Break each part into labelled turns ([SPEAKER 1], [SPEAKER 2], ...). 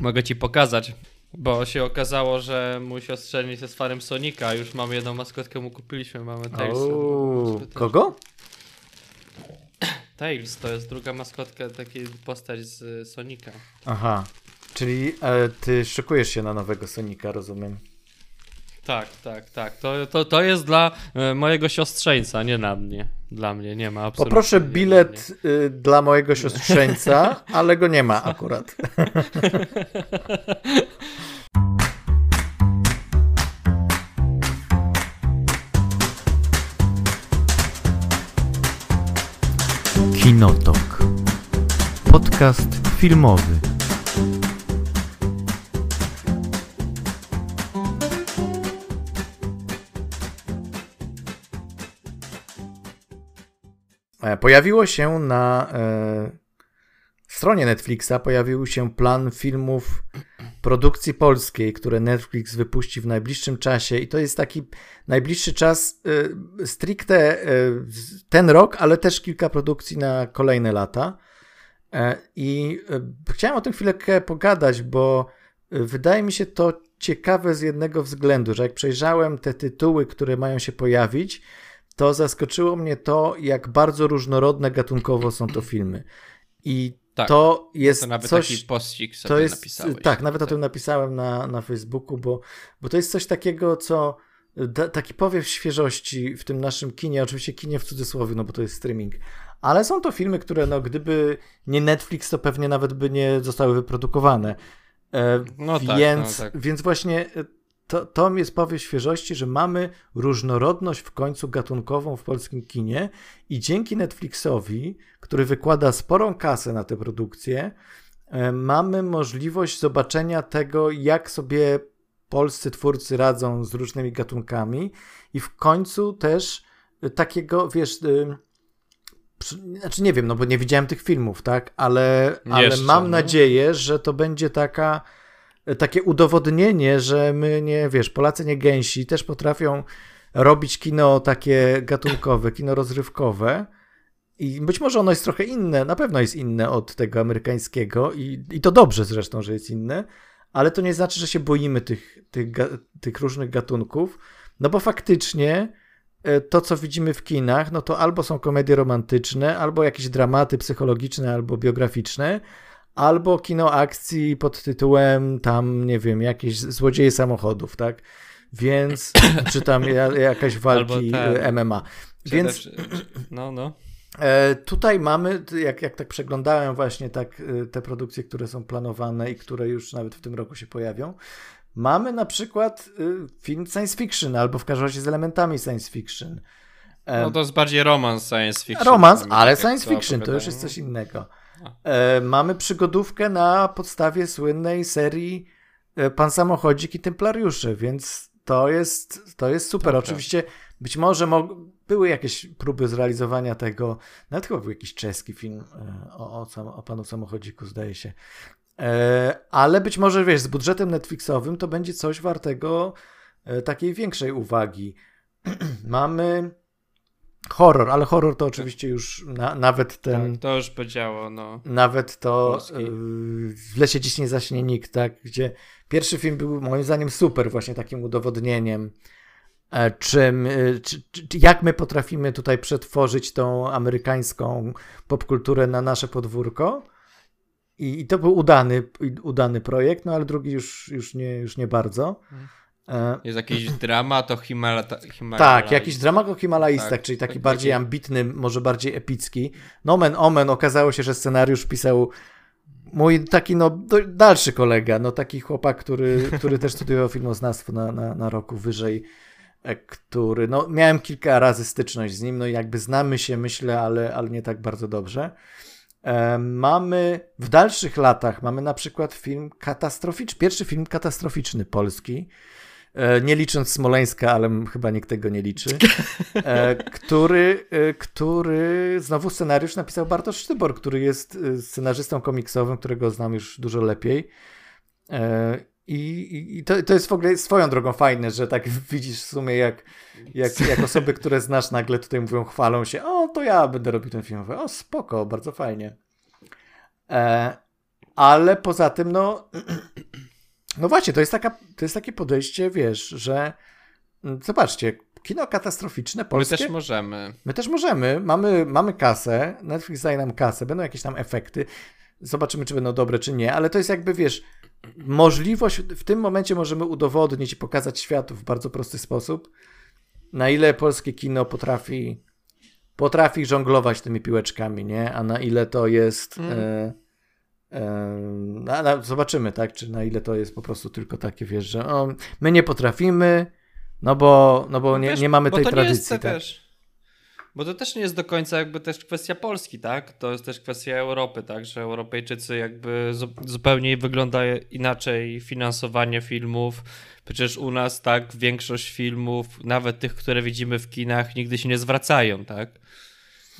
[SPEAKER 1] Mogę ci pokazać, bo się okazało, że mój siostrzeniec jest fanem Sonika, już mamy jedną maskotkę, mu kupiliśmy, mamy Tailsa.
[SPEAKER 2] Uuu, kogo?
[SPEAKER 1] Tails to jest druga maskotka, taki postać z Sonika.
[SPEAKER 2] Aha, czyli e, ty szykujesz się na nowego Sonika, rozumiem.
[SPEAKER 1] Tak, tak, tak. To, to, to jest dla e, mojego siostrzeńca, nie na mnie. Dla mnie nie ma absolutnie.
[SPEAKER 2] Poproszę bilet y, dla mojego siostrzeńca, ale go nie ma akurat. Kinotok. Podcast filmowy. Pojawiło się na e, stronie Netflixa pojawił się plan filmów produkcji polskiej, które Netflix wypuści w najbliższym czasie i to jest taki najbliższy czas e, stricte e, ten rok, ale też kilka produkcji na kolejne lata. E, I e, chciałem o tym chwilkę pogadać, bo e, wydaje mi się to ciekawe z jednego względu, że jak przejrzałem te tytuły, które mają się pojawić, to zaskoczyło mnie to, jak bardzo różnorodne gatunkowo są to filmy. I
[SPEAKER 1] Tak,
[SPEAKER 2] to jest
[SPEAKER 1] To nawet
[SPEAKER 2] coś.
[SPEAKER 1] taki pościg sobie
[SPEAKER 2] to jest,
[SPEAKER 1] napisałeś.
[SPEAKER 2] tak, nawet o tym napisałem na, na Facebooku, bo, bo to jest coś takiego, co da, taki powiew świeżości w tym naszym kinie, oczywiście kinie w cudzysłowie, no bo to jest streaming, ale są to filmy, które no gdyby nie Netflix, to pewnie nawet by nie zostały wyprodukowane. E,
[SPEAKER 1] No tak,
[SPEAKER 2] więc,
[SPEAKER 1] no tak.
[SPEAKER 2] więc właśnie e, to, to jest powiew świeżości, że mamy różnorodność w końcu gatunkową w polskim kinie i dzięki Netflixowi, który wykłada sporą kasę na tę produkcję, e, mamy możliwość zobaczenia tego, jak sobie polscy twórcy radzą z różnymi gatunkami i w końcu też e, takiego, wiesz, e, znaczy nie wiem, no bo nie widziałem tych filmów, tak, ale, ale
[SPEAKER 1] Jeszcze,
[SPEAKER 2] mam
[SPEAKER 1] no.
[SPEAKER 2] nadzieję, że to będzie taka takie udowodnienie, że my nie, wiesz, Polacy nie gęsi, też potrafią robić kino takie gatunkowe, kino rozrywkowe. I być może ono jest trochę inne, na pewno jest inne od tego amerykańskiego i, i to dobrze zresztą, że jest inne, ale to nie znaczy, że się boimy tych, tych, tych różnych gatunków, no bo faktycznie e, to, co widzimy w kinach, no to albo są komedie romantyczne, albo jakieś dramaty psychologiczne, albo biograficzne, albo kino akcji pod tytułem tam, nie wiem, jakieś złodzieje samochodów, tak? Więc, czy tam ja- jakaś walki
[SPEAKER 1] ten.
[SPEAKER 2] e, MMA. Więc
[SPEAKER 1] No, no.
[SPEAKER 2] E, tutaj mamy, jak, jak tak przeglądałem właśnie tak e, te produkcje, które są planowane i które już nawet w tym roku się pojawią, mamy na przykład film science fiction, albo w każdym razie z elementami science fiction.
[SPEAKER 1] No to jest bardziej romans science fiction.
[SPEAKER 2] Romans, ale
[SPEAKER 1] tak
[SPEAKER 2] science fiction, to już jest coś innego. E, mamy przygodówkę na podstawie słynnej serii e, Pan Samochodzik i Templariusze, więc to jest, to jest super.
[SPEAKER 1] Dobra.
[SPEAKER 2] Oczywiście być może mo- były jakieś próby zrealizowania tego, nawet chyba był jakiś czeski film e, o, o, o Panu Samochodziku, zdaje się. Ale być może, wiesz, z budżetem Netflixowym to będzie coś wartego takiej większej uwagi. mamy horror, ale horror to oczywiście już na, nawet ten...
[SPEAKER 1] Tak, to już by działo, no.
[SPEAKER 2] Nawet to yy, w lesie dziś nie zaśnie nikt, tak? Gdzie pierwszy film był moim zdaniem super, właśnie takim udowodnieniem, e, czym, y, czy, czy, jak my potrafimy tutaj przetworzyć tą amerykańską popkulturę na nasze podwórko. I, i to był udany, udany projekt, no ale drugi już, już, nie, już nie bardzo. E,
[SPEAKER 1] Jest jakiś dramat o Himalata,
[SPEAKER 2] tak, jakiś dramat o Himalajstach,
[SPEAKER 1] Tak,
[SPEAKER 2] czyli taki
[SPEAKER 1] tak,
[SPEAKER 2] bardziej ambitny, może bardziej epicki. Nomen omen, okazało się, że scenariusz pisał mój taki no dalszy kolega, no taki chłopak, który, który też studiował filmoznawstwo na, na, na roku wyżej, e, który, no miałem kilka razy styczność z nim, no i jakby znamy się, myślę, ale, ale nie tak bardzo dobrze. E, mamy w dalszych latach, mamy na przykład film katastroficzny, pierwszy film katastroficzny polski, e, nie licząc Smoleńska, ale chyba nikt tego nie liczy, e, który, e, który znowu scenariusz napisał Bartosz Sztybor, który jest e, scenarzystą komiksowym, którego znam już dużo lepiej. E, I, i, to, to jest w ogóle swoją drogą fajne, że tak widzisz w sumie, jak, jak, jak osoby, które znasz, nagle tutaj mówią, chwalą się, o, to ja będę robił ten film. Mówię, o, spoko, bardzo fajnie. E, ale poza tym, no, no właśnie, to jest, taka, to jest takie podejście, wiesz, że mm, zobaczcie, kino katastroficzne polskie.
[SPEAKER 1] My też możemy.
[SPEAKER 2] My też możemy, mamy, mamy kasę, Netflix daje nam kasę, będą jakieś tam efekty, zobaczymy, czy będą dobre, czy nie, ale to jest jakby, wiesz, możliwość, w tym momencie możemy udowodnić i pokazać światu w bardzo prosty sposób, na ile polskie kino potrafi potrafi żonglować tymi piłeczkami, nie? A na ile to jest mm. E, e, zobaczymy, tak? Czy na ile to jest po prostu tylko takie, wiesz, że o, my nie potrafimy, no bo, no bo nie, wiesz, nie mamy tej tradycji. tak?
[SPEAKER 1] Też, bo to też nie jest do końca jakby też kwestia Polski, tak? To jest też kwestia Europy, tak? Że Europejczycy jakby zupełnie wygląda inaczej finansowanie filmów. Przecież u nas tak większość filmów, nawet tych, które widzimy w kinach, nigdy się nie zwracają, tak?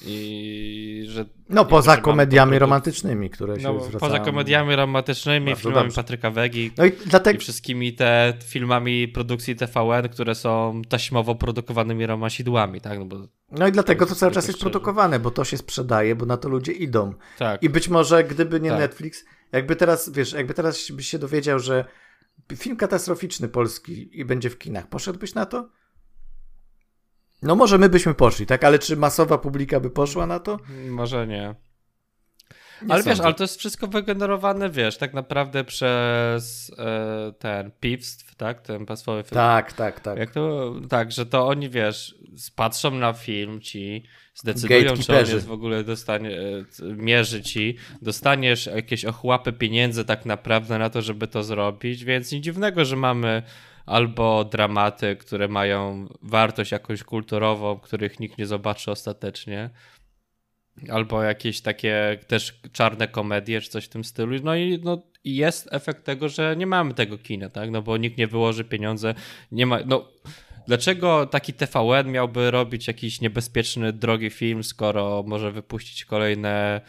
[SPEAKER 1] I że.
[SPEAKER 2] No, poza komediami romantycznymi, które się no.
[SPEAKER 1] Poza komediami romantycznymi, filmami dobrze. Patryka Wegi no i, dlatego... i wszystkimi te filmami produkcji TVN, które są taśmowo produkowanymi romansidłami, tak? No, bo
[SPEAKER 2] no i dlatego to cały czas jest produkowane, bo to się sprzedaje, bo na to ludzie idą. Tak. I być może gdyby nie tak. Netflix, jakby teraz, wiesz, jakby teraz byś się dowiedział, że film katastroficzny polski i będzie w kinach, poszedłbyś na to? No może my byśmy poszli, tak? Ale czy masowa publika by poszła na to?
[SPEAKER 1] Może nie. nie ale sądzę. wiesz, ale to jest wszystko wygenerowane, wiesz, tak naprawdę przez e, ten piwstw, tak? Ten pasmowy film.
[SPEAKER 2] Tak, tak, tak.
[SPEAKER 1] Jak to, tak, że to oni, wiesz, patrzą na film ci, zdecydują, czy on jest w ogóle dostanie, e, mierzy ci, dostaniesz jakieś ochłapy pieniędzy tak naprawdę na to, żeby to zrobić, więc nic dziwnego, że mamy albo dramaty, które mają wartość jakąś kulturową, których nikt nie zobaczy ostatecznie, albo jakieś takie też czarne komedie, czy coś w tym stylu. No i no, jest efekt tego, że nie mamy tego kina, tak? No bo nikt nie wyłoży pieniądze, nie ma, no Dlaczego taki TVN miałby robić jakiś niebezpieczny, drogi film, skoro może wypuścić kolejne,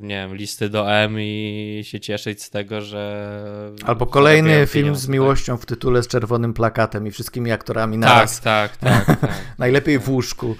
[SPEAKER 1] nie wiem, listy do M i się cieszyć z tego, że.
[SPEAKER 2] Albo kolejny film z tak? miłością w tytule z czerwonym plakatem i wszystkimi aktorami naraz.
[SPEAKER 1] Tak, tak, tak. tak
[SPEAKER 2] Najlepiej w łóżku.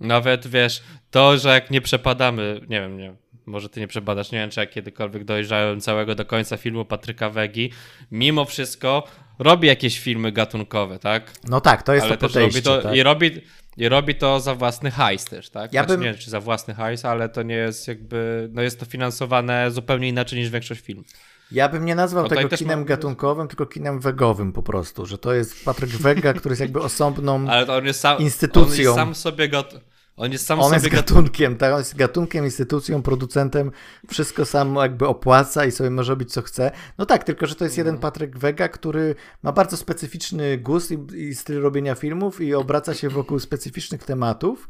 [SPEAKER 1] Nawet wiesz, to, że jak nie przepadamy, nie wiem, nie może ty nie przebadasz, nie wiem czy ja kiedykolwiek dojrzałem całego do końca filmu Patryka Wegi, mimo wszystko robi jakieś filmy gatunkowe, tak?
[SPEAKER 2] No tak, to jest ale to podejście.
[SPEAKER 1] Robi
[SPEAKER 2] to, tak?
[SPEAKER 1] i, robi, I robi to za własny hajs też, tak? Ja znaczy, bym... Nie wiem, czy za własny hajs, ale to nie jest jakby, no jest to finansowane zupełnie inaczej niż większość filmów.
[SPEAKER 2] Ja bym nie nazwał no tego kinem ma... gatunkowym, tylko kinem wegowym po prostu, że to jest Patryk Wega, który jest jakby osobną ale on jest sam, instytucją. On
[SPEAKER 1] jest sam sobie got on jest sam
[SPEAKER 2] on
[SPEAKER 1] sobie
[SPEAKER 2] jest gatunkiem, tak? On jest gatunkiem, instytucją, producentem, wszystko sam jakby opłaca i sobie może robić co chce. No tak, tylko że to jest jeden Patryk Wega, który ma bardzo specyficzny gust i, i styl robienia filmów i obraca się wokół specyficznych tematów.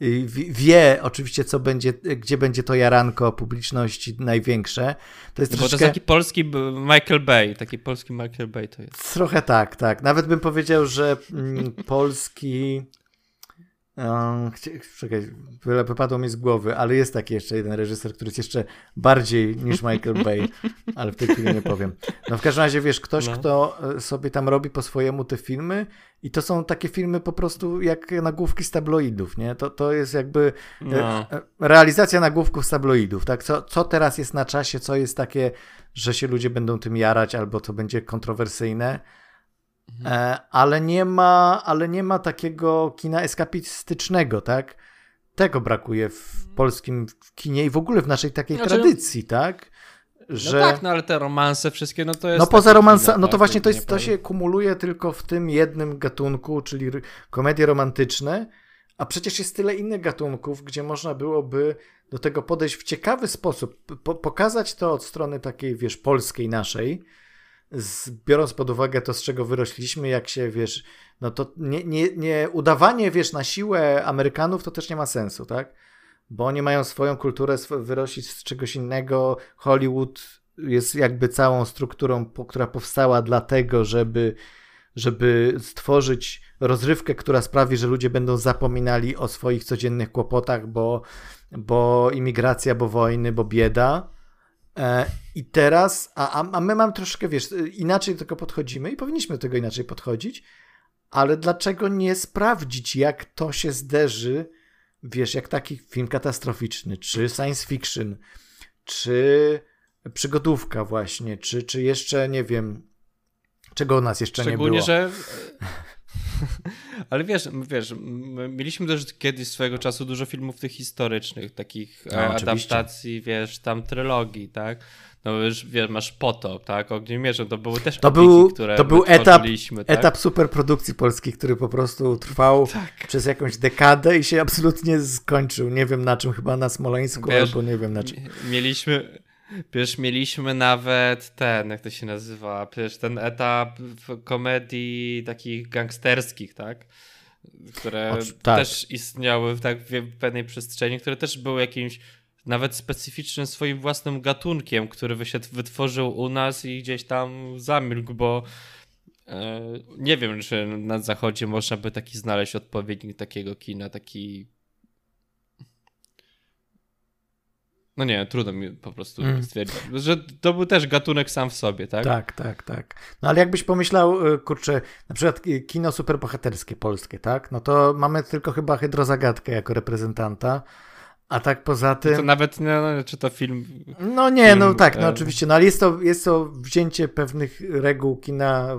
[SPEAKER 2] I wie oczywiście, co będzie, gdzie będzie to jaranko publiczności największe. To jest
[SPEAKER 1] no
[SPEAKER 2] troszeczkę...
[SPEAKER 1] To jest taki polski Michael Bay, taki polski Michael Bay to jest.
[SPEAKER 2] Trochę tak, tak. Nawet bym powiedział, że mm, polski Um, czekaj, wypadło mi z głowy, ale jest taki jeszcze jeden reżyser, który jest jeszcze bardziej niż Michael Bay, ale w tej chwili nie powiem. No w każdym razie, wiesz, ktoś, no. kto e, sobie tam robi po swojemu te filmy i to są takie filmy po prostu jak nagłówki z tabloidów, nie? To, to jest jakby e, no. E, realizacja nagłówków z tabloidów, tak? Co, co teraz jest na czasie, co jest takie, że się ludzie będą tym jarać albo to będzie kontrowersyjne Mhm. Ale, nie ma, ale nie ma takiego kina eskapistycznego, tak? Tego brakuje w polskim kinie i w ogóle w naszej takiej znaczy, tradycji, tak?
[SPEAKER 1] No że... No tak, no ale te romanse wszystkie, no to jest...
[SPEAKER 2] No poza romansa, no to tak, właśnie to, jest, to się kumuluje tylko w tym jednym gatunku, czyli komedie romantyczne, a przecież jest tyle innych gatunków, gdzie można byłoby do tego podejść w ciekawy sposób, po pokazać to od strony takiej, wiesz, polskiej naszej, z, biorąc pod uwagę to, z czego wyrośliśmy, jak się, wiesz, no to nie, nie, nie udawanie, wiesz, na siłę Amerykanów to też nie ma sensu, tak? Bo oni mają swoją kulturę, wyroślić z czegoś innego. Hollywood jest jakby całą strukturą, która powstała dlatego, żeby, żeby stworzyć rozrywkę, która sprawi, że ludzie będą zapominali o swoich codziennych kłopotach, bo, bo imigracja, bo wojny, bo bieda. E, I teraz, a, a my mam troszkę, wiesz, inaczej do tego podchodzimy i powinniśmy do tego inaczej podchodzić, ale dlaczego nie sprawdzić, jak to się zderzy, wiesz, jak taki film katastroficzny, czy science fiction, czy przygodówka właśnie, czy, czy jeszcze, nie wiem, czego u nas jeszcze nie było.
[SPEAKER 1] Szczególnie, że... Ale wiesz, wiesz, mieliśmy też kiedyś swojego czasu dużo filmów tych historycznych, takich no, adaptacji, wiesz, tam trylogii, tak? No już wiesz, masz Potop, tak? Ogniem to były też
[SPEAKER 2] to
[SPEAKER 1] opiki,
[SPEAKER 2] był,
[SPEAKER 1] które
[SPEAKER 2] To był etap, tak? etap superprodukcji polskiej, który po prostu trwał tak. przez jakąś dekadę i się absolutnie skończył. Nie wiem na czym, chyba na Smoleńsku wiesz, albo nie wiem na czym.
[SPEAKER 1] Mieliśmy, Przecież mieliśmy nawet ten, jak to się nazywa, przecież ten etap komedii takich gangsterskich, tak? Które tak. też istniały w, tak, w pewnej przestrzeni, które też były jakimś nawet specyficznym swoim własnym gatunkiem, który się wytworzył u nas i gdzieś tam zamilkł, bo e, nie wiem, czy na zachodzie można by taki znaleźć odpowiednik takiego kina, taki No nie, trudno mi po prostu mm. stwierdzić, że to był też gatunek sam w sobie, tak?
[SPEAKER 2] Tak, tak, tak. No ale jakbyś pomyślał, y, kurczę, na przykład kino superbohaterskie polskie, tak? No to mamy tylko chyba Hydrozagadkę jako reprezentanta, a tak poza tym... No
[SPEAKER 1] to nawet, no, czy to film...
[SPEAKER 2] No nie, film, no tak, no e... oczywiście, no ale jest to, jest to wzięcie pewnych reguł kina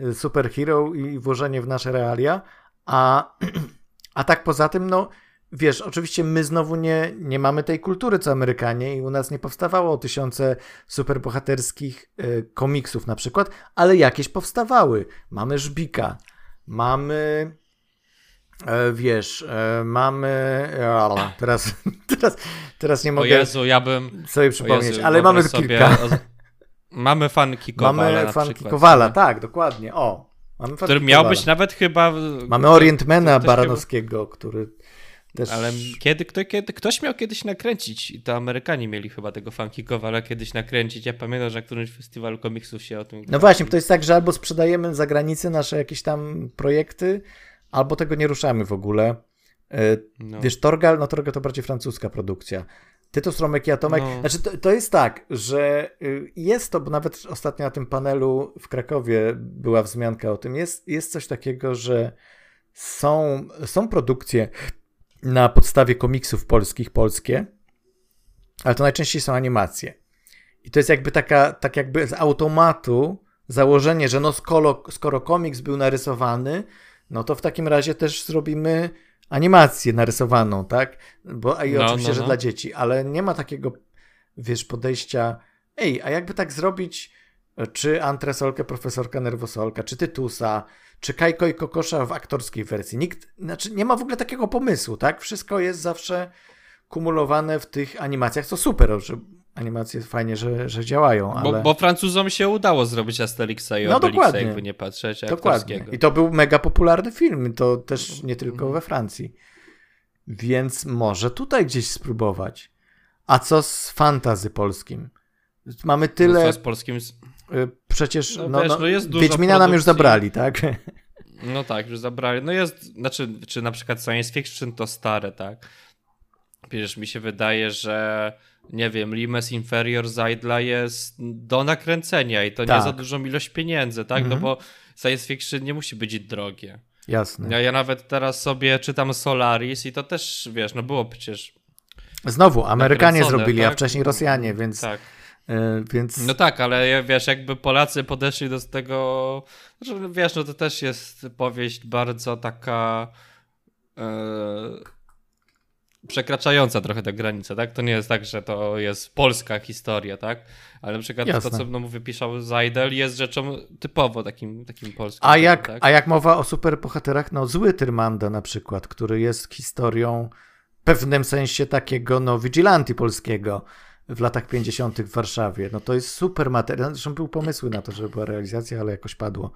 [SPEAKER 2] y, superhero i włożenie w nasze realia, a, a tak poza tym, no wiesz, oczywiście my znowu nie, nie mamy tej kultury co Amerykanie i u nas nie powstawało tysiące superbohaterskich y, komiksów na przykład, ale jakieś powstawały. Mamy Żbika, mamy e, wiesz, e, mamy e, teraz, teraz, teraz nie mogę
[SPEAKER 1] o Jezu, ja bym
[SPEAKER 2] sobie przypomnieć, Jezu, ale mamy sobie, kilka.
[SPEAKER 1] Mamy fanki Kowala
[SPEAKER 2] Mamy fanki Kowala, tak, dokładnie, o.
[SPEAKER 1] Mamy który miał Kowala. być nawet chyba...
[SPEAKER 2] Mamy Orientmana Baranowskiego, który też...
[SPEAKER 1] Ale kiedy, kto, kiedy, ktoś miał kiedyś nakręcić, i to Amerykanie mieli chyba tego Funky Kowala kiedyś nakręcić. Ja pamiętam, że na którymś festiwalu komiksów się o tym.
[SPEAKER 2] No właśnie, to jest tak, że albo sprzedajemy za granicę nasze jakieś tam projekty, albo tego nie ruszamy w ogóle. E, no. Wiesz, Torgal, no Torgal to bardziej francuska produkcja. Tytus Stromek i Atomek. No. Znaczy, to, to, jest tak, że y, jest to, bo nawet ostatnio na tym panelu w Krakowie była wzmianka o tym, jest, jest coś takiego, że są, są produkcje na podstawie komiksów polskich, polskie, ale to najczęściej są animacje. I to jest jakby taka, tak jakby z automatu założenie, że no skoro, skoro komiks był narysowany, no to w takim razie też zrobimy animację narysowaną, tak? Bo i no, oczywiście, no, no. że dla dzieci, ale nie ma takiego, wiesz, podejścia, ej, a jakby tak zrobić, czy Antresolkę, profesorka Nerwosolka, czy Tytusa, czy Kajko i Kokosza w aktorskiej wersji. Nikt, znaczy nie ma w ogóle takiego pomysłu, tak? Wszystko jest zawsze kumulowane w tych animacjach, co super, że animacje fajnie, że, że działają, ale...
[SPEAKER 1] Bo, bo Francuzom się udało zrobić Asterixa i no, Obelixa, dokładnie. jakby nie patrzeć,
[SPEAKER 2] Dokładnie. I to był mega popularny film, to też nie tylko mhm. we Francji. Więc może tutaj gdzieś spróbować. A co z fantazy polskim? Mamy tyle...
[SPEAKER 1] No co z polskim...
[SPEAKER 2] Y, przecież no, no, wiesz, no, no jest dużo Wiedźmina produkcji. nam już zabrali, tak?
[SPEAKER 1] No tak, już zabrali. No jest, znaczy, czy na przykład science fiction to stare, tak? Przecież mi się wydaje, że nie wiem, Limes Inferior Zajdla jest do nakręcenia i to tak. nie za dużą ilość pieniędzy, tak? No mhm. No bo science fiction nie musi być drogie.
[SPEAKER 2] Jasne.
[SPEAKER 1] Ja, ja nawet teraz sobie czytam Solaris i to też, wiesz, no było przecież
[SPEAKER 2] Znowu, Amerykanie zrobili, tak? a wcześniej Rosjanie, więc tak. E, więc...
[SPEAKER 1] No tak, ale wiesz, jakby Polacy podeszli do tego, że znaczy, wiesz, no to też jest powieść bardzo taka e, przekraczająca trochę tę granicę, tak? To nie jest tak, że to jest polska historia, tak? Ale na przykład Jasne. to, co no, wypisał Zajdel jest rzeczą typowo takim, takim polskim.
[SPEAKER 2] A jak, tak? a jak mowa o superbohaterach, no zły Tyrmanda na przykład, który jest historią w pewnym sensie takiego, no, vigilanti polskiego, w latach 50. w Warszawie. No to jest super materiał. Zresztą były pomysły na to, żeby była realizacja, ale jakoś padło.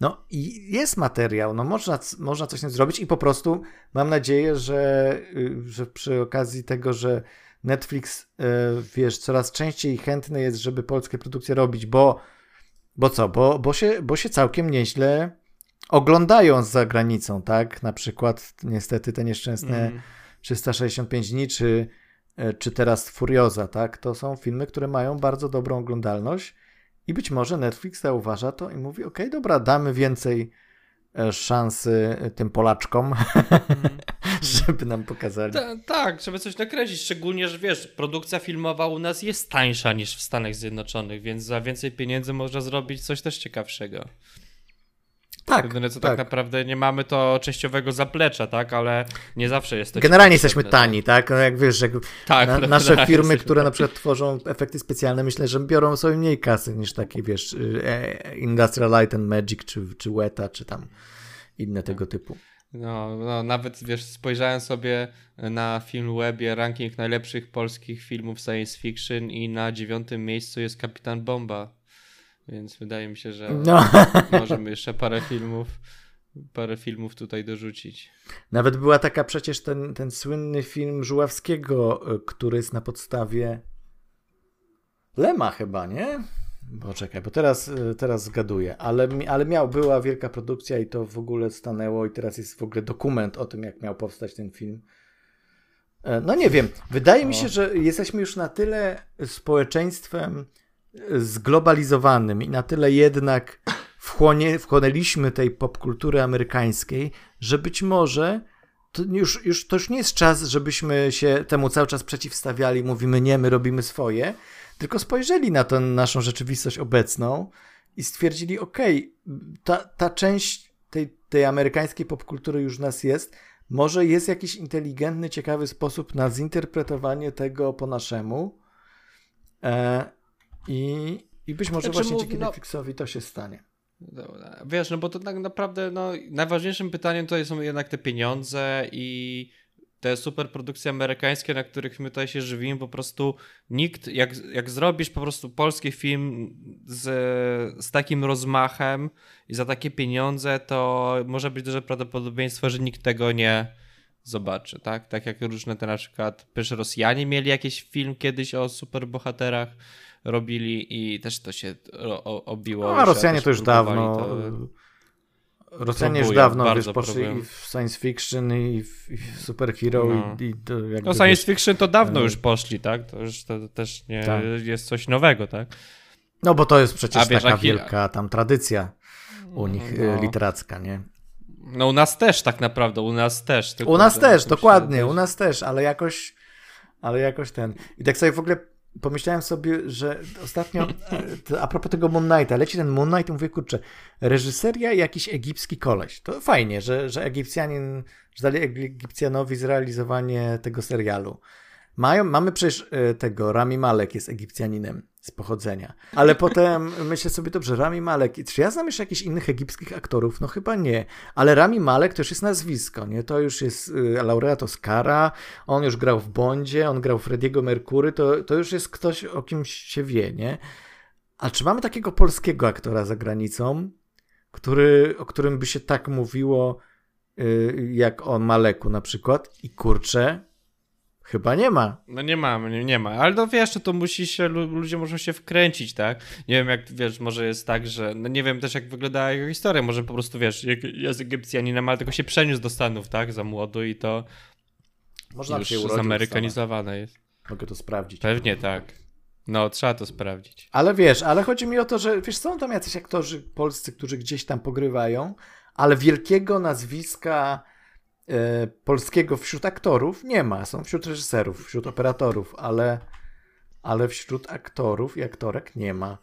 [SPEAKER 2] No i jest materiał, no można, można coś z tym zrobić i po prostu mam nadzieję, że, y, że przy okazji tego, że Netflix, y, wiesz, coraz częściej chętny jest, żeby polskie produkcje robić, bo, bo co, bo, bo, się, bo się całkiem nieźle oglądają za granicą, tak? Na przykład niestety te nieszczęsne mm. 365 dni, czy czy teraz Furioza, tak? To są filmy, które mają bardzo dobrą oglądalność i być może Netflix zauważa to i mówi, ok, dobra, damy więcej e, szansy tym Polaczkom, mm. żeby nam pokazali.
[SPEAKER 1] Ta, tak, żeby coś nakręcić, szczególnie, że wiesz, produkcja filmowa u nas jest tańsza niż w Stanach Zjednoczonych, więc za więcej pieniędzy można zrobić coś też ciekawszego. Tak. Jedyne co tak. tak. naprawdę nie mamy to częściowego zaplecza, tak, ale nie zawsze jest to.
[SPEAKER 2] Generalnie jesteśmy tani, tak? No jak wiesz, jak tak, na, nasze firmy, które na przykład tworzą efekty specjalne, myślę, że biorą sobie mniej kasy niż takie, wiesz, y, e, Industrial Light and Magic, czy, czy Weta, czy tam inne tego typu.
[SPEAKER 1] No, no, nawet wiesz, spojrzałem sobie na film webie ranking najlepszych polskich filmów science fiction i na dziewiątym miejscu jest Kapitan Bomba. Więc wydaje mi się, że no. możemy jeszcze parę filmów, parę filmów tutaj dorzucić.
[SPEAKER 2] Nawet była taka przecież ten, ten słynny film Żuławskiego, y, który jest na podstawie Lema chyba, nie? Poczekaj, bo teraz, y, teraz zgaduję, ale, ale miał, była wielka produkcja i to w ogóle stanęło i teraz jest w ogóle dokument o tym, jak miał powstać ten film. E, no nie wiem, wydaje mi się, że jesteśmy już na tyle społeczeństwem zglobalizowanym i na tyle jednak wchłonie, wchłonęliśmy tej popkultury amerykańskiej, że być może to już, już, to już nie jest czas, żebyśmy się temu cały czas przeciwstawiali, mówimy nie, my robimy swoje, tylko spojrzeli na tę naszą rzeczywistość obecną i stwierdzili, okej, okay, ta, ta część tej, tej amerykańskiej popkultury już nas jest, może jest jakiś inteligentny, ciekawy sposób na zinterpretowanie tego po naszemu. E, i, i być może znaczy, właśnie dzięki no, Netflixowi to się stanie.
[SPEAKER 1] Wiesz, no bo to tak naprawdę no, najważniejszym pytaniem to są jednak te pieniądze i te super produkcje amerykańskie, na których my tutaj się żywimy, po prostu nikt, jak, jak zrobisz po prostu polski film z, z takim rozmachem i za takie pieniądze, to może być duże prawdopodobieństwo, że nikt tego nie zobaczy, tak? Tak jak różne te na przykład, przecież Rosjanie mieli jakiś film kiedyś o superbohaterach, robili i też to się obiło.
[SPEAKER 2] No, a Rosjanie to już dawno. To... Rosjanie już dawno wiesz, poszli i w science fiction i w, i w superhero no. i, i to jakby,
[SPEAKER 1] No science fiction to dawno e, już poszli, tak? To już to, to też nie tak. jest coś nowego, tak?
[SPEAKER 2] No bo to jest przecież wiesz, taka wielka tam tradycja u nich e, no. literacka, nie?
[SPEAKER 1] No u nas też tak naprawdę, u nas też.
[SPEAKER 2] U nas też, dokładnie, u nas też, ale jakoś ale jakoś ten. I tak sobie w ogóle pomyślałem sobie, że ostatnio, e, a propos tego Moon Knighta, leci ten Moon Knight i mówię, kurczę, reżyseria jakiś egipski koleś. To fajnie, że, że Egipcjanin, że dali Egipcjanowi zrealizowanie tego serialu. Mają, mamy przecież e, tego, Rami Malek jest Egipcjaninem z pochodzenia. Ale potem myślę sobie, dobrze, Rami Malek, czy ja znam jeszcze jakichś innych egipskich aktorów? No chyba nie. Ale Rami Malek to już jest nazwisko, nie? To już jest y, laureat Oscara, on już grał w Bondzie, on grał Frediego Merkury, to, to już jest ktoś, o kim się wie, nie? A czy mamy takiego polskiego aktora za granicą, który, o którym by się tak mówiło, y, jak o Maleku na przykład? I kurczę, Chyba nie ma.
[SPEAKER 1] No nie ma, nie, nie ma. Ale no wiesz, to musi się, ludzie muszą się wkręcić, tak? Nie wiem, jak wiesz, może jest tak, że. No nie wiem też, jak wygląda jego historia. Może po prostu wiesz, jest Egipcjaninem, ale tylko się przeniósł do Stanów, tak? Za młodo i to. Można już się zamerykanizowane jest.
[SPEAKER 2] Mogę to sprawdzić.
[SPEAKER 1] Pewnie tak. No, trzeba to sprawdzić.
[SPEAKER 2] Ale wiesz, ale chodzi mi o to, że wiesz, są tam jacyś aktorzy polscy, którzy gdzieś tam pogrywają, ale wielkiego nazwiska polskiego wśród aktorów nie ma. Są wśród reżyserów, wśród operatorów, ale, ale wśród aktorów i aktorek nie ma.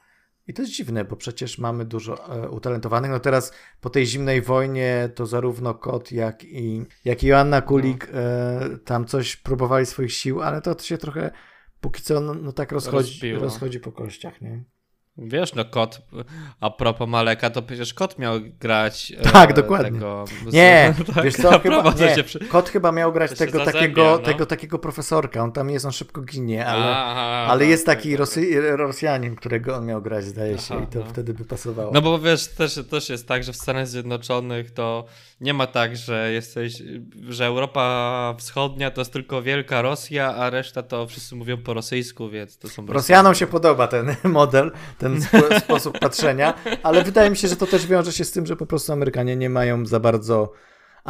[SPEAKER 2] I to jest dziwne, bo przecież mamy dużo e, utalentowanych. No teraz po tej zimnej wojnie to zarówno Kot, jak i, jak i Joanna Kulik no. e, tam coś próbowali swoich sił, ale to się trochę póki co no, no tak rozchodzi, rozchodzi po kościach, nie?
[SPEAKER 1] Wiesz, no kot, a propos Maleka, to przecież kot miał grać.
[SPEAKER 2] E, tak, e, dokładnie. Tego, nie, tak, wiesz co, chyba, nie. Przy... kot chyba miał grać tego takiego, no. tego takiego profesorka. On tam jest, on szybko ginie, ale, Aha, ale jest tak, taki tak, Rosy, Rosjanin, którego on miał grać, zdaje się, Aha, i to no. wtedy by pasowało.
[SPEAKER 1] No bo wiesz, też, też jest tak, że w Stanach Zjednoczonych to nie ma tak, że jesteś, że Europa Wschodnia to jest tylko wielka Rosja, a reszta to wszyscy mówią po rosyjsku, więc to są.
[SPEAKER 2] Rosjanom się podoba ten model, ten sp sposób patrzenia, ale wydaje mi się, że to też wiąże się z tym, że po prostu Amerykanie nie mają za bardzo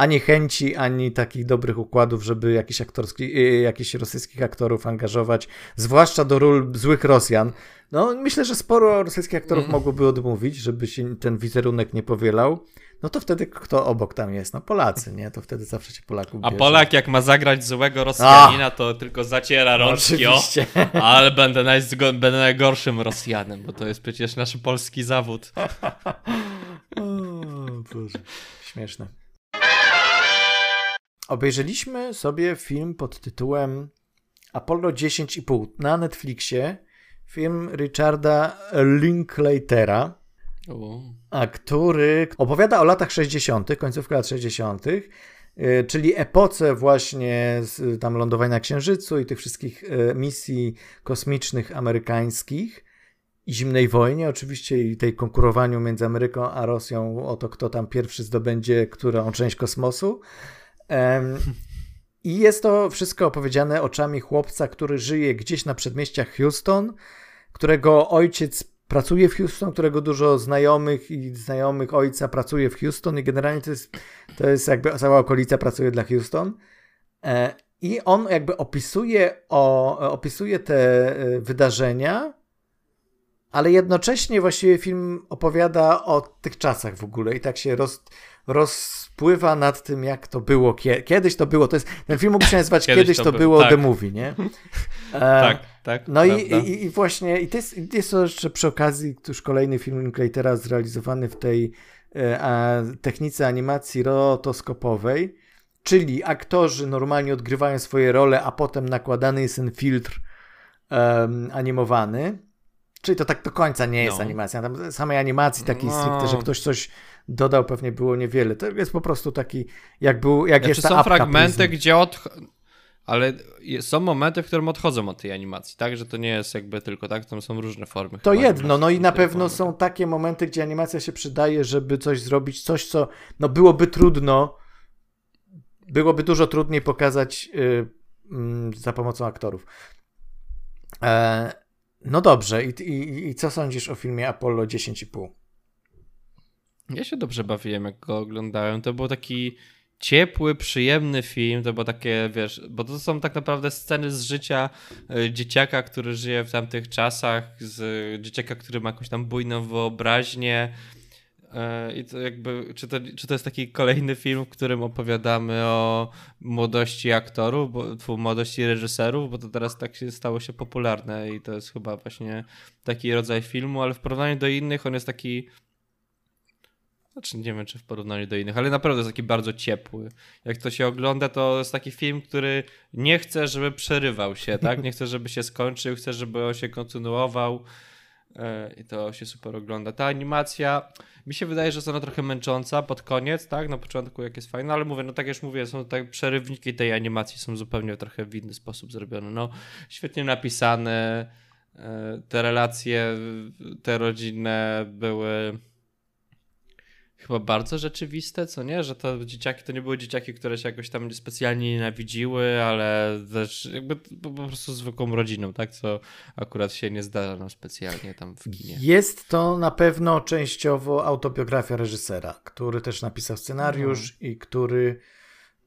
[SPEAKER 2] ani chęci, ani takich dobrych układów, żeby jakiś aktorski, y, jakichś rosyjskich aktorów angażować, zwłaszcza do ról złych Rosjan. No, myślę, że sporo rosyjskich aktorów mm. mogłoby odmówić, żeby się ten wizerunek nie powielał. No to wtedy kto obok tam jest? No Polacy, nie? To wtedy zawsze się Polaków
[SPEAKER 1] bierze. A Polak jak ma zagrać złego Rosjanina, A! to tylko zaciera rączki, no, oczywiście. o, ale będę, będę najgorszym Rosjanem, bo to jest przecież nasz polski zawód.
[SPEAKER 2] o, Boże, śmieszne. Obejrzeliśmy sobie film pod tytułem Apollo 10,5 na Netflixie. Film Richarda Linklatera, a który opowiada o latach 60., końcówka lat 60., y, czyli epoce właśnie tam lądowania na Księżycu i tych wszystkich y, misji kosmicznych amerykańskich i zimnej wojnie, oczywiście i tej konkurowaniu między Ameryką a Rosją o to, kto tam pierwszy zdobędzie którą część kosmosu. I jest to wszystko opowiedziane oczami chłopca, który żyje gdzieś na przedmieściach Houston, którego ojciec pracuje w Houston, którego dużo znajomych i znajomych ojca pracuje w Houston i generalnie to jest, to jest jakby cała okolica pracuje dla Houston. E, I on jakby opisuje, o, opisuje te e, wydarzenia, ale jednocześnie właściwie film opowiada o tych czasach w ogóle i tak się roz, rozpływa nad tym, jak to było. Kiedyś to było. To jest, ten film mógł się nazywać Kiedyś, Kiedyś to, to, było tak. The Movie, nie?
[SPEAKER 1] E, tak, tak.
[SPEAKER 2] No i, i, i, właśnie, i to jest, jest to jeszcze przy okazji już kolejny film Linklatera zrealizowany w tej e, technice animacji rotoskopowej, czyli aktorzy normalnie odgrywają swoje role, a potem nakładany jest ten filtr um, animowany. Czyli to tak do końca nie jest no. animacja. Tam samej animacji takiej no. stricte, że ktoś coś dodał, pewnie było niewiele. To jest po prostu taki, jak był, jak znaczy, jest ta
[SPEAKER 1] są fragmenty, gdzie od... Ale są momenty, w którym odchodzą od tej animacji, tak? Że to nie jest jakby tylko tak, tam są różne formy.
[SPEAKER 2] To jedno, no i na pewno są takie momenty, gdzie animacja się przydaje, żeby coś zrobić, coś, co no byłoby trudno, byłoby dużo trudniej pokazać yy, yy, za pomocą aktorów. E, no dobrze, I, i, i co sądzisz o filmie Apollo 10,5?
[SPEAKER 1] Ja się dobrze bawiłem, jak go oglądałem. To był taki ciepły, przyjemny film. To było takie, wiesz, bo to są tak naprawdę sceny z życia e, dzieciaka, który żyje w tamtych czasach, z dzieciaka, który ma jakąś tam bujną wyobraźnię. E, I to jakby, czy to, czy to jest taki kolejny film, w którym opowiadamy o młodości aktorów, bo, młodości reżyserów, bo to teraz tak się stało się popularne i to jest chyba właśnie taki rodzaj filmu, ale w porównaniu do innych on jest taki znaczy nie wiem, czy w porównaniu do innych, ale naprawdę jest taki bardzo ciepły. Jak to się ogląda, to jest taki film, który nie chce, żeby przerywał się, tak? Nie chce, żeby się skończył, chce, żeby on się kontynuował. E, I to się super ogląda. Ta animacja, mi się wydaje, że jest ona trochę męcząca pod koniec, tak? Na początku jak jest fajna, ale mówię, no tak jak już mówię, są tak przerywniki tej animacji są zupełnie trochę w inny sposób zrobione. No, świetnie napisane, e, te relacje, te rodzinne były chyba bardzo rzeczywiste, co nie? Że to dzieciaki to nie były dzieciaki, które się jakoś tam specjalnie nienawidziły, ale też jakby po prostu zwykłą rodziną, tak? Co akurat się nie zdarza nam specjalnie tam w kinie.
[SPEAKER 2] Jest to na pewno częściowo autobiografia reżysera, który też napisał scenariusz mhm. i który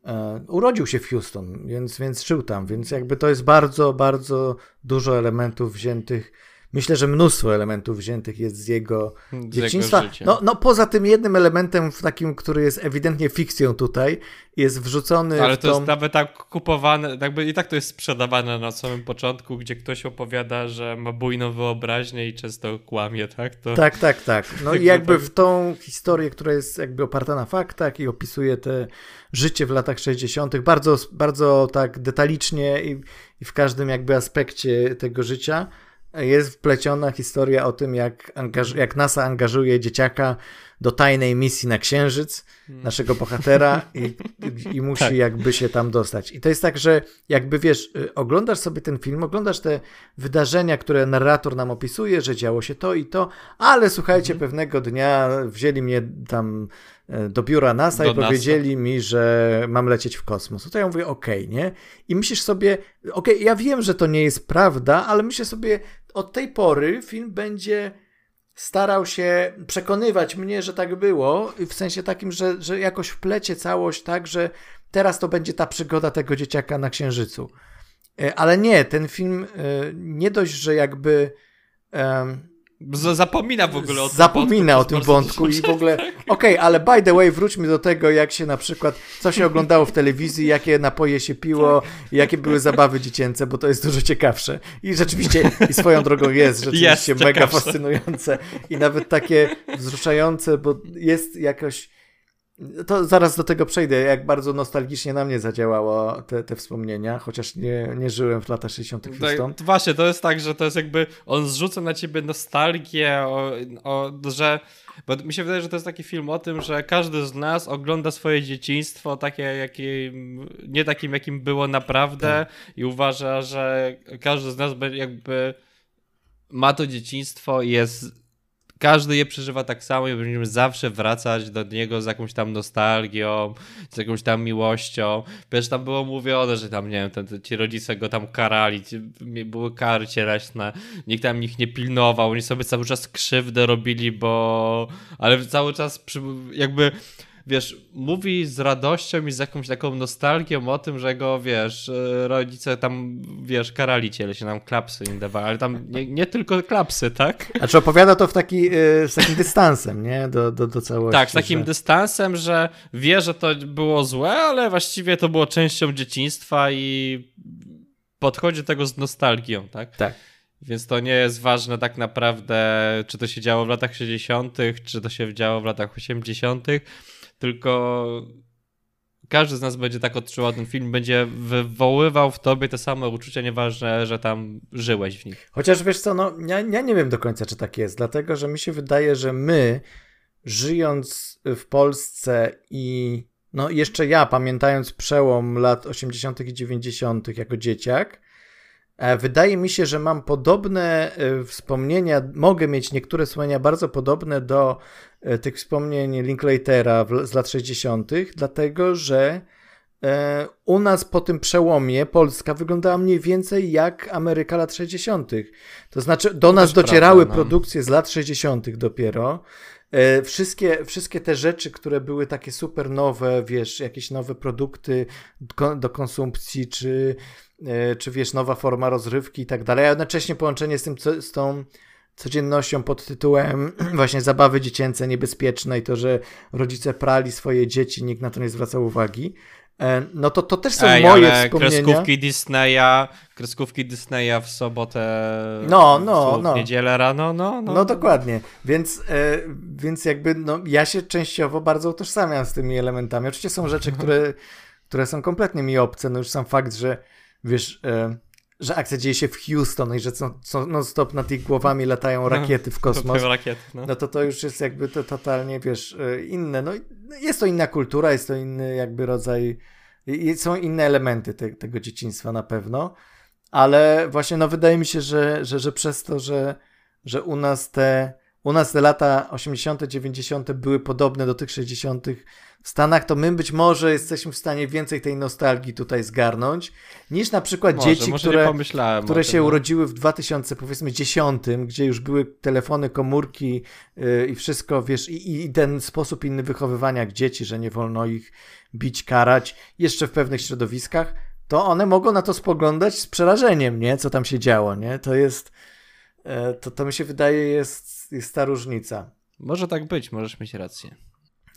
[SPEAKER 2] e, urodził się w Houston, więc, więc żył tam, więc jakby to jest bardzo, bardzo dużo elementów wziętych myślę, że mnóstwo elementów wziętych jest z jego z dzieciństwa. Jego no, no poza tym jednym elementem takim, który jest ewidentnie fikcją tutaj, jest wrzucony
[SPEAKER 1] Ale to
[SPEAKER 2] tą...
[SPEAKER 1] jest nawet tak kupowane, jakby i tak to jest sprzedawane na samym początku, gdzie ktoś opowiada, że ma bujną wyobraźnię i często kłamie, tak? To...
[SPEAKER 2] Tak, tak, tak. No i jakby w tą historię, która jest jakby oparta na faktach i opisuje te życie w latach 60., bardzo, bardzo tak detalicznie i, i w każdym jakby aspekcie tego życia jest wpleciona historia o tym, jak, angaż- jak NASA angażuje dzieciaka do tajnej misji na Księżyc, hmm. naszego bohatera, i, i, musi tak. jakby się tam dostać. I to jest tak, że jakby wiesz, y, oglądasz sobie ten film, oglądasz te wydarzenia, które narrator nam opisuje, że działo się to i to, ale słuchajcie, hmm. pewnego dnia wzięli mnie tam e, do biura NASA do i powiedzieli NASA. mi, że mam lecieć w kosmos. To ja mówię, okej, okay, nie? I myślisz sobie, okej, okay, ja wiem, że to nie jest prawda, ale myślę sobie, od tej pory film będzie starał się przekonywać mnie, że tak było, w sensie takim, że, że jakoś wplecie całość tak, że teraz to będzie ta przygoda tego dzieciaka na Księżycu. E, ale nie, ten film e, nie dość, że jakby
[SPEAKER 1] Zapomina w ogóle o tym
[SPEAKER 2] Zapomina wątku, o tym wątku i w ogóle. Okej, okay, ale by the way, wróćmy do tego, jak się na przykład, co się oglądało w telewizji, jakie napoje się piło, tak. jakie były zabawy dziecięce, bo to jest dużo ciekawsze. I rzeczywiście, i swoją drogą jest rzeczywiście jest mega fascynujące i nawet takie wzruszające, bo jest jakoś to zaraz do tego przejdę, jak bardzo nostalgicznie na mnie zadziałało te, te wspomnienia, chociaż nie, nie żyłem w latach 60.
[SPEAKER 1] Tak, właśnie, to jest tak, że to jest jakby, on zrzuca na ciebie nostalgię, o, o, że, bo mi się wydaje, że to jest taki film o tym, że każdy z nas ogląda swoje dzieciństwo takie, jakim, nie takim, jakim było naprawdę tak. i uważa, że każdy z nas jakby ma to dzieciństwo i jest każdy je przeżywa tak samo i będziemy zawsze wracać do niego z jakąś tam nostalgią, z jakąś tam miłością. Wiesz, tam było mówione, że tam, nie wiem, ten, ci rodzice go tam karali, ci, były kary cieleśne, nikt tam ich nie pilnował, oni sobie cały czas krzywdę robili, bo... ale cały czas przy, jakby wiesz, mówi z radością i z jakąś taką nostalgią o tym, że go, wiesz, e, rodzice tam, wiesz, karali cię, się nam klapsy im dawali, ale tam nie, nie tylko klapsy, tak?
[SPEAKER 2] A czy opowiada to w taki, e, z takim dystansem, nie? Do, do, do całości.
[SPEAKER 1] Tak, z takim że... dystansem, że wie, że to było złe, ale właściwie to było częścią dzieciństwa i podchodzi do tego z nostalgią, tak?
[SPEAKER 2] Tak.
[SPEAKER 1] Więc to nie jest ważne tak naprawdę, czy to się działo w latach 60., czy to się działo w latach 80., tylko każdy z nas będzie tak odczuwał ten film, będzie wywoływał w tobie te same uczucia, nieważne, że tam żyłeś w nich.
[SPEAKER 2] Chociaż wiesz co, no ja, ja nie wiem do końca, czy tak jest, dlatego, że mi się wydaje, że my, żyjąc w Polsce i no jeszcze ja, pamiętając przełom lat 80. i 90. jako dzieciak, Wydaje mi się, że mam podobne e, wspomnienia, mogę mieć niektóre wspomnienia bardzo podobne do E, tych wspomnień Linklatera z lat 60., dlatego że e, u nas po tym przełomie Polska wyglądała mniej więcej jak Ameryka lat 60. To znaczy, do nas docierały no. produkcje z lat 60. dopiero. E, wszystkie, wszystkie te rzeczy, które były takie super nowe, wiesz, jakieś nowe produkty do konsumpcji, czy, czy wiesz, nowa forma rozrywki i tak dalej, a jednocześnie połączenie z tym, z tą codziennością pod tytułem właśnie zabawy dziecięce niebezpieczne i to, że rodzice prali swoje dzieci, nikt na to nie zwracał uwagi. E, no to to też są Ej, moje ale wspomnienia.
[SPEAKER 1] kreskówki Disneya, kreskówki Disneya w sobotę, no, no, w no. niedzielę rano, no,
[SPEAKER 2] no. No dokładnie, więc, e, więc jakby no, ja się częściowo bardzo utożsamiam z tymi elementami. Oczywiście są rzeczy, które, które są kompletnie mi obce, no już sam fakt, że wiesz... E, że akcja dzieje się w Houston i że non-stop nad ich głowami latają no, rakiety w kosmos,
[SPEAKER 1] rakiety, no.
[SPEAKER 2] no to to już jest jakby to totalnie, wiesz, e, inne. No jest to inna kultura, jest to inny jakby rodzaj, są inne elementy te, tego dzieciństwa na pewno, ale właśnie no wydaje mi się, że, że, że przez to, że, że u nas te u nas te lata 80., 90. były podobne do tych 60. w Stanach, to my być może jesteśmy w stanie więcej tej nostalgii tutaj zgarnąć, niż na przykład może, dzieci, może które, które się no. urodziły w 2000, powiedzmy 10, gdzie już były telefony, komórki yy, i wszystko, wiesz, i, i ten sposób inny wychowywania dzieci, że nie wolno ich bić, karać, jeszcze w pewnych środowiskach, to one mogą na to spoglądać z przerażeniem, nie? Co tam się działo, nie? To jest, yy, to, to mi się wydaje jest jest ta różnica.
[SPEAKER 1] Może tak być, możesz mieć rację.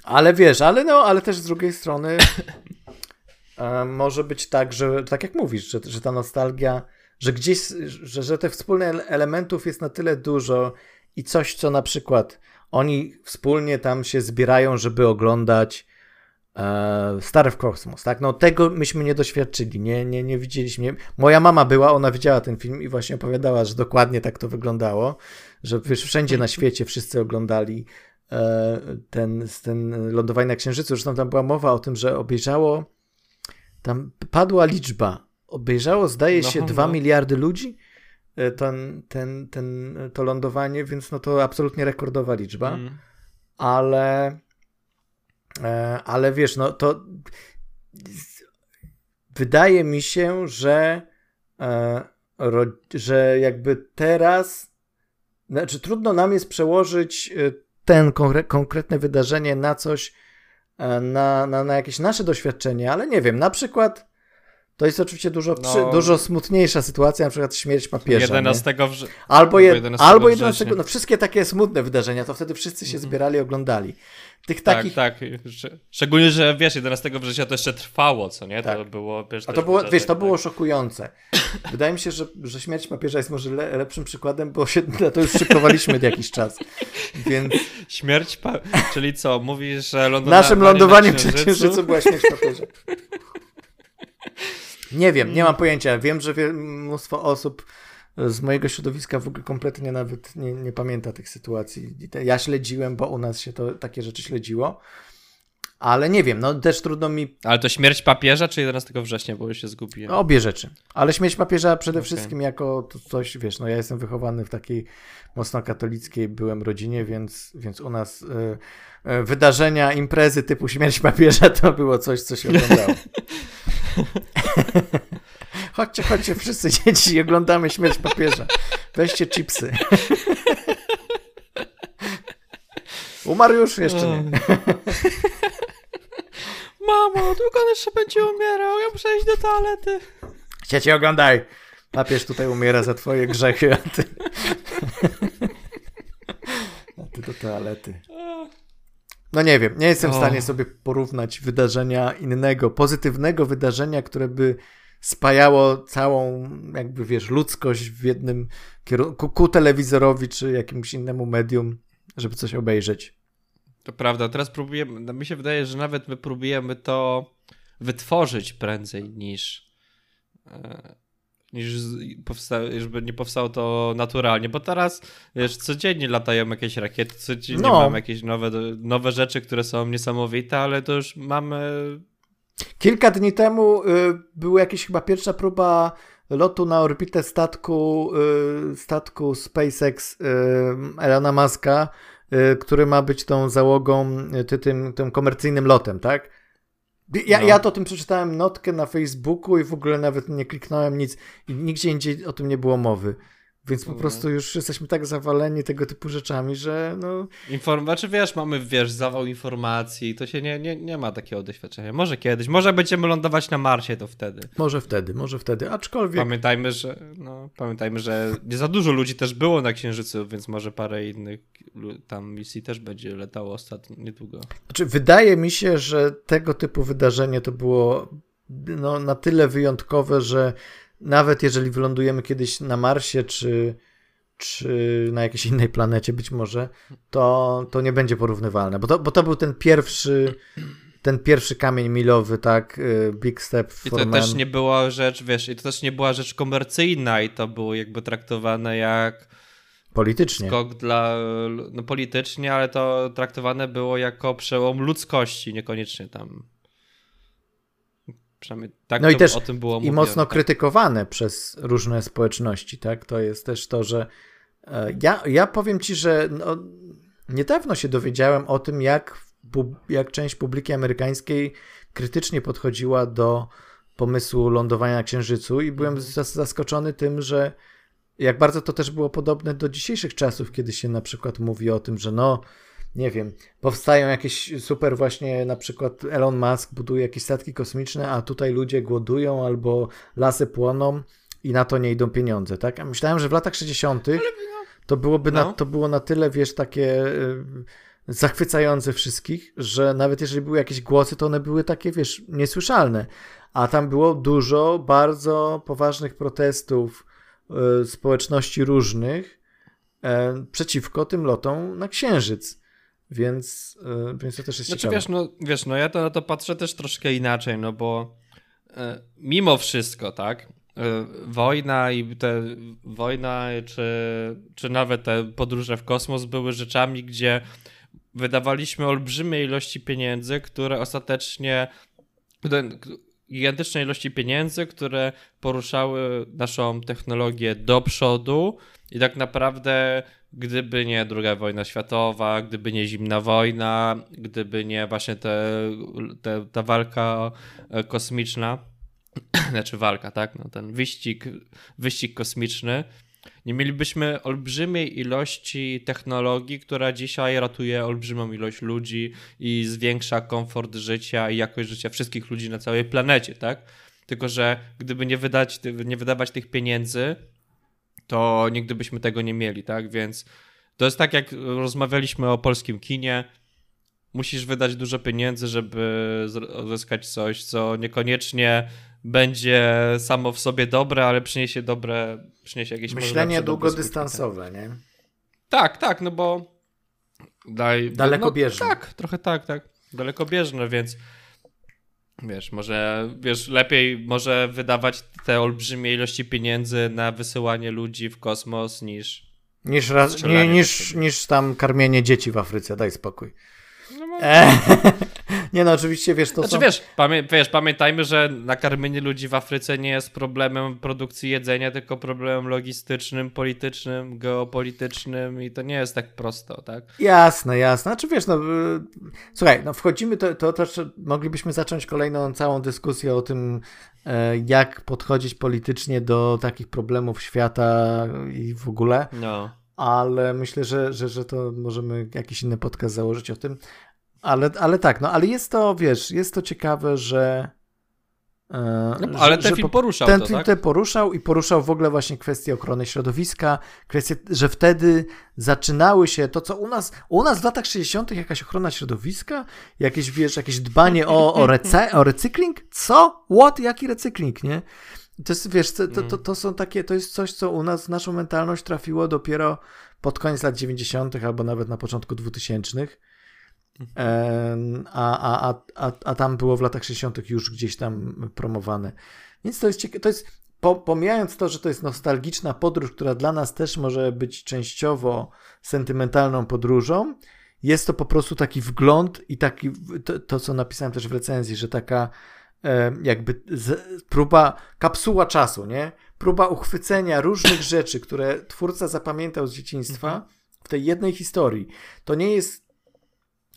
[SPEAKER 2] Ale wiesz, ale no, ale też z drugiej strony e, może być tak, że tak jak mówisz, że, że ta nostalgia, że gdzieś, że, że tych wspólnych elementów jest na tyle dużo i coś, co na przykład oni wspólnie tam się zbierają, żeby oglądać e, Stary w Kosmos, tak? No tego myśmy nie doświadczyli, nie, nie, nie widzieliśmy. Moja mama była, ona widziała ten film i właśnie opowiadała, że dokładnie tak to wyglądało, że wiesz, wszędzie na świecie wszyscy oglądali ten, ten lądowanie na Księżycu. Zresztą tam była mowa o tym, że obejrzało, tam padła liczba, obejrzało zdaje się no, 2 no. miliardy ludzi e, ten, ten, ten, to lądowanie, więc no to absolutnie rekordowa liczba, mm. ale e, ale wiesz, no to wydaje mi się, że że jakby teraz znaczy trudno nam jest przełożyć ten konkre konkretne wydarzenie na coś, e, na, na, na jakieś nasze doświadczenie, ale nie wiem, na przykład to jest oczywiście dużo, no, przy, dużo smutniejsza sytuacja, na przykład śmierć papieża.
[SPEAKER 1] 11 wrze...
[SPEAKER 2] Albo, je, 11 albo 11, no wszystkie takie smutne wydarzenia, to wtedy wszyscy się mhm. zbierali i oglądali. Tych
[SPEAKER 1] tak,
[SPEAKER 2] takich...
[SPEAKER 1] tak. Szczególnie, że wiesz, 11 września to jeszcze trwało, co nie? Tak. To było,
[SPEAKER 2] wiesz, A to było, wiesz, to tak. było szokujące. Wydaje mi się, że, że śmierć papieża jest może le, lepszym przykładem, bo się na to już szykowaliśmy jakiś czas. Więc...
[SPEAKER 1] Śmierć, pa... czyli co? Mówisz, że
[SPEAKER 2] lądowanie Naszym lądowaniem na księżycu? księżycu była śmierć papieża. Nie wiem, nie mam pojęcia. Wiem, że mnóstwo osób z mojego środowiska w ogóle kompletnie nawet nie, nie pamięta tych sytuacji. Ja śledziłem, bo u nas się to takie rzeczy śledziło. Ale nie wiem, no też trudno mi.
[SPEAKER 1] Ale to śmierć papieża czy 11 września, bo już się zgubiłem?
[SPEAKER 2] Obie rzeczy. Ale śmierć papieża przede okay. wszystkim jako coś, wiesz, no ja jestem wychowany w takiej mocno katolickiej byłem rodzinie, więc, więc u nas y, y, wydarzenia, imprezy typu śmierć papieża to było coś, co się oglądało. chodźcie, chodźcie wszyscy dzieci oglądamy śmierć papieża. Weźcie chipsy. Umarł już? Jeszcze nie.
[SPEAKER 1] Mamo, długo on jeszcze będzie umierał, ja muszę iść do toalety.
[SPEAKER 2] Ciecie, oglądaj. Papież tutaj umiera za twoje grzechy, a ty... a ty do toalety. No nie wiem, nie jestem w stanie sobie porównać wydarzenia innego, pozytywnego wydarzenia, które by spajało całą, jakby wiesz, ludzkość w jednym kierunku, ku telewizorowi czy jakimś innemu medium, żeby coś obejrzeć.
[SPEAKER 1] To prawda, teraz próbujemy, no mi się wydaje, że nawet my próbujemy to wytworzyć prędzej niż e, niż powsta- żeby nie powstało to naturalnie, bo teraz wiesz, codziennie latają jakieś rakiety, codziennie no. mamy jakieś nowe, nowe rzeczy, które są niesamowite, ale to już mamy...
[SPEAKER 2] Kilka dni temu y, była jakaś chyba pierwsza próba lotu na orbitę statku, y, statku SpaceX y, Elona Muska, y, który ma być tą załogą, y, tym, tym komercyjnym lotem, tak? Ja, no. ja to o tym przeczytałem notkę na Facebooku i w ogóle nawet nie kliknąłem nic i nigdzie indziej o tym nie było mowy. Więc po prostu już jesteśmy tak zawaleni tego typu rzeczami, że no...
[SPEAKER 1] Inform... Znaczy wiesz, mamy wiesz, zawał informacji, to się nie, nie, nie ma takiego doświadczenia. Może kiedyś, może będziemy lądować na Marsie, to wtedy.
[SPEAKER 2] Może wtedy, może wtedy, aczkolwiek...
[SPEAKER 1] Pamiętajmy, że no, pamiętajmy, że nie za dużo ludzi też było na Księżycu, więc może parę innych tam misji też będzie letało ostatnio, niedługo.
[SPEAKER 2] Znaczy wydaje mi się, że tego typu wydarzenie to było no, na tyle wyjątkowe, że nawet jeżeli wylądujemy kiedyś na Marsie, czy, czy na jakiejś innej planecie być może, to, to nie będzie porównywalne, bo to, bo to był ten pierwszy ten pierwszy kamień milowy, tak, y, Big Step for
[SPEAKER 1] I to też nie była rzecz, wiesz, i to też nie była rzecz komercyjna i to było jakby traktowane jak
[SPEAKER 2] politycznie.
[SPEAKER 1] Skok dla, no politycznie, ale to traktowane było jako przełom ludzkości, niekoniecznie tam Przynajmniej tak no i też o tym było
[SPEAKER 2] mówione. I mocno krytykowane przez różne społeczności, tak? To jest też to, że e, ja, ja powiem ci, że no, niedawno się dowiedziałem o tym, jak, jak część publiki amerykańskiej krytycznie podchodziła do pomysłu lądowania na Księżycu i byłem mhm. zaskoczony tym, że jak bardzo to też było podobne do dzisiejszych czasów, kiedy się na przykład mówi o tym, że no nie wiem, powstają jakieś super właśnie, na przykład Elon Musk buduje jakieś statki kosmiczne, a tutaj ludzie głodują albo lasy płoną i na to nie idą pieniądze, tak? myślałem, że w latach 60. to byłoby no. na, to było na tyle, wiesz, takie y, zachwycające wszystkich, że nawet jeżeli były jakieś głosy, to one były takie, wiesz, niesłyszalne. A tam było dużo bardzo poważnych protestów y, społeczności różnych y, przeciwko tym lotom na Księżyc. Więc, yy, więc to też jest
[SPEAKER 1] znaczy,
[SPEAKER 2] ciekawe.
[SPEAKER 1] Wiesz no, wiesz, no ja to na to patrzę też troszkę inaczej, no bo yy, mimo wszystko, tak, yy, wojna i te wojna, czy, czy nawet te podróże w kosmos były rzeczami, gdzie wydawaliśmy olbrzymie ilości pieniędzy, które ostatecznie gigantyczne ilości pieniędzy, które poruszały naszą technologię do przodu i tak naprawdę gdyby nie druga wojna światowa, gdyby nie zimna wojna, gdyby nie właśnie te, te, ta walka e, kosmiczna, znaczy walka, tak, no ten wyścig, wyścig kosmiczny, Nie mielibyśmy olbrzymiej ilości technologii, która dzisiaj ratuje olbrzymią ilość ludzi i zwiększa komfort życia i jakość życia wszystkich ludzi na całej planecie, tak? Tylko, że gdyby nie, wydać, nie wydawać tych pieniędzy, to nigdy byśmy tego nie mieli, tak? Więc to jest tak, jak rozmawialiśmy o polskim kinie. Musisz wydać dużo pieniędzy, żeby uzyskać coś, co niekoniecznie będzie samo w sobie dobre, ale przyniesie dobre, przyniesie jakieś
[SPEAKER 2] Myślenie długodystansowe, nie?
[SPEAKER 1] Tak, tak, no bo
[SPEAKER 2] daj, dalekobieżne.
[SPEAKER 1] No, tak, trochę tak, tak. Dalekobieżne, więc wiesz, może wiesz, lepiej może wydawać te olbrzymie ilości pieniędzy na wysyłanie ludzi w kosmos niż
[SPEAKER 2] niż, raz, nie, niż, niż tam karmienie dzieci w Afryce, daj spokój. Nie no, oczywiście, wiesz, to
[SPEAKER 1] znaczy,
[SPEAKER 2] są...
[SPEAKER 1] wiesz, pamię wiesz, pamiętajmy, że nakarmienie ludzi w Afryce nie jest problemem produkcji jedzenia, tylko problemem logistycznym, politycznym, geopolitycznym i to nie jest tak prosto, tak?
[SPEAKER 2] Jasne, jasne. Znaczy, wiesz, no, y, słuchaj, no wchodzimy, to, to też moglibyśmy zacząć kolejną całą dyskusję o tym, e, jak podchodzić politycznie do takich problemów świata i w ogóle.
[SPEAKER 1] No
[SPEAKER 2] ale myślę, że, że, że to możemy jakiś inny podcast założyć o tym. Ale, ale tak, no ale jest to, wiesz, jest to ciekawe, że.
[SPEAKER 1] E, no, ale ten film poruszał
[SPEAKER 2] ten
[SPEAKER 1] to,
[SPEAKER 2] film
[SPEAKER 1] tak?
[SPEAKER 2] Poruszał i poruszał w ogóle właśnie kwestię ochrony środowiska, kwestię, że wtedy zaczynały się to, co u nas, u nas w latach 60. jakaś ochrona środowiska, jakieś, wiesz, jakieś dbanie o, o, rece, o recykling? Co? What? Jaki recykling, nie? To jest, wiesz, to, to, to, to, są takie, to jest coś, co u nas naszą mentalność trafiło dopiero pod koniec lat 90. albo nawet na początku 2000. A, a, a, a, a tam było w latach 60. już gdzieś tam promowane. Więc to jest ciekawe. To jest, po, pomijając to, że to jest nostalgiczna podróż, która dla nas też może być częściowo sentymentalną podróżą, jest to po prostu taki wgląd i taki, to, to co napisałem też w recenzji, że taka E, jakby z, próba, kapsuła czasu, nie? Próba uchwycenia różnych rzeczy, które twórca zapamiętał z dzieciństwa mhm. w tej jednej historii. To nie jest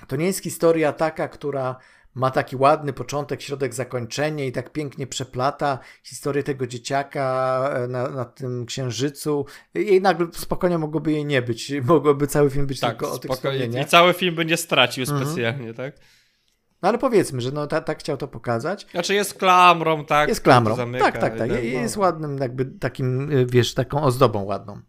[SPEAKER 2] to nie jest historia taka, która ma taki ładny początek, środek, zakończenie i tak pięknie przeplata historię tego dzieciaka e, na, na tym księżycu i nagle spokojnie mogłoby jej nie być. Mogłoby cały film być tak, tylko o tych
[SPEAKER 1] I cały film by nie stracił mhm. specjalnie, tak?
[SPEAKER 2] No ale powiedzmy, że no tak ta chciał to pokazać.
[SPEAKER 1] Znaczy jest klamrą, tak?
[SPEAKER 2] Jest klamrą. Zamyka, tak, tak, tak. Jest no. ładnym jakby takim, y, wiesz, taką ozdobą ładną.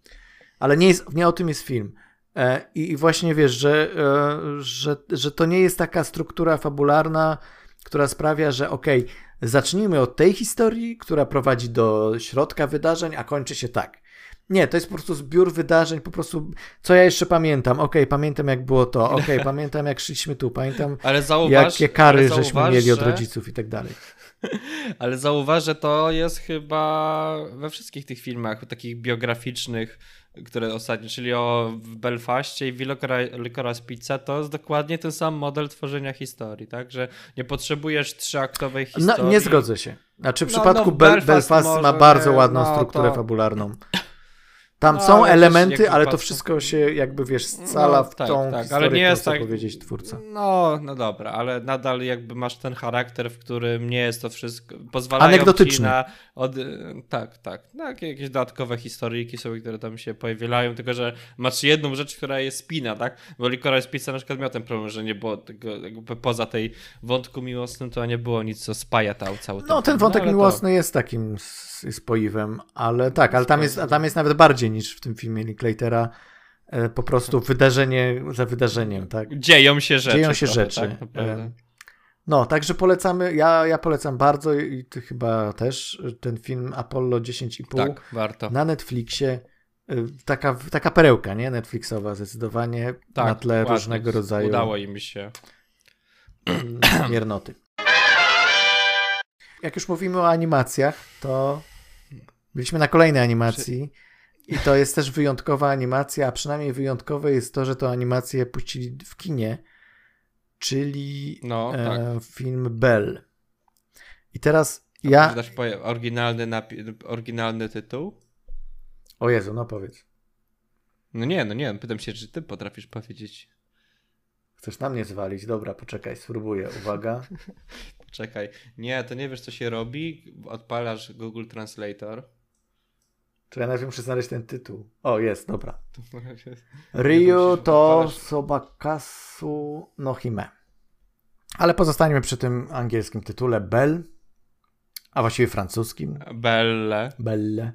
[SPEAKER 2] Ale nie, jest, nie o tym jest film. E, I właśnie wiesz, że, e, że, że to nie jest taka struktura fabularna, która sprawia, że okej, okay, zacznijmy od tej historii, która prowadzi do środka wydarzeń, a kończy się tak. Nie, to jest po prostu zbiór wydarzeń, po prostu, co ja jeszcze pamiętam, okej, okay, pamiętam jak było to, okej, okay, pamiętam jak szliśmy tu, pamiętam ale zauważ, jakie kary zauważ, żeśmy mieli od rodziców i tak dalej.
[SPEAKER 1] Ale zauważ, że to jest chyba we wszystkich tych filmach takich biograficznych, które ostatnio, czyli o Belfaście i Licorice Pizza, to jest dokładnie ten sam model tworzenia historii, tak? Że nie potrzebujesz trzyaktowej historii.
[SPEAKER 2] No, nie zgodzę się. Znaczy w no, przypadku no, Belfast, Belfast ma bardzo ładną no, strukturę to... fabularną. Tam no, są elementy, ale to wszystko się jakby wiesz scala no, w tak, tą tak, historię, ale nie jest tak powiedzieć twórca.
[SPEAKER 1] No, no dobra, ale nadal jakby masz ten charakter, w którym nie jest to wszystko pozwalają
[SPEAKER 2] Anegdotyczny.
[SPEAKER 1] na od... tak, tak, tak, jakieś dodatkowe historyjki są, które tam się pojawiają, tylko że masz jedną rzecz, która jest spina, tak? Bo Licorice Pizza na przykład miał ten problem, że nie było tego jakby poza tej wątku miłosnym to nie było nic, co spaja cały ten
[SPEAKER 2] No, ten wątek no, miłosny to... jest takim spoiwem, ale tak, ale tam jest, tam jest nawet bardziej niż w tym filmie Linklatera. E, po prostu wydarzenie za wydarzeniem, tak?
[SPEAKER 1] Dzieją się rzeczy.
[SPEAKER 2] Dzieją się trochę, rzeczy. Tak, e, no, także polecamy, ja, ja polecam bardzo i ty chyba też ten film Apollo 10,5
[SPEAKER 1] tak, warto.
[SPEAKER 2] na Netflixie. E, taka, taka perełka, nie? Netflixowa zdecydowanie tak, na tle ładnie. różnego rodzaju.
[SPEAKER 1] Udało im się.
[SPEAKER 2] Miernoty. Jak już mówimy o animacjach, to byliśmy na kolejnej animacji. I to jest też wyjątkowa animacja, a przynajmniej wyjątkowe jest to, że to animację puścili w kinie, czyli no, e, tak. film Bell. I teraz a ja.
[SPEAKER 1] Dasz oryginalny, napi- oryginalny tytuł?
[SPEAKER 2] O Jezu, no powiedz.
[SPEAKER 1] No nie, no nie, pytam się, czy ty potrafisz powiedzieć.
[SPEAKER 2] Chcesz na mnie zwalić? Dobra, poczekaj, spróbuję. Uwaga.
[SPEAKER 1] Czekaj. Nie, to nie wiesz, co się robi. Odpalasz Google Translator.
[SPEAKER 2] Czy ja najpierw muszę znaleźć ten tytuł. O, jest, dobra. Ryu to Sobakasu no Hime. Ale pozostańmy przy tym angielskim tytule Bell, a właściwie francuskim.
[SPEAKER 1] Belle.
[SPEAKER 2] Belle.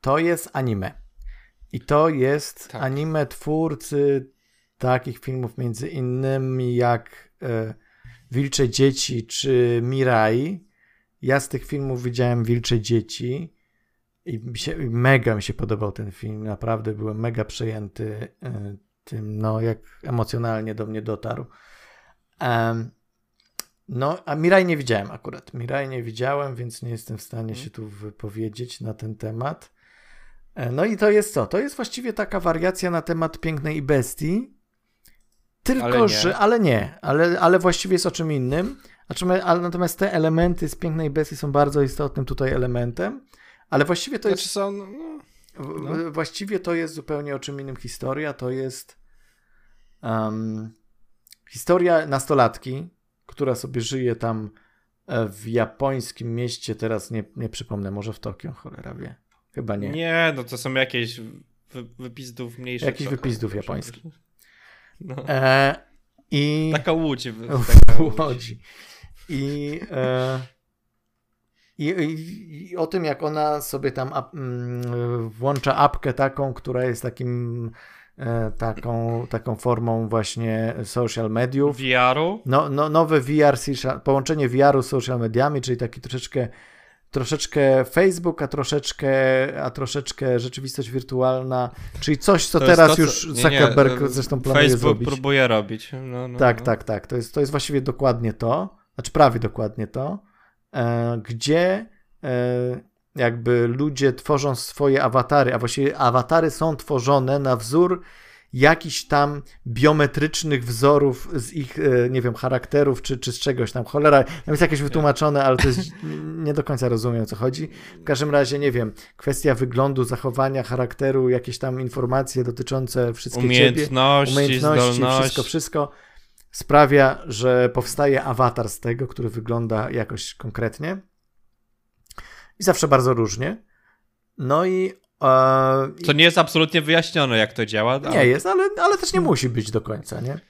[SPEAKER 2] To jest anime. I to jest tak. anime twórcy takich filmów między innymi jak e, Wilcze Dzieci czy Mirai. Ja z tych filmów widziałem Wilcze Dzieci i mi się, mega mi się podobał ten film. Naprawdę byłem mega przejęty e, tym, no jak emocjonalnie do mnie dotarł. Um, no, a Mirai nie widziałem akurat. Mirai nie widziałem, więc nie jestem w stanie się tu wypowiedzieć na ten temat. E, no i to jest co? To jest właściwie taka wariacja na temat pięknej i bestii. Tylko, ale że, ale nie, ale, ale właściwie jest o czym innym. Znaczy, ale natomiast te elementy z pięknej bestii są bardzo istotnym tutaj elementem, ale właściwie to znaczy jest. Są, no, no. Właściwie to jest zupełnie o czym innym historia. To jest um, historia nastolatki, która sobie żyje tam e, w japońskim mieście, teraz nie, nie przypomnę, może w Tokio, cholera wie. Chyba nie.
[SPEAKER 1] Nie, no to są jakieś wy, wypizdów mniejszych.
[SPEAKER 2] Jakiś wypizdów japońskich. No. E, i...
[SPEAKER 1] Taka łódź.
[SPEAKER 2] Taka łódź. I, e, i, i, I, o tym, jak ona sobie tam ap, mm, włącza apkę taką, która jest takim e, taką, taką formą właśnie social mediów.
[SPEAKER 1] VR-u?
[SPEAKER 2] No, no, nowe VR, połączenie VR-u z social mediami, czyli taki troszeczkę troszeczkę Facebook, a troszeczkę, a troszeczkę rzeczywistość wirtualna, czyli coś, co to teraz to, już Zuckerberg nie, zresztą planuje
[SPEAKER 1] Facebook
[SPEAKER 2] zrobić.
[SPEAKER 1] Facebook próbuje robić. No, no,
[SPEAKER 2] tak,
[SPEAKER 1] no.
[SPEAKER 2] tak, tak. To jest, to jest właściwie dokładnie to, znaczy prawie dokładnie to, gdzie e, jakby ludzie tworzą swoje awatary, a właściwie awatary są tworzone na wzór jakichś tam biometrycznych wzorów z ich, e, nie wiem, charakterów czy, czy z czegoś tam. Cholera, tam jest jakieś wytłumaczone, ale to jest, nie do końca rozumiem o co chodzi. W każdym razie, nie wiem, kwestia wyglądu, zachowania, charakteru, jakieś tam informacje dotyczące wszystkich
[SPEAKER 1] umiejętności, ciebie, umiejętności, zdolność.
[SPEAKER 2] wszystko, wszystko sprawia, że powstaje awatar z tego, który wygląda jakoś konkretnie i zawsze bardzo różnie. No i
[SPEAKER 1] co nie jest absolutnie wyjaśnione, jak to działa.
[SPEAKER 2] Nie ale... jest, ale, ale też nie musi być do końca, nie?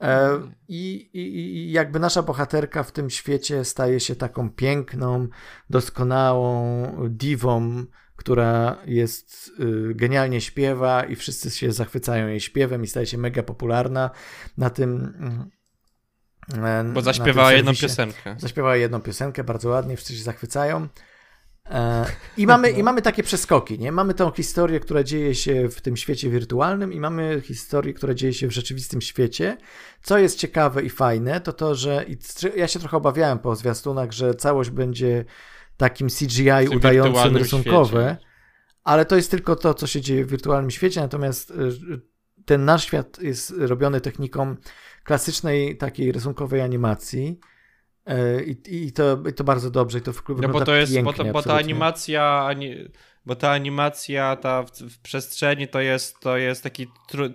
[SPEAKER 2] E, I, i, I jakby nasza bohaterka w tym świecie staje się taką piękną, doskonałą diwą, która jest y, genialnie śpiewa i wszyscy się zachwycają jej śpiewem i staje się mega popularna na tym.
[SPEAKER 1] Y, Bo zaśpiewała jedną piosenkę.
[SPEAKER 2] Zaśpiewała jedną piosenkę, bardzo ładnie, wszyscy się zachwycają. E, I mamy, I mamy takie przeskoki, nie? Mamy tą historię, która dzieje się w tym świecie wirtualnym i mamy historię, która dzieje się w rzeczywistym świecie. Co jest ciekawe i fajne, to to, że ja się trochę obawiałem po zwiastunach, że całość będzie takim CGI udającym rysunkowe, świecie. ale to jest tylko to, co się dzieje w wirtualnym świecie, natomiast y, ten nasz świat jest robiony techniką klasycznej takiej rysunkowej animacji E, I, i, to, I to bardzo dobrze, i to
[SPEAKER 1] no bo to jest, bo, to, bo ta animacja, bo ta animacja ta w, w, przestrzeni to jest, to jest taki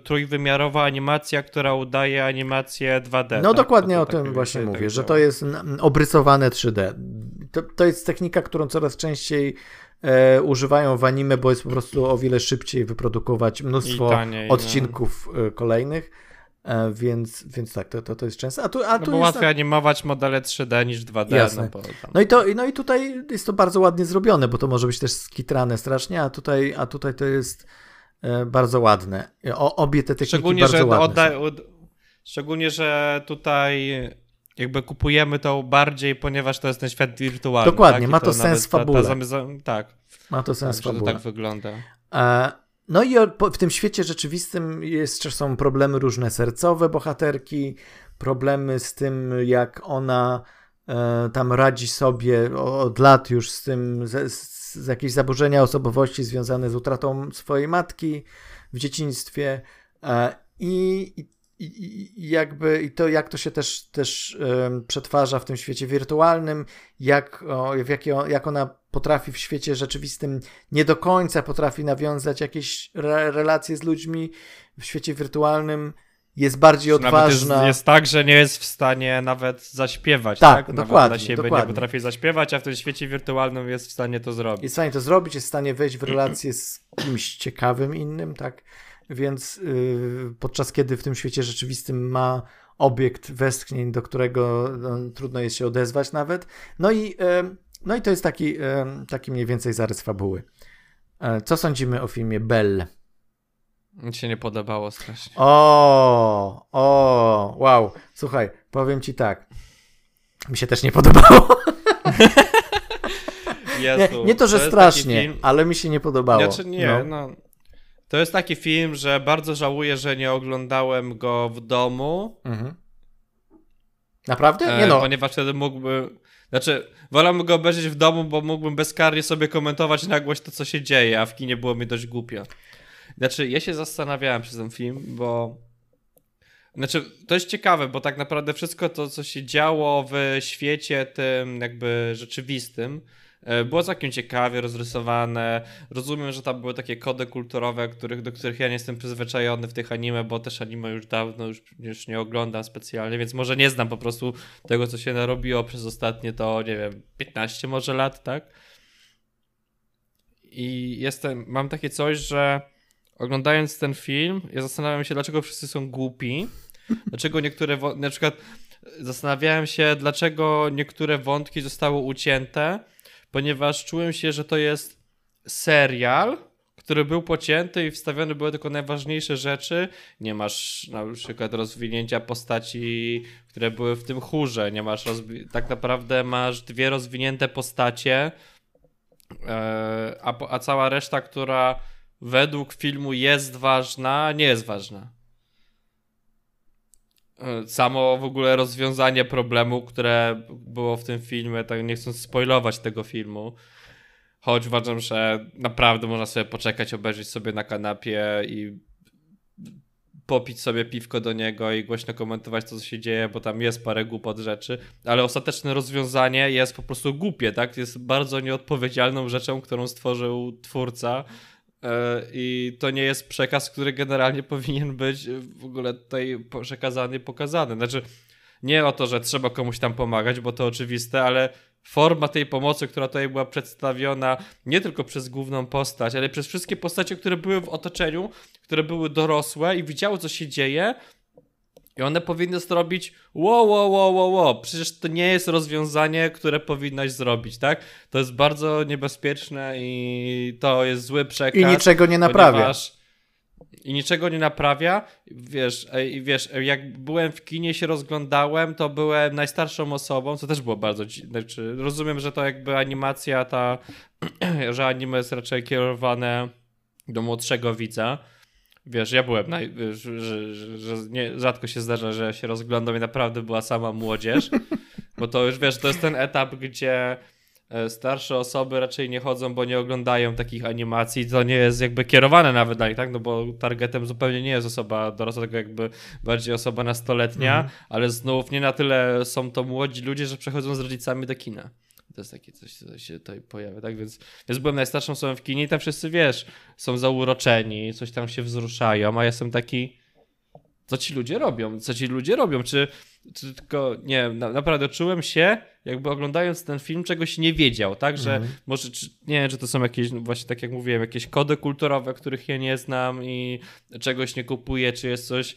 [SPEAKER 1] trójwymiarowa animacja, która udaje animację 2D.
[SPEAKER 2] No tak? dokładnie o tym właśnie mówię, tak że to jest obrysowane 3D. To, to jest technika, którą coraz częściej e, używają w anime, bo jest po prostu o wiele szybciej wyprodukować mnóstwo taniej, no. odcinków no. kolejnych. E, więc, więc tak, to, to, to jest często. A tu, a
[SPEAKER 1] no tu no bo łatwiej tak... animować modele 3D niż 2D.
[SPEAKER 2] Jasne. No, no, i to, no i tutaj jest to bardzo ładnie zrobione, bo to może być też skitrane strasznie, a tutaj, a tutaj to jest e, bardzo ładne. O, obie te techniki szczególnie, bardzo że ładne
[SPEAKER 1] Szczególnie, że tutaj jakby kupujemy to bardziej, ponieważ to jest ten świat wirtualny.
[SPEAKER 2] Dokładnie,
[SPEAKER 1] tak?
[SPEAKER 2] ma to, to sens fabuły.
[SPEAKER 1] Tak.
[SPEAKER 2] Ma to sens
[SPEAKER 1] tak,
[SPEAKER 2] fabuły.
[SPEAKER 1] tak wygląda.
[SPEAKER 2] E, no i w tym świecie rzeczywistym jeszcze są problemy różne sercowe bohaterki, problemy z tym, jak ona e, tam radzi sobie od lat już z tym, z, z jakieś zaburzenia osobowości związane z utratą swojej matki w dzieciństwie. E, I, i, i, jakby i to jak to się też, też um, przetwarza w tym świecie wirtualnym, jak, o, w jakie, jak ona potrafi w świecie rzeczywistym nie do końca potrafi nawiązać jakieś re, relacje z ludźmi, w świecie wirtualnym jest bardziej odważna.
[SPEAKER 1] Jest, jest, tak, że nie jest w stanie nawet zaśpiewać. Tak, tak?
[SPEAKER 2] dokładnie.
[SPEAKER 1] na siebie
[SPEAKER 2] dokładnie.
[SPEAKER 1] nie potrafi zaśpiewać, a w tym świecie wirtualnym jest w stanie to zrobić.
[SPEAKER 2] Jest w stanie to zrobić, jest w stanie wejść w relację z kimś ciekawym innym, tak? Więc yy, podczas kiedy w tym świecie rzeczywistym ma obiekt westchnień, do którego no, trudno jest się odezwać nawet. No i, yy, no i to jest taki, yy, taki mniej więcej zarys fabuły. E, co sądzimy o filmie Belle?
[SPEAKER 1] Mi się nie podobało strasznie.
[SPEAKER 2] O, o, wow. Słuchaj, powiem ci tak. Mi się też nie podobało.
[SPEAKER 1] Jezu,
[SPEAKER 2] nie, nie to, że to strasznie, ale mi się nie podobało.
[SPEAKER 1] Znaczy nie, no. no. To jest taki film, że bardzo żałuję, że nie oglądałem go w domu. Mhm.
[SPEAKER 2] Naprawdę? Nie e, no.
[SPEAKER 1] Ponieważ wtedy mógłbym. Znaczy, wolałbym go obejrzeć w domu, bo mógłbym bezkarnie sobie komentować na głoś to, co się dzieje, a w kinie było mi dość głupio. Znaczy, ja się zastanawiałem przez ten film, bo. Znaczy, to jest ciekawe, bo tak naprawdę wszystko to, co się działo w świecie tym jakby rzeczywistym, było całkiem ciekawie rozrysowane. Rozumiem, że tam były takie kody kulturowe, których, do których ja nie jestem przyzwyczajony w tych anime, bo też anime już dawno już, już nie oglądam specjalnie, więc może nie znam po prostu tego, co się narobiło przez ostatnie to, nie wiem, 15 może lat, tak? I jestem, mam takie coś, że oglądając ten film, ja zastanawiam się, dlaczego wszyscy są głupi. Dlaczego niektóre, na przykład zastanawiałem się, dlaczego niektóre wątki zostały ucięte, ponieważ czułem się, że to jest serial, który był pocięty i wstawione były tylko najważniejsze rzeczy. Nie masz na przykład rozwinięcia postaci, które były w tym chórze. Nie masz tak naprawdę masz dwie rozwinięte postacie, e, a, a cała reszta, która według filmu jest ważna, nie jest ważna. E, samo w ogóle rozwiązanie problemu, które było w tym filmie, tak nie chcąc spoilować tego filmu, choć uważam, że naprawdę można sobie poczekać, obejrzeć sobie na kanapie i popić sobie piwko do niego i głośno komentować to, co się dzieje, bo tam jest parę głupot rzeczy, ale ostateczne rozwiązanie jest po prostu głupie, tak? Jest bardzo nieodpowiedzialną rzeczą, którą stworzył twórca, I to nie jest przekaz, który generalnie powinien być w ogóle tutaj przekazany, pokazany. Znaczy, nie o to, że trzeba komuś tam pomagać, bo to oczywiste, ale forma tej pomocy, która tutaj była przedstawiona nie tylko przez główną postać, ale przez wszystkie postacie, które były w otoczeniu, które były dorosłe i widziały, co się dzieje, i one powinny zrobić wow, wow, wow, wow, wow. Przecież to nie jest rozwiązanie, które powinnaś zrobić, tak? To jest bardzo niebezpieczne i to jest zły przekaz.
[SPEAKER 2] I niczego nie naprawia.
[SPEAKER 1] I niczego nie naprawia. Wiesz, wiesz, jak byłem w kinie, się rozglądałem, to byłem najstarszą osobą, co też było bardzo. Znaczy, rozumiem, że to jakby animacja ta, że anime jest raczej kierowane do młodszego widza Wiesz, ja byłem, naj, że, że, że nie, rzadko się zdarza, że się rozglądam i naprawdę była sama młodzież, bo to już, wiesz, to jest ten etap, gdzie e, starsze osoby raczej nie chodzą, bo nie oglądają takich animacji, to nie jest jakby kierowane nawet dla nich, tak, no bo targetem zupełnie nie jest osoba dorosła, tylko jakby bardziej osoba nastoletnia, mhm. ale znów nie na tyle są to młodzi ludzie, że przechodzą z rodzicami do kina. To jest takie coś, co się tutaj pojawia, tak? Więc, więc byłem najstarszą osobą w kinie i tam wszyscy, wiesz, są zauroczeni, coś tam się wzruszają, a ja jestem taki, co ci ludzie robią? Co ci ludzie robią? Czy, czy tylko, nie na, naprawdę czułem się, jakby oglądając ten film, czegoś nie wiedział, tak? Że mhm. może, czy, nie wiem, czy to są jakieś, no właśnie tak jak mówiłem, jakieś kody kulturowe, których ja nie znam i czegoś nie kupuję, czy jest coś,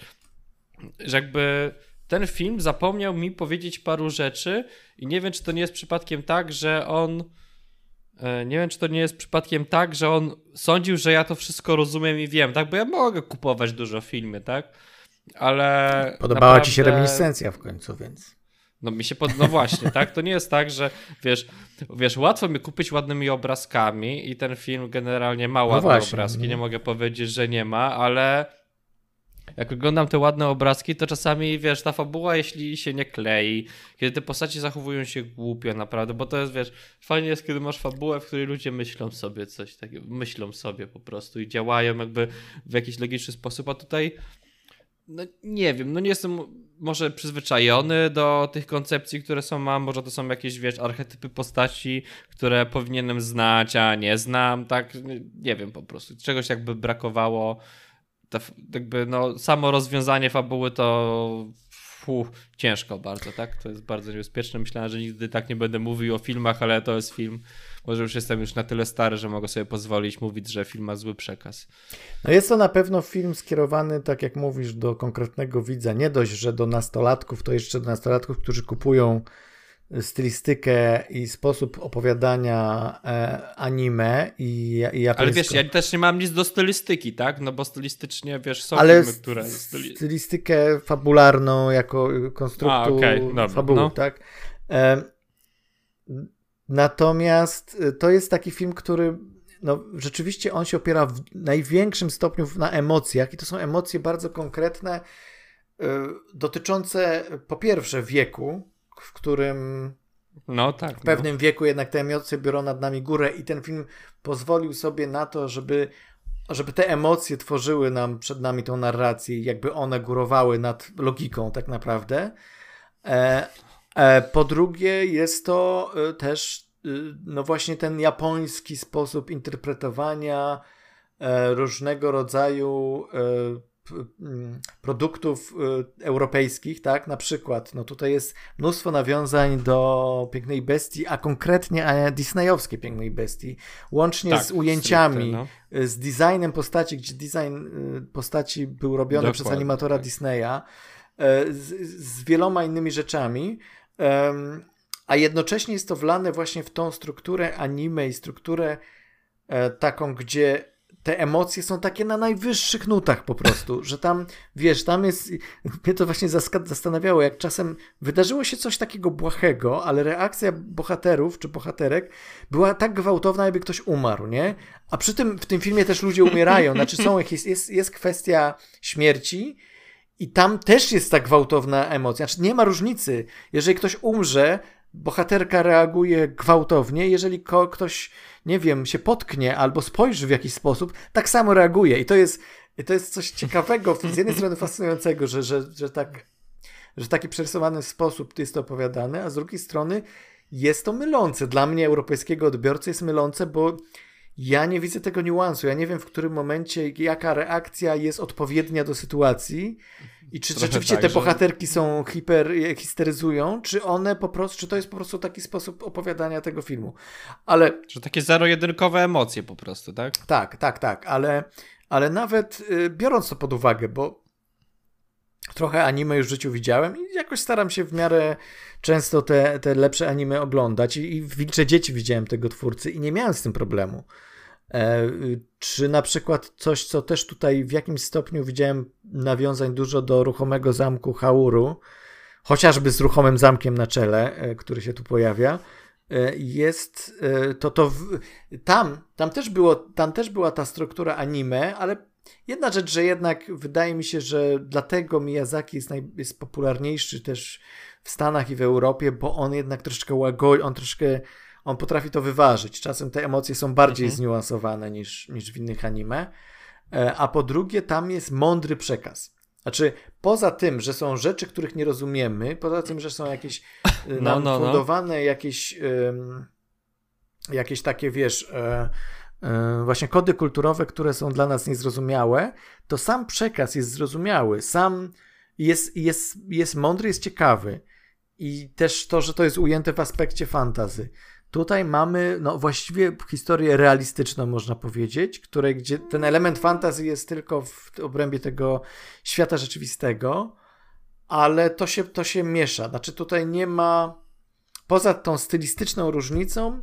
[SPEAKER 1] że jakby ten film zapomniał mi powiedzieć paru rzeczy i nie wiem, czy to nie jest przypadkiem tak, że on. E, nie wiem, czy to nie jest przypadkiem tak, że on sądził, że ja to wszystko rozumiem i wiem, tak? Bo ja mogę kupować dużo filmy, tak? Ale.
[SPEAKER 2] Podobała naprawdę... ci się reminiscencja w końcu, więc.
[SPEAKER 1] No mi się pod... No właśnie, tak? To nie jest tak, że wiesz, wiesz, łatwo mi kupić ładnymi obrazkami i ten film generalnie ma no ładne no właśnie, obrazki, nie mogę powiedzieć, że nie ma, ale jak oglądam te ładne obrazki, to czasami, wiesz, ta fabuła, jeśli się nie klei, kiedy te postacie zachowują się głupio naprawdę, bo to jest, wiesz, fajnie jest, kiedy masz fabułę, w której ludzie myślą sobie coś takiego, myślą sobie po prostu i działają jakby w jakiś logiczny sposób, a tutaj no nie wiem, no nie jestem może przyzwyczajony do tych koncepcji, które są mam, może to są jakieś, wiesz, archetypy postaci, które powinienem znać, a nie znam, tak, nie wiem po prostu, czegoś jakby brakowało jakby no, samo rozwiązanie fabuły to ciężko bardzo, tak? To jest bardzo niebezpieczne. Myślałem, że nigdy tak nie będę mówił o filmach, ale to jest film. Może już jestem już na tyle stary, że mogę sobie pozwolić mówić, że film ma zły przekaz.
[SPEAKER 2] No jest to na pewno film skierowany, tak jak mówisz, do konkretnego widza. Nie dość, że do nastolatków, to jeszcze do nastolatków, którzy kupują stylistykę i sposób opowiadania e, anime i, i japońsko.
[SPEAKER 1] Ale wiesz, ja też nie mam nic do stylistyki, tak? No bo stylistycznie, wiesz, są Ale filmy, które...
[SPEAKER 2] stylistykę fabularną jako konstruktu A, okay. fabuły, no. tak? Natomiast e, to jest taki film, który no, rzeczywiście on się opiera w największym stopniu na emocjach i to są emocje bardzo konkretne, e, dotyczące po pierwsze wieku, w którym
[SPEAKER 1] no, tak,
[SPEAKER 2] w pewnym no. wieku jednak te emocje biorą nad nami górę i ten film pozwolił sobie na to, żeby, żeby te emocje tworzyły nam przed nami tą narrację, jakby one górowały nad logiką tak naprawdę. E, e, po drugie jest to e, też e, no właśnie ten japoński sposób interpretowania e, różnego rodzaju e, produktów y, europejskich, tak? Na przykład, no tutaj jest mnóstwo nawiązań do Pięknej Bestii, a konkretnie Disneyowskie Pięknej Bestii, łącznie tak, z ujęciami, stricte, no. z designem postaci, gdzie design y, postaci był robiony Dokładnie, przez animatora tak. Disneya, y, z, z wieloma innymi rzeczami. A jednocześnie jest to wlane właśnie w tą strukturę anime i strukturę e, taką, gdzie te emocje są takie na najwyższych nutach po prostu, że tam, wiesz, tam jest, mnie to właśnie zastanawiało, jak czasem wydarzyło się coś takiego błahego, ale reakcja bohaterów czy bohaterek była tak gwałtowna, jakby ktoś umarł, nie? A przy tym w tym filmie też ludzie umierają, znaczy są jakieś, jest, jest kwestia śmierci i tam też jest ta gwałtowna emocja, znaczy nie ma różnicy, jeżeli ktoś umrze, bohaterka reaguje gwałtownie, jeżeli ktoś, nie wiem, się potknie albo spojrzy w jakiś sposób, tak samo reaguje. I to jest, to jest coś ciekawego, z jednej strony fascynującego, że, że, że, tak, że taki przerysowany sposób jest to opowiadane, a z drugiej strony jest to mylące. Dla mnie, europejskiego odbiorcy, jest mylące, bo ja nie widzę tego niuansu. Ja nie wiem, w którym momencie, jaka reakcja jest odpowiednia do sytuacji i czy Trochę rzeczywiście tak, te że... bohaterki są hiper, histeryzują, czy one po prostu, czy to jest po prostu taki sposób opowiadania tego filmu. Ale...
[SPEAKER 1] Że takie zero-jedynkowe emocje po prostu, tak?
[SPEAKER 2] Tak, tak, tak, ale, ale nawet y, biorąc to pod uwagę, bo trochę anime już w życiu widziałem i jakoś staram się w miarę często te, te lepsze anime oglądać i, i w Wilcze Dzieci widziałem tego twórcy i nie miałem z tym problemu. E, czy na przykład coś, co też tutaj w jakimś stopniu widziałem nawiązań dużo do ruchomego zamku Hauru, chociażby z ruchomym zamkiem na czele, e, który się tu pojawia, e, jest to to w, tam, tam też było, tam też była ta struktura anime, ale jedna rzecz, że jednak wydaje mi się, że dlatego Miyazaki jest, naj, jest popularniejszy też w Stanach i w Europie, bo on jednak troszeczkę łagodzi, on troszkę on potrafi to wyważyć. Czasem te emocje są bardziej mhm. zniuansowane niż, niż w innych anime. E, a po drugie, tam jest mądry przekaz. Znaczy, poza tym, że są rzeczy, których nie rozumiemy, poza tym, że są jakieś e, no, nam no, no. fundowane no. jakieś, um, jakieś takie, wiesz, e, e, właśnie kody kulturowe, które są dla nas niezrozumiałe, to sam przekaz jest zrozumiały, sam jest, jest, jest mądry, jest ciekawy. I też to, że to jest ujęte w aspekcie fantazy. Tutaj mamy no, właściwie historię realistyczną, można powiedzieć, której, gdzie ten element fantazji jest tylko w obrębie tego świata rzeczywistego, ale to się, to się miesza. Znaczy tutaj nie ma, poza tą stylistyczną różnicą,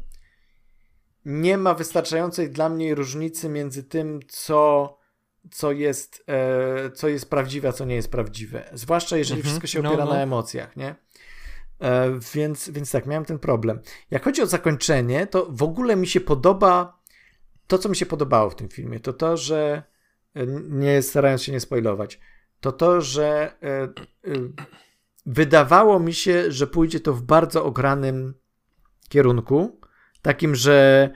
[SPEAKER 2] nie ma wystarczającej dla mnie różnicy między tym, co, co, jest, e, co jest prawdziwe, a co nie jest prawdziwe. Zwłaszcza jeżeli mhm. wszystko się opiera no, no. na emocjach, nie? E, więc, więc tak, miałem ten problem. Jak chodzi o zakończenie, to w ogóle mi się podoba to, co mi się podobało w tym filmie, to to, że e, nie starając się nie spoilować, to to, że e, wydawało mi się, że pójdzie to w bardzo ogranym kierunku, takim, że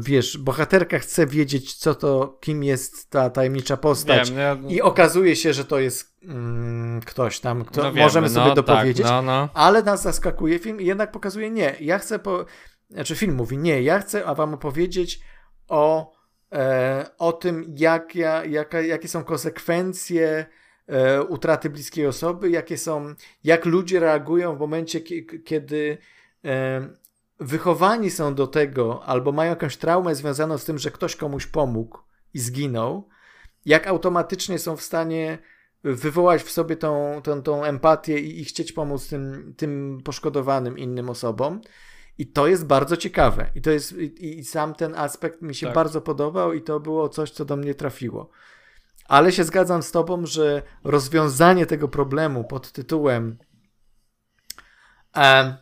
[SPEAKER 2] wiesz, bohaterka chce wiedzieć, co to, kim jest ta tajemnicza postać Wiem, ja... i okazuje się, że to jest mm, ktoś tam, kto no możemy sobie no, dopowiedzieć, tak, no, no. ale nas zaskakuje film i jednak pokazuje, nie, ja chcę, po... znaczy film mówi, nie, ja chcę wam opowiedzieć o e, o tym, jak, jak, jakie są konsekwencje e, utraty bliskiej osoby, jakie są, jak ludzie reagują w momencie, kiedy e, wychowani są do tego, albo mają jakąś traumę związaną z tym, że ktoś komuś pomógł i zginął, jak automatycznie są w stanie wywołać w sobie tą, tą, tą empatię i, i chcieć pomóc tym, tym poszkodowanym innym osobom. I to jest bardzo ciekawe. I to jest, i, i sam ten aspekt mi się tak. bardzo podobał, i to było coś, co do mnie trafiło. Ale się zgadzam z Tobą, że rozwiązanie tego problemu pod tytułem. E,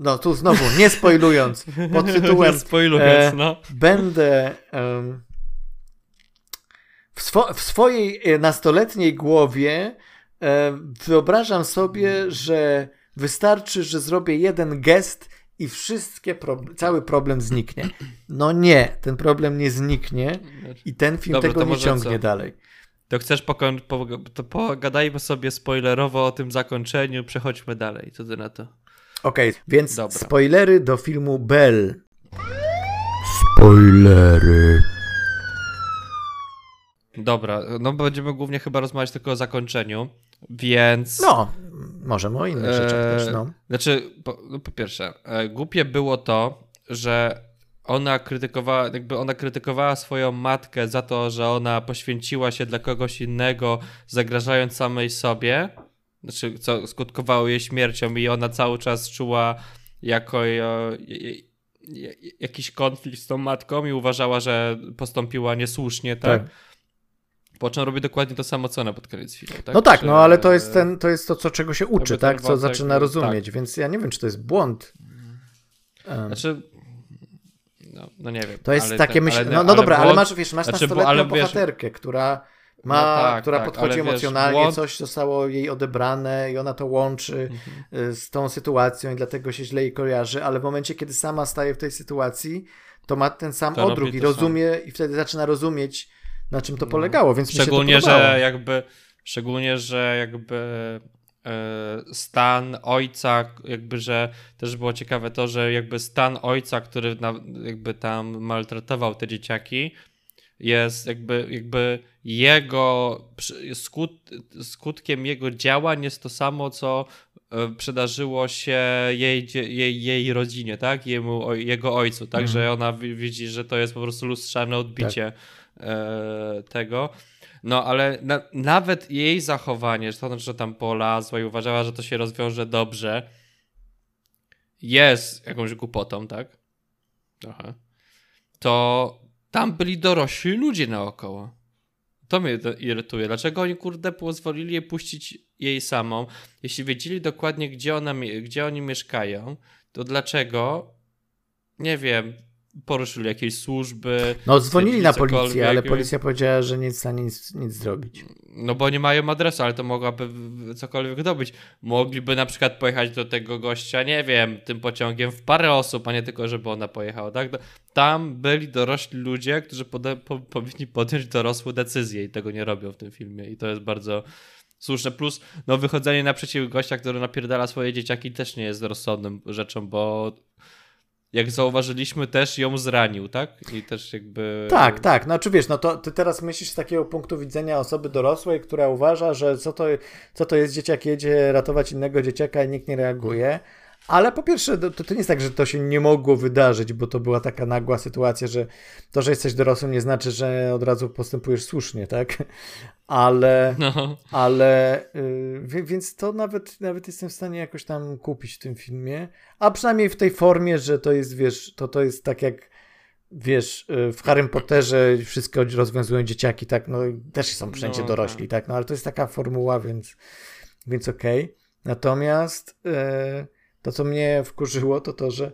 [SPEAKER 2] no tu znowu, nie spoilując, pod tytułem. nie spoilując, e, no. Będę. E, w, swo w swojej e, nastoletniej głowie e, wyobrażam sobie, że wystarczy, że zrobię jeden gest i wszystkie pro cały problem zniknie. No nie, ten problem nie zniknie i ten film Dobra, tego nie ciągnie co? dalej.
[SPEAKER 1] To chcesz, po, to pogadajmy sobie spoilerowo o tym zakończeniu, przechodźmy dalej. Co ty na to?
[SPEAKER 2] Okej, okay, więc Dobra. spoilery do filmu Bell. Spoilery.
[SPEAKER 1] Dobra, no będziemy głównie chyba rozmawiać tylko o zakończeniu, więc...
[SPEAKER 2] No, możemy o innych rzeczach e, też, no.
[SPEAKER 1] Znaczy, po, no po pierwsze, e, głupie było to, że ona krytykowała, jakby ona krytykowała swoją matkę za to, że ona poświęciła się dla kogoś innego, zagrażając samej sobie, znaczy, co skutkowało jej śmiercią i ona cały czas czuła jako e, jakiś konflikt z tą matką i uważała, że postąpiła niesłusznie, tak? tak. Po czym robi dokładnie to samo, co ona pod koniec filmu.
[SPEAKER 2] Tak? No tak, no ale to jest, ten, to jest to, co, czego się uczy, tak? Co zaczyna rozumieć, tak. więc ja nie wiem, czy to jest błąd.
[SPEAKER 1] Um. Znaczy, no, no, nie wiem.
[SPEAKER 2] To jest takie myślenie. No, no dobra, błąd, ale masz, wiesz, masz znaczy, nastoletnią bohaterkę, wiesz, która ma, no tak, która tak, podchodzi emocjonalnie, wiesz, coś zostało jej odebrane i ona to łączy mhm. Y, z tą sytuacją i dlatego się źle jej kojarzy, ale w momencie, kiedy sama staje w tej sytuacji, to ma ten sam to odruch i rozumie sam. i wtedy zaczyna rozumieć na czym to no. polegało, więc
[SPEAKER 1] szczególnie,
[SPEAKER 2] mi się to
[SPEAKER 1] że jakby szczególnie, że jakby e, stan ojca, jakby, że też było ciekawe to, że jakby stan ojca, który na, jakby tam maltretował te dzieciaki, jest jakby, jakby jego skut, skutkiem jego działań jest to samo, co e, przydarzyło się jej, jej, jej rodzinie, tak? Jemu, jego ojcu, tak? Mm. Że ona widzi, że to jest po prostu lustrzane odbicie tak e, tego. No, ale na, nawet jej zachowanie, to, że tam polazła i uważała, że to się rozwiąże dobrze, jest jakąś głupotą, tak? Trochę. To tam byli dorośli ludzie naokoło. To mnie irytuje. Dlaczego oni, kurde, pozwolili jej puścić jej samą? Jeśli wiedzieli dokładnie, gdzie, ona, gdzie oni mieszkają, to dlaczego, nie wiem, poruszyli jakieś służby.
[SPEAKER 2] No, dzwonili na policję, ale policja powiedziała, że nie jest w stanie nic, nic zrobić.
[SPEAKER 1] No, bo nie mają adresu, ale to mogłaby cokolwiek dobyć. Mogliby na przykład pojechać do tego gościa, nie wiem, tym pociągiem w parę osób, a nie tylko, żeby ona pojechała, tak? Tam byli dorośli ludzie, którzy pode, po, powinni podjąć dorosłe decyzje i tego nie robią w tym filmie i to jest bardzo słuszne. Plus, no, wychodzenie naprzeciw gościa, który napierdala swoje dzieciaki też nie jest rozsądną rzeczą, bo jak zauważyliśmy, też ją zranił, tak? I też jakby.
[SPEAKER 2] Tak, tak. No czy wiesz, no to ty teraz myślisz z takiego punktu widzenia osoby dorosłej, która uważa, że co to, co to jest dzieciak jedzie ratować innego dzieciaka i nikt nie reaguje. Ale po pierwsze, to, to nie jest tak, że to się nie mogło wydarzyć, bo to była taka nagła sytuacja, że to, że jesteś dorosłym, nie znaczy, że od razu postępujesz słusznie, tak? Ale, no. ale yy, więc to nawet, nawet jestem w stanie jakoś tam kupić w tym filmie. A przynajmniej w tej formie, że to jest, wiesz, to, to jest tak jak wiesz, y, w Harrym Potterze wszystko rozwiązują dzieciaki, tak, no też są wszędzie no, dorośli, tak. tak, no ale to jest taka formuła, więc, więc okej. Okay. Natomiast yy, to, co mnie wkurzyło, to to, że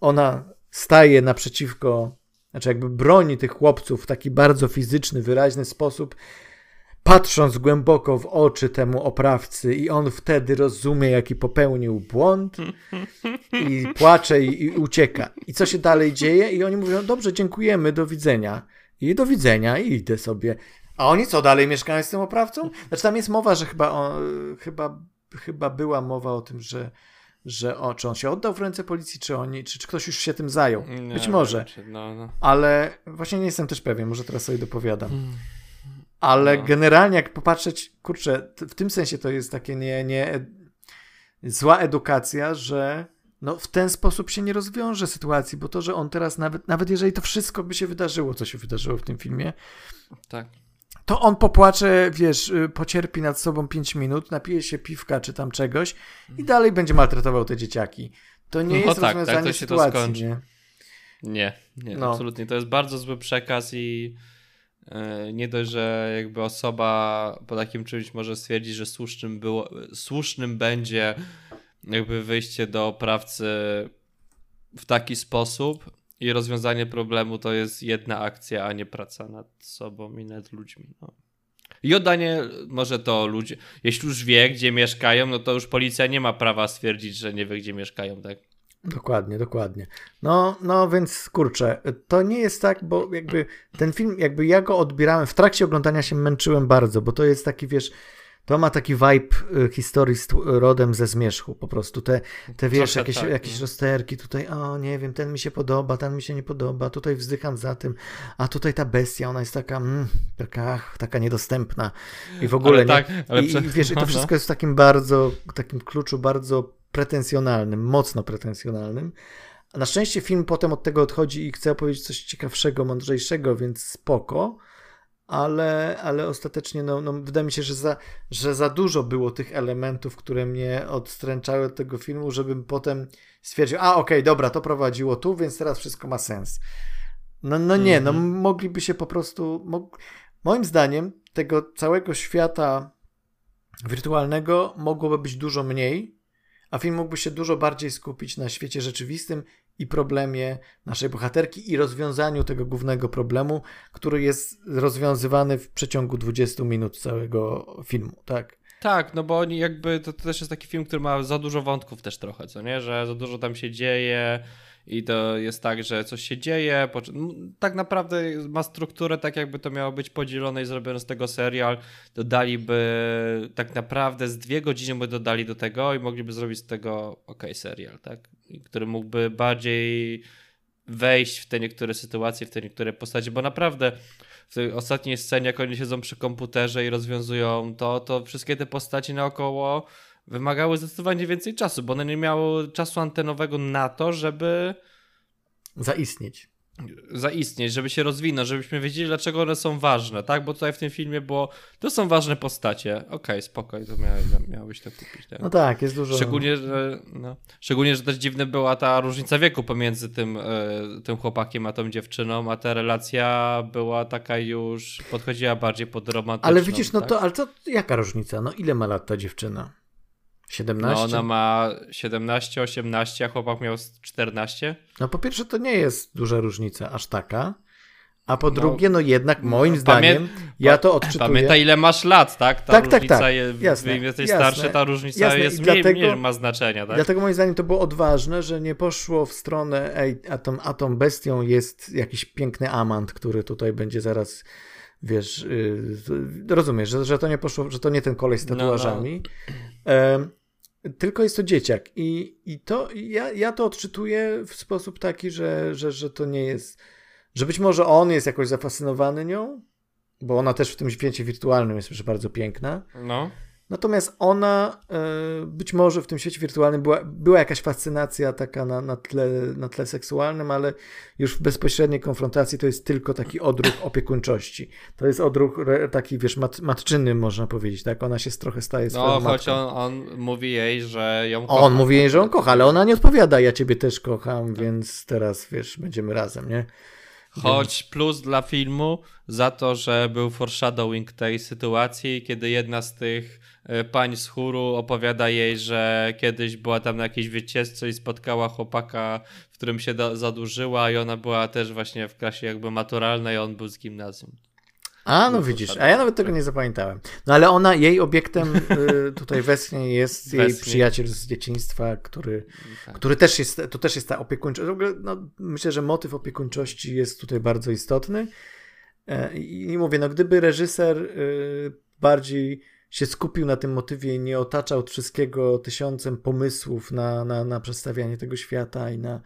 [SPEAKER 2] ona staje naprzeciwko, znaczy jakby broni tych chłopców w taki bardzo fizyczny, wyraźny sposób, patrząc głęboko w oczy temu oprawcy, i on wtedy rozumie, jaki popełnił błąd, i płacze i, i ucieka. I co się dalej dzieje? I oni mówią: Dobrze, dziękujemy, do widzenia. I do widzenia, i idę sobie. A oni co dalej mieszkają z tym oprawcą? Znaczy, tam jest mowa, że chyba, o, chyba, chyba była mowa o tym, że że o, czy on się oddał w ręce policji, czy oni, czy, czy ktoś już się tym zajął. Nie, Być może.
[SPEAKER 1] no, no.
[SPEAKER 2] Ale właśnie nie jestem też pewien, może teraz sobie dopowiadam. Hmm. Ale no. generalnie jak popatrzeć, kurczę, w tym sensie to jest takie nie, nie zła edukacja, że no w ten sposób się nie rozwiąże sytuacji, bo to, że on teraz nawet, nawet jeżeli to wszystko by się wydarzyło, co się wydarzyło w tym filmie,
[SPEAKER 1] tak.
[SPEAKER 2] To on popłacze, wiesz, y, pocierpi nad sobą 5 minut, napije się piwka czy tam czegoś i mhm. dalej będzie maltretował te dzieciaki. To nie no jest tak, rozwiązanie tak, to się sytuacji, to skończy. Nie,
[SPEAKER 1] nie, nie no. absolutnie. To jest bardzo zły przekaz i yy, nie dość, że jakby osoba po takim czymś może stwierdzić, że słusznym, było, słusznym będzie jakby wyjście do oprawcy w taki sposób i rozwiązanie problemu to jest jedna akcja, a nie praca nad sobą i nad ludźmi. No. I oddanie, może to ludzie, jeśli już wie, gdzie mieszkają, no to już policja nie ma prawa stwierdzić, że nie wie, gdzie mieszkają, tak?
[SPEAKER 2] Dokładnie, dokładnie. No, no więc kurczę, to nie jest tak, bo jakby ten film, jakby ja go odbierałem, w trakcie oglądania się męczyłem bardzo, bo to jest taki, wiesz, to ma taki vibe y, historii z rodem ze zmierzchu, po prostu te, te wiesz, jakieś, tak, jakieś no. rozterki tutaj, o nie wiem, ten mi się podoba, ten mi się nie podoba, tutaj wzdycham za tym, a tutaj ta bestia, ona jest taka, mm, taka, taka niedostępna i w ogóle, ale tak, ale I, prze... i wiesz, i to no, wszystko no. jest w takim bardzo, takim kluczu bardzo pretensjonalnym, mocno pretensjonalnym, na szczęście film potem od tego odchodzi i chce opowiedzieć coś ciekawszego, mądrzejszego, więc spoko, ale, ale ostatecznie no, no, wydaje mi się, że za, że za dużo było tych elementów, które mnie odstręczały od tego filmu, żebym potem stwierdził, a okej, okay, dobra, to prowadziło tu, więc teraz wszystko ma sens. No, no nie, no mhm. mogliby się po prostu, mog... moim zdaniem tego całego świata wirtualnego mogłoby być dużo mniej, a film mógłby się dużo bardziej skupić na świecie rzeczywistym i problemie naszej bohaterki i rozwiązaniu tego głównego problemu, który jest rozwiązywany w przeciągu 20 minut całego filmu, tak?
[SPEAKER 1] Tak, no bo jakby, to, to też jest taki film, który ma za dużo wątków też trochę, co nie? Że za dużo tam się dzieje, i to jest tak, że coś się dzieje, tak naprawdę ma strukturę tak jakby to miało być podzielone i zrobione z tego serial, dodaliby tak naprawdę z dwie godziny by dodali do tego i mogliby zrobić z tego ok serial, tak? Który mógłby bardziej wejść w te niektóre sytuacje, w te niektóre postacie, bo naprawdę w tej ostatniej scenie, jak oni siedzą przy komputerze i rozwiązują to, to wszystkie te postacie naokoło wymagały zdecydowanie więcej czasu, bo one nie miały czasu antenowego na to, żeby
[SPEAKER 2] zaistnieć.
[SPEAKER 1] Zaistnieć, żeby się rozwinąć, żebyśmy wiedzieli, dlaczego one są ważne, tak? Bo tutaj w tym filmie było, to są ważne postacie. Okej, okay, spokoj, to miałeś, miałeś to kupić. Tak?
[SPEAKER 2] No tak, jest dużo.
[SPEAKER 1] Szczególnie, że, no, szczególnie, że też dziwna była ta różnica wieku pomiędzy tym, e, tym chłopakiem a tą dziewczyną, a ta relacja była taka już, podchodziła bardziej pod romantyczną.
[SPEAKER 2] Ale widzisz, no tak? to, ale to jaka różnica? No ile ma lat ta dziewczyna? 17?
[SPEAKER 1] No ona ma 17, 18, a chłopak miał 14.
[SPEAKER 2] No po pierwsze to nie jest duża różnica, aż taka. A po no, drugie, no jednak moim pamię zdaniem, ja to odczytuję.
[SPEAKER 1] Pamiętaj ile masz lat, tak? Ta tak, tak, tak. Jest, jasne, jesteś jasne, starszy, ta różnica jasne. jest mniej, dlatego, mniej ma znaczenia, tak?
[SPEAKER 2] Dlatego moim zdaniem to było odważne, że nie poszło w stronę, ej, a tą, a tą bestią jest jakiś piękny amant, który tutaj będzie zaraz wiesz, yy, rozumiesz, że, że to nie poszło, że to nie ten kolej z tatuażami. No, no. Tylko jest to dzieciak. I, i to ja, ja to odczytuję w sposób taki, że, że, że to nie jest. Że być może on jest jakoś zafascynowany nią, bo ona też w tym świecie wirtualnym jest już bardzo piękna.
[SPEAKER 1] No.
[SPEAKER 2] Natomiast ona e, być może w tym świecie wirtualnym była, była jakaś fascynacja taka na, na, tle, na tle seksualnym, ale już w bezpośredniej konfrontacji to jest tylko taki odruch opiekuńczości. To jest odruch taki, wiesz, mat, matczyny można powiedzieć, tak? Ona się trochę staje swoją No, choć
[SPEAKER 1] on, on, mówi jej, że ją kocha.
[SPEAKER 2] On mówi jej, że on kocha, ale ona nie odpowiada, ja ciebie też kocham, tak. więc teraz, wiesz, będziemy razem, nie?
[SPEAKER 1] Choć plus dla filmu za to, że był foreshadowing tej sytuacji, kiedy jedna z tych pań z chóru opowiada jej, że kiedyś była tam na jakiejś wycieczce i spotkała chłopaka, w którym się zadłużyła i ona była też właśnie w klasie jakby maturalnej, on był z gimnazjum.
[SPEAKER 2] A, no widzisz, a ja nawet tego nie zapamiętałem. No ale ona, jej obiektem y, tutaj wesnie jest jej przyjaciel z dzieciństwa, który, tak. który też jest, to też jest ta opiekuńczość. No, myślę, że motyw opiekuńczości jest tutaj bardzo istotny. E, I mówię, no gdyby reżyser y, bardziej się skupił na tym motywie i nie otaczał wszystkiego tysiącem pomysłów na, na, na przedstawianie tego świata i na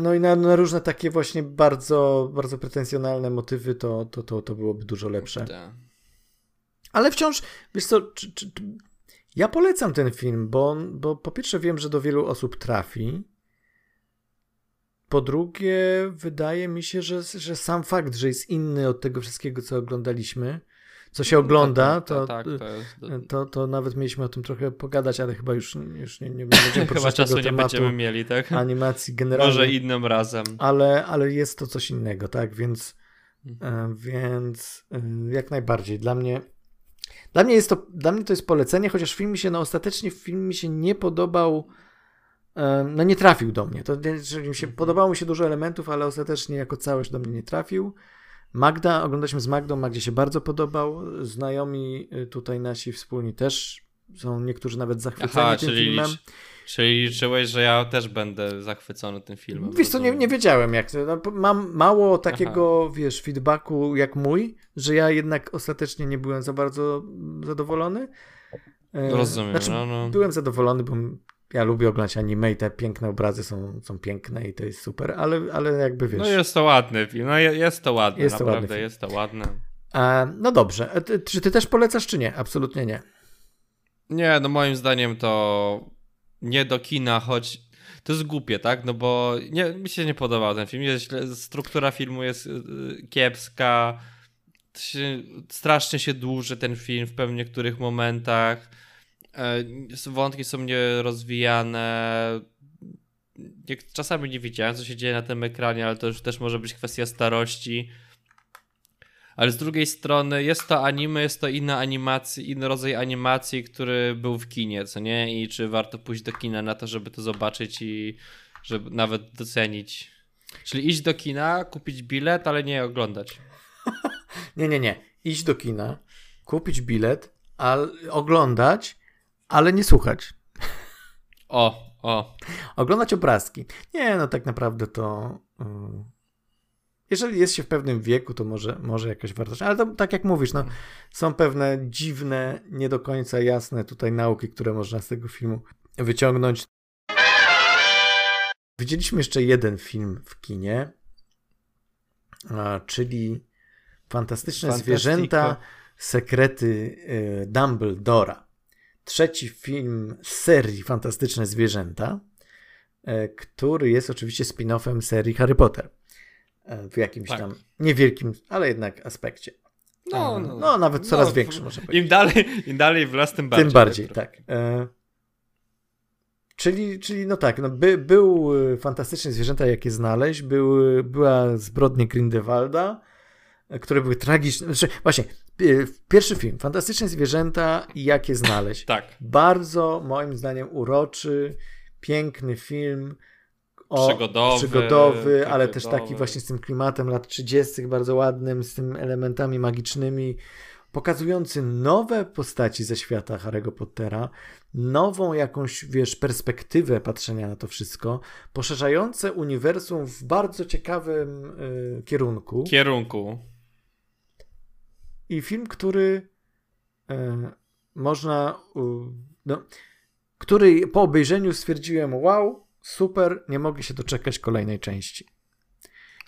[SPEAKER 2] no i na, na różne takie właśnie bardzo, bardzo pretensjonalne motywy, to, to, to, to byłoby dużo lepsze. Ale wciąż, wiesz co, czy, czy, ja polecam ten film, bo, bo po pierwsze wiem, że do wielu osób trafi. Po drugie, wydaje mi się, że, że sam fakt, że jest inny od tego wszystkiego, co oglądaliśmy, co się ogląda, to, tak, to, to, to, nawet mieliśmy o tym trochę pogadać, ale chyba już, już nie, nie będziemy
[SPEAKER 1] Chyba czasu nie będziemy mieli, tak?
[SPEAKER 2] Animacji generalnie.
[SPEAKER 1] Może innym razem.
[SPEAKER 2] Ale, ale jest to coś innego, tak? Więc, mhm. E, więc e, jak najbardziej. Dla mnie dla mnie, jest to, dla mnie to jest polecenie, chociaż film mi się, no ostatecznie film mi się nie podobał, no nie trafił do mnie. To, mi się, mhm. podobało mi się dużo elementów, ale ostatecznie jako całość do mnie nie trafił. Magda, oglądaliśmy z Magdą, Magdzie się bardzo podobał. Znajomi y, tutaj nasi wspólni też są niektórzy nawet zachwyceni Aha, tym czyli filmem.
[SPEAKER 1] Czyli liczyłeś, że ja też będę zachwycony tym filmem.
[SPEAKER 2] Wiesz co, nie, nie wiedziałem jak. No, mam mało takiego, Aha. wiesz, feedbacku jak mój, że ja jednak ostatecznie nie byłem za bardzo zadowolony.
[SPEAKER 1] E, Rozumiem. Znaczy, no, no.
[SPEAKER 2] Byłem zadowolony, bo ja lubię oglądać anime i te piękne obrazy są, są piękne i to jest super, ale, ale jakby wiesz.
[SPEAKER 1] No jest to ładny film, no jest to ładne, jest to naprawdę ładny jest to ładne.
[SPEAKER 2] E, no dobrze, e, czy ty też polecasz, czy nie? Absolutnie nie.
[SPEAKER 1] Nie, no moim zdaniem to nie do kina, choć to jest głupie, tak? No bo nie, mi się nie podobał ten film. Jest, struktura filmu jest y, kiepska. Się, strasznie się dłuży ten film w pewnych niektórych momentach. E, wątki są nierozwijane. Czasami nie widziałem, co się dzieje na tym ekranie, ale to już też może być kwestia starości ale z drugiej strony jest to anime, jest to inna animacja, inny rodzaj animacji, który był w kinie, co nie? I czy warto pójść do kina na to, żeby to zobaczyć i żeby nawet docenić. Czyli iść do kina, kupić bilet, ale nie oglądać.
[SPEAKER 2] nie, nie, nie. Iść do kina, kupić bilet, ale oglądać, ale nie słuchać.
[SPEAKER 1] O, o.
[SPEAKER 2] Oglądać obrazki. Nie, no tak naprawdę to. Yy jeżeli jest się w pewnym wieku, to może, może jakaś wartość. Ale to, tak jak mówisz, no, są pewne dziwne, nie do końca jasne tutaj nauki, które można z tego filmu wyciągnąć. Widzieliśmy jeszcze jeden film w kinie, czyli Fantastyczne Zwierzęta, Sekrety y, Dumbledora. Trzeci film z serii Fantastyczne Zwierzęta, y, który jest oczywiście spin-offem serii Harry Potter. E, w jakimś tak. tam niewielkim, ale jednak aspekcie. No, no, no nawet coraz no, większy może
[SPEAKER 1] powiedzieć. Im dalej, im dalej w las, tym bardziej.
[SPEAKER 2] Tym bardziej, tak. E, czyli, czyli no tak, no by, był e, fantastyczne zwierzęta, jakie znaleźć, był, była zbrodnia Grindelwalda, e, które były tragiczne. Znaczy, właśnie, pierwszy film, Fantastyczne zwierzęta i jakie znaleźć.
[SPEAKER 1] tak.
[SPEAKER 2] Bardzo, moim zdaniem, uroczy, piękny film,
[SPEAKER 1] o, przygodowy,
[SPEAKER 2] przygodowy ale też taki właśnie z tym klimatem lat 30., bardzo ładnym, z tym elementami magicznymi, pokazujący nowe postaci ze świata Harry'ego Pottera, nową jakąś, wiesz, perspektywę patrzenia na to wszystko, poszerzające uniwersum w bardzo ciekawym y, kierunku.
[SPEAKER 1] Kierunku.
[SPEAKER 2] I film, który y, można, no, który po obejrzeniu stwierdziłem, wow, super, nie mogli się doczekać kolejnej części.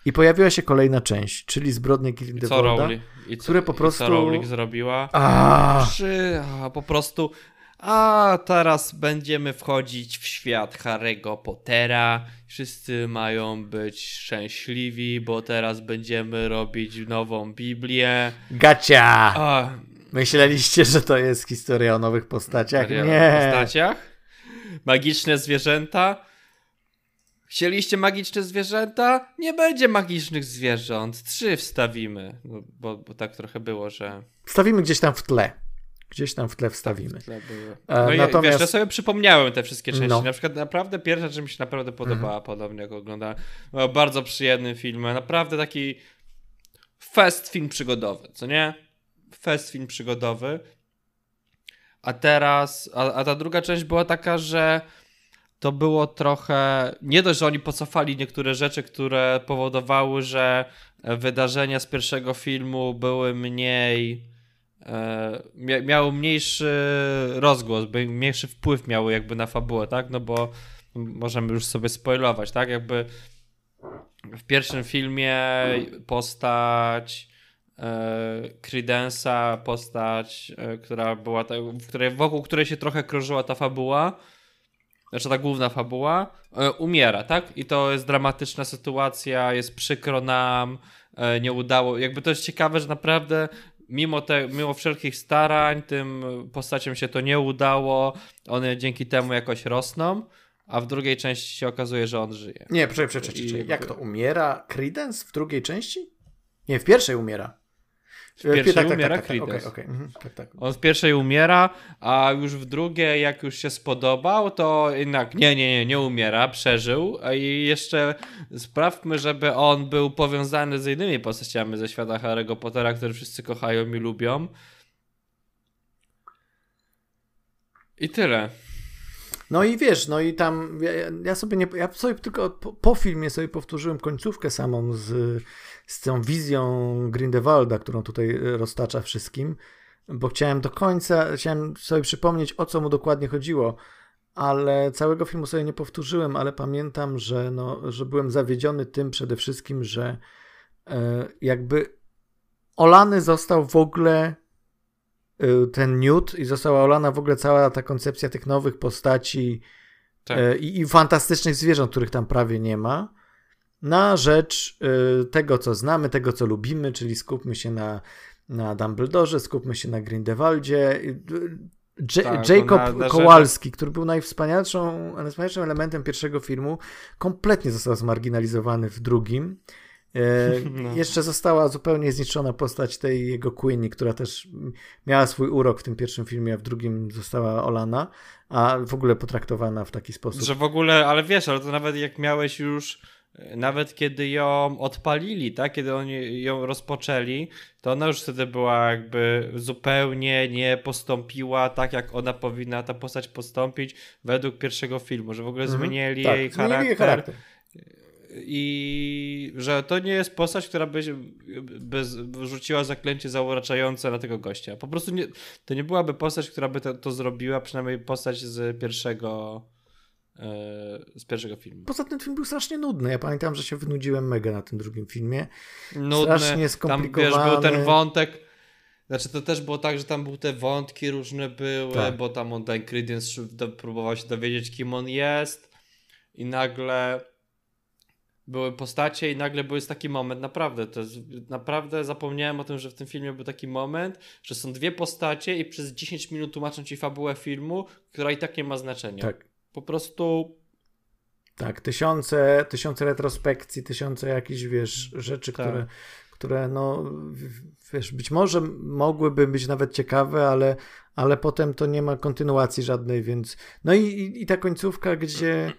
[SPEAKER 2] I pojawiła się kolejna część, czyli Zbrodnie Grindelwalda, które po prostu... I co
[SPEAKER 1] Rowling zrobiła? A, po prostu... A teraz będziemy wchodzić w świat Harry'ego Pottera. Wszyscy mają być szczęśliwi, bo teraz będziemy robić nową Biblię.
[SPEAKER 2] Gacia! A... Myśleliście, że to jest historia o nowych postaciach? Historia Nie.
[SPEAKER 1] O postaciach? Magiczne zwierzęta? Chcieliście magiczne zwierzęta? Nie będzie magicznych zwierząt. Trzy wstawimy. Bo, bo tak trochę było, że.
[SPEAKER 2] Wstawimy gdzieś tam w tle. Gdzieś tam w tle wstawimy. W tle
[SPEAKER 1] e, no Natomiast... wiesz, ja sobie przypomniałem te wszystkie części. No. Na przykład naprawdę pierwsza rzecz mi się naprawdę podobała, mhm. podobnie jak oglądałem. Był bardzo przyjemny film. Naprawdę taki fest film przygodowy, co nie? Fest film przygodowy. A teraz, a, a ta druga część była taka, że to było trochę. Nie dość, że oni pocofali niektóre rzeczy, które powodowały, że wydarzenia z pierwszego filmu były mniej e, miały mniejszy rozgłos, mniejszy wpływ miały jakby na fabułę, tak? No bo możemy już sobie spoilować, tak? Jakby w pierwszym filmie postać e, Credence'a, postać, e, która była, ta, w której, wokół której się trochę krążyła ta fabuła, znaczy ta główna fabuła, umiera, tak? I to jest dramatyczna sytuacja, jest przykro nam, nie udało. Jakby to jest ciekawe, że naprawdę mimo, te, mimo wszelkich starań tym postaciom się to nie udało, one dzięki temu jakoś rosną a w drugiej części się okazuje, że on żyje.
[SPEAKER 2] Nie, przecież, przecież, jak to, umiera Credence w drugiej części? Nie, w pierwszej umiera.
[SPEAKER 1] W pierwszej tak, tak, umiera tak, tak, okay, okay. Mhm, tak, tak. On w pierwszej umiera, a już w drugiej, jak już się spodobał, to jednak nie, nie, nie, nie umiera, przeżył. I jeszcze sprawmy, żeby on był powiązany z innymi postaciami ze świata Harry'ego Pottera, które wszyscy kochają i lubią. I tyle.
[SPEAKER 2] No i wiesz, no i tam ja, ja sobie nie, ja sobie tylko po, po, filmie sobie powtórzyłem końcówkę samą z, z tą wizją Grindelwalda, którą tutaj roztacza wszystkim, bo chciałem do końca, chciałem sobie przypomnieć o co mu dokładnie chodziło, ale całego filmu sobie nie powtórzyłem, ale pamiętam, że, no, że byłem zawiedziony tym przede wszystkim, że e, jakby olany został w ogóle ten Newt i została olana w ogóle cała ta koncepcja tych nowych postaci tak. Y, i, i, fantastycznych zwierząt, których tam prawie nie ma, na rzecz y, tego, co znamy, tego, co lubimy, czyli skupmy się na, na Dumbledore, skupmy się na Grindelwaldzie. J tak, Jacob na, na Kowalski, który był najwspanialszą, najwspanialszym elementem pierwszego filmu, kompletnie został zmarginalizowany w drugim. E, no. Jeszcze została zupełnie zniszczona postać tej jego Queenie, która też miała swój urok w tym pierwszym filmie, a w drugim została olana, a w ogóle potraktowana w taki sposób.
[SPEAKER 1] Że w ogóle, ale wiesz, ale to nawet jak miałeś już nawet kiedy ją odpalili, tak, kiedy oni ją rozpoczęli, to ona już wtedy była jakby zupełnie nie postąpiła tak, jak ona powinna ta postać postąpić według pierwszego filmu, że w ogóle mhm. zmienili, tak, jej charakter, jej charakter i że to nie jest postać, która by, by rzuciła zaklęcie zauroczające na tego gościa. Po prostu nie, to nie byłaby postać, która by to, to zrobiła, przynajmniej postać z pierwszego e, z pierwszego filmu.
[SPEAKER 2] Poza tym film był strasznie nudny. Ja pamiętam, że się wynudziłem mega na tym drugim filmie. Nudny. Strasznie skomplikowany.
[SPEAKER 1] Tam wiesz, był ten wątek znaczy to też było tak, że tam były te wątki różne były, tak. bo tam on ten Credence próbował się dowiedzieć, kim on jest i nagle były postacie i nagle był taki moment, naprawdę, to jest, naprawdę zapomniałem o tym, że w tym filmie był taki moment, że są dwie postacie i przez 10 minut tłumaczą ci fabułę filmu, która i tak nie ma znaczenia. Tak. Po prostu...
[SPEAKER 2] Tak, tysiące, tysiące retrospekcji, tysiące jakichś, wiesz, rzeczy, tak. które, które no, wiesz, być może mogłyby być nawet ciekawe, ale, ale potem to nie ma kontynuacji żadnej, więc... No i, i, i ta końcówka, gdzie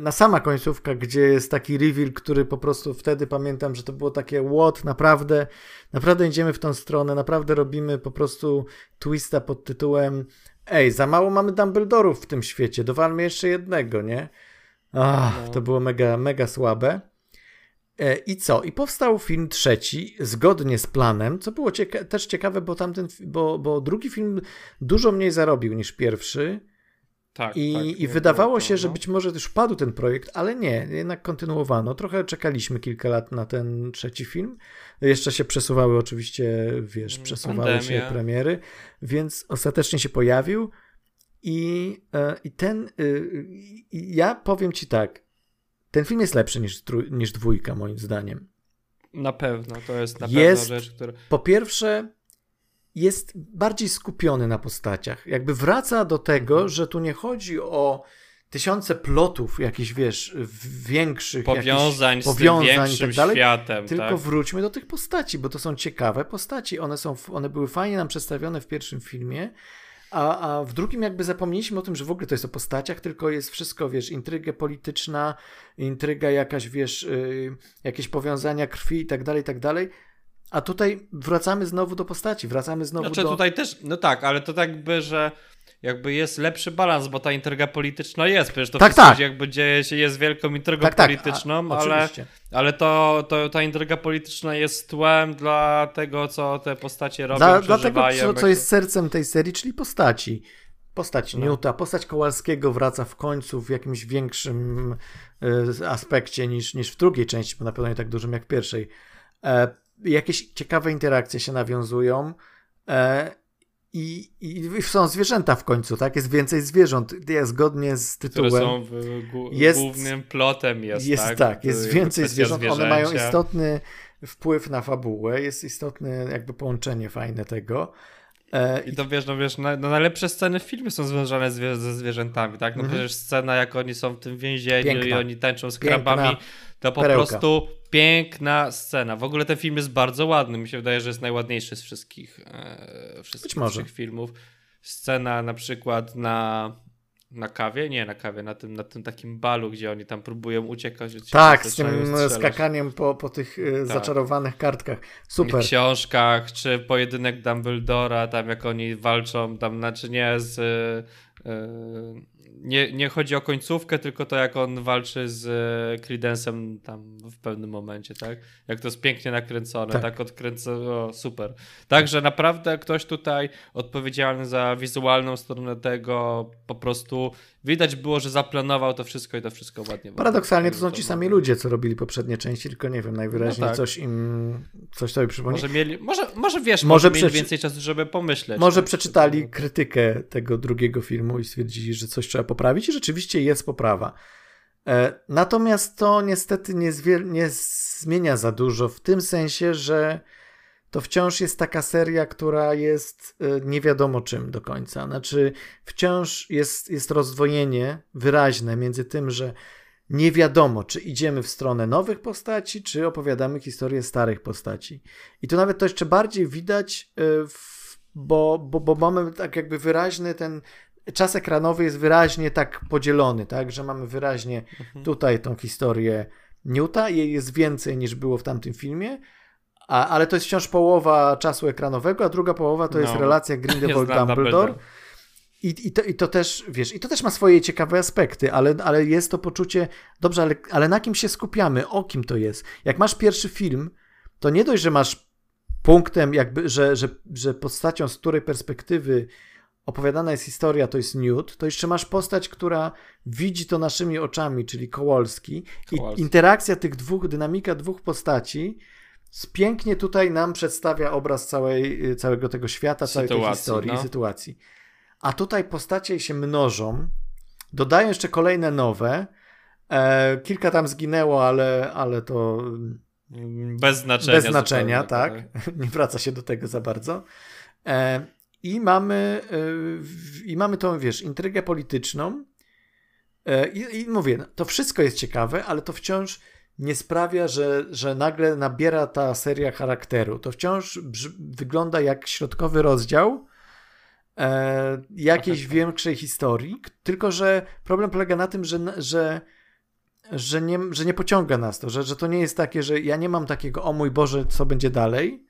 [SPEAKER 2] na sama końcówka, gdzie jest taki reveal, który po prostu wtedy pamiętam, że to było takie what, naprawdę, naprawdę idziemy w tą stronę, naprawdę robimy po prostu twista pod tytułem ej, za mało mamy Dumbledorów w tym świecie, dowalmy jeszcze jednego, nie? Ach, no. to było mega, mega słabe. E, I co? I powstał film trzeci, zgodnie z planem, co było cieka też ciekawe, bo tamten, bo, bo drugi film dużo mniej zarobił niż pierwszy. Tak, I, tak, i wydawało się, że no. być może już padł ten projekt, ale nie, jednak kontynuowano. Trochę czekaliśmy kilka lat na ten trzeci film. Jeszcze się przesuwały oczywiście, wiesz, mm, przesuwały Pandemia. się premiery, więc ostatecznie się pojawił. I, e, i ten, y, ja powiem ci tak, ten film jest lepszy niż, niż dwójka, moim zdaniem.
[SPEAKER 1] Na pewno, to jest na
[SPEAKER 2] jest,
[SPEAKER 1] pewno rzecz, która.
[SPEAKER 2] Po pierwsze, jest bardziej skupiony na postaciach. Jakby wraca do tego, mhm. że tu nie chodzi o tysiące plotów jakichś, wiesz, większych
[SPEAKER 1] powiązań, powiązań z tak dalej, światem.
[SPEAKER 2] Tylko
[SPEAKER 1] tak?
[SPEAKER 2] wróćmy do tych postaci, bo to są ciekawe postaci. One, są, one były fajnie nam przedstawione w pierwszym filmie, a, a w drugim jakby zapomnieliśmy o tym, że w ogóle to jest o postaciach, tylko jest wszystko, wiesz, intryga polityczna, intryga jakaś, wiesz, yy, jakieś powiązania krwi i tak dalej, i tak dalej. A tutaj wracamy znowu do postaci, wracamy znowu
[SPEAKER 1] znaczy,
[SPEAKER 2] do...
[SPEAKER 1] tutaj też, no tak, ale to tak by, że jakby jest lepszy balans, bo ta intryga polityczna jest, przecież to tak, wszystko tak. jakby dzieje się, jest wielką intrygą tak, tak. polityczną, A, ale, ale to, to ta intryga polityczna jest tłem dla tego, co te postacie robią, dla,
[SPEAKER 2] Dlatego, co, co jest sercem tej serii, czyli postaci. Postać no. Newta, postać Kowalskiego wraca w końcu w jakimś większym y, aspekcie niż, niż w drugiej części, bo na pewno nie tak dużym jak w pierwszej. E, jakieś ciekawe interakcje się nawiązują. E, i, I, są zwierzęta w końcu, tak? Jest więcej zwierząt. Ja zgodnie z tytułem.
[SPEAKER 1] Które są w, jest, głównym plotem jest,
[SPEAKER 2] jest tak? tak jest więcej zwierząt. One mają istotny wpływ na fabułę, jest istotne jakby połączenie fajne tego.
[SPEAKER 1] E, I to wiesz, no wiesz, no, najlepsze sceny w filmie są związane z, ze zwierzętami, tak? No mm -hmm. przecież scena, jak oni są w tym więzieniu Piękna. i oni tańczą z krabami, to po perełka. prostu piękna scena. W ogóle ten film jest bardzo ładny. Mi się wydaje, że jest najładniejszy z wszystkich, e, wszystkich filmów. Scena na przykład na na kawie? Nie na kawie, na tym, na tym takim balu, gdzie oni tam próbują uciekać.
[SPEAKER 2] Tak, z tym strzelać. skakaniem po, po tych e, tak. zaczarowanych kartkach. Super.
[SPEAKER 1] W książkach, czy pojedynek Dumbledora, tam jak oni walczą, tam znaczy nie z... Yy, nie, nie chodzi o końcówkę, tylko to, jak on walczy z e, Credensem tam w pewnym momencie, tak? Jak to jest pięknie nakręcone, tak, tak odkręcone, super. Także naprawdę ktoś tutaj odpowiedzialny za wizualną stronę tego po prostu widać było, że zaplanował to wszystko i to wszystko ładnie.
[SPEAKER 2] Paradoksalnie to są ci sami ludzie, co robili poprzednie części, tylko nie wiem, najwyraźniej no tak. coś im, coś sobie przypomnieli.
[SPEAKER 1] Może mieli, może, może wiesz, może, może mieli więcej czasu, żeby pomyśleć.
[SPEAKER 2] Może tak? przeczytali krytykę tego drugiego filmu i stwierdzili, że coś trzeba poprawić i rzeczywiście jest poprawa. E, natomiast to niestety nie, nie zmienia za dużo w tym sensie, że to wciąż jest taka seria, która jest e, nie wiadomo czym do końca. Znaczy, wciąż jest, jest rozdwojenie wyraźne między tym, że nie wiadomo, czy idziemy w stronę nowych postaci, czy opowiadamy historię starych postaci. I tu nawet to jeszcze bardziej widać, e, bo, bo, bo mamy tak jakby wyraźny ten. Czas ekranowy jest wyraźnie tak podzielony, tak, że mamy wyraźnie mhm. tutaj tą historię Newta, jej jest więcej niż było w tamtym filmie, a, ale to jest wciąż połowa czasu ekranowego, a druga połowa to no. jest relacja Grindelwald-Dumbledore. I, i, to, I to też, wiesz, i to też ma swoje ciekawe aspekty, ale, ale jest to poczucie, dobrze, ale, ale na kim się skupiamy, o kim to jest. Jak masz pierwszy film, to nie dość, że masz punktem, jakby, że, że, że postacią, z której perspektywy opowiadana jest historia, to jest Newt, to jeszcze masz postać, która widzi to naszymi oczami, czyli Kowalski. Kowalski. I interakcja tych dwóch, dynamika dwóch postaci pięknie tutaj nam przedstawia obraz całej, y, całego tego świata, sytuacji, całej tej historii no. sytuacji. A tutaj postacie się mnożą, dodają jeszcze kolejne nowe. E, kilka tam zginęło, ale, ale to.
[SPEAKER 1] Bez znaczenia.
[SPEAKER 2] Bez znaczenia, tak. tak. Nie wraca się do tego za bardzo. E, I mamy, e, i mamy tą, wiesz, intrygę polityczną. E, I, I mówię, to wszystko jest ciekawe, ale to wciąż nie sprawia, że, że nagle nabiera ta seria charakteru. To wciąż wygląda jak środkowy rozdział e, jakiejś większej historii, tylko że problem polega na tym, że, że, że, nie, że nie pociąga nas to, że, że to nie jest takie, że ja nie mam takiego, o mój Boże, co będzie dalej,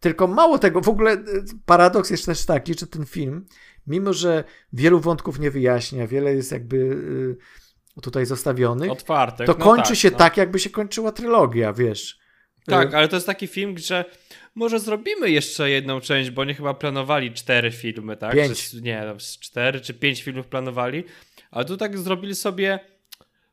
[SPEAKER 2] tylko mało tego, w ogóle e, paradoks jest też taki, że ten film, mimo że wielu wątków nie wyjaśnia, wiele jest jakby... Tutaj zostawionych,
[SPEAKER 1] Otwartek,
[SPEAKER 2] to no kończy tak, się no. tak, jakby się kończyła trylogia, wiesz.
[SPEAKER 1] Tak, y- ale to jest taki film, że może zrobimy jeszcze jedną część, bo oni chyba planowali cztery filmy, tak?
[SPEAKER 2] Pięć.
[SPEAKER 1] Czy, nie, no, cztery czy pięć filmów planowali, a tu tak zrobili sobie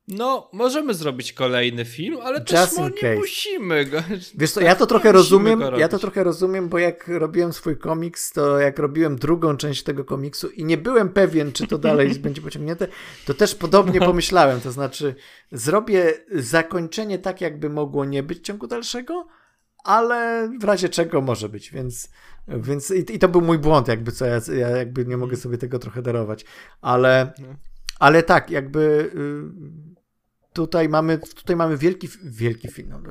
[SPEAKER 1] no, możemy zrobić kolejny film, ale Just też no, nie musimy go.
[SPEAKER 2] Wiesz co, ja to trochę rozumiem, ja to trochę rozumiem, bo jak robiłem swój komiks, to jak robiłem drugą część tego komiksu i nie byłem pewien, czy to dalej będzie pociągnięte, to też podobnie no. pomyślałem, to znaczy zrobię zakończenie tak, jakby mogło nie być w ciągu dalszego, ale w razie czego może być, więc, więc i, i to był mój błąd, jakby co, ja, ja jakby nie mogę sobie tego trochę darować, ale, no. ale tak, jakby... Tutaj mamy, tutaj mamy wielki, wielki finał.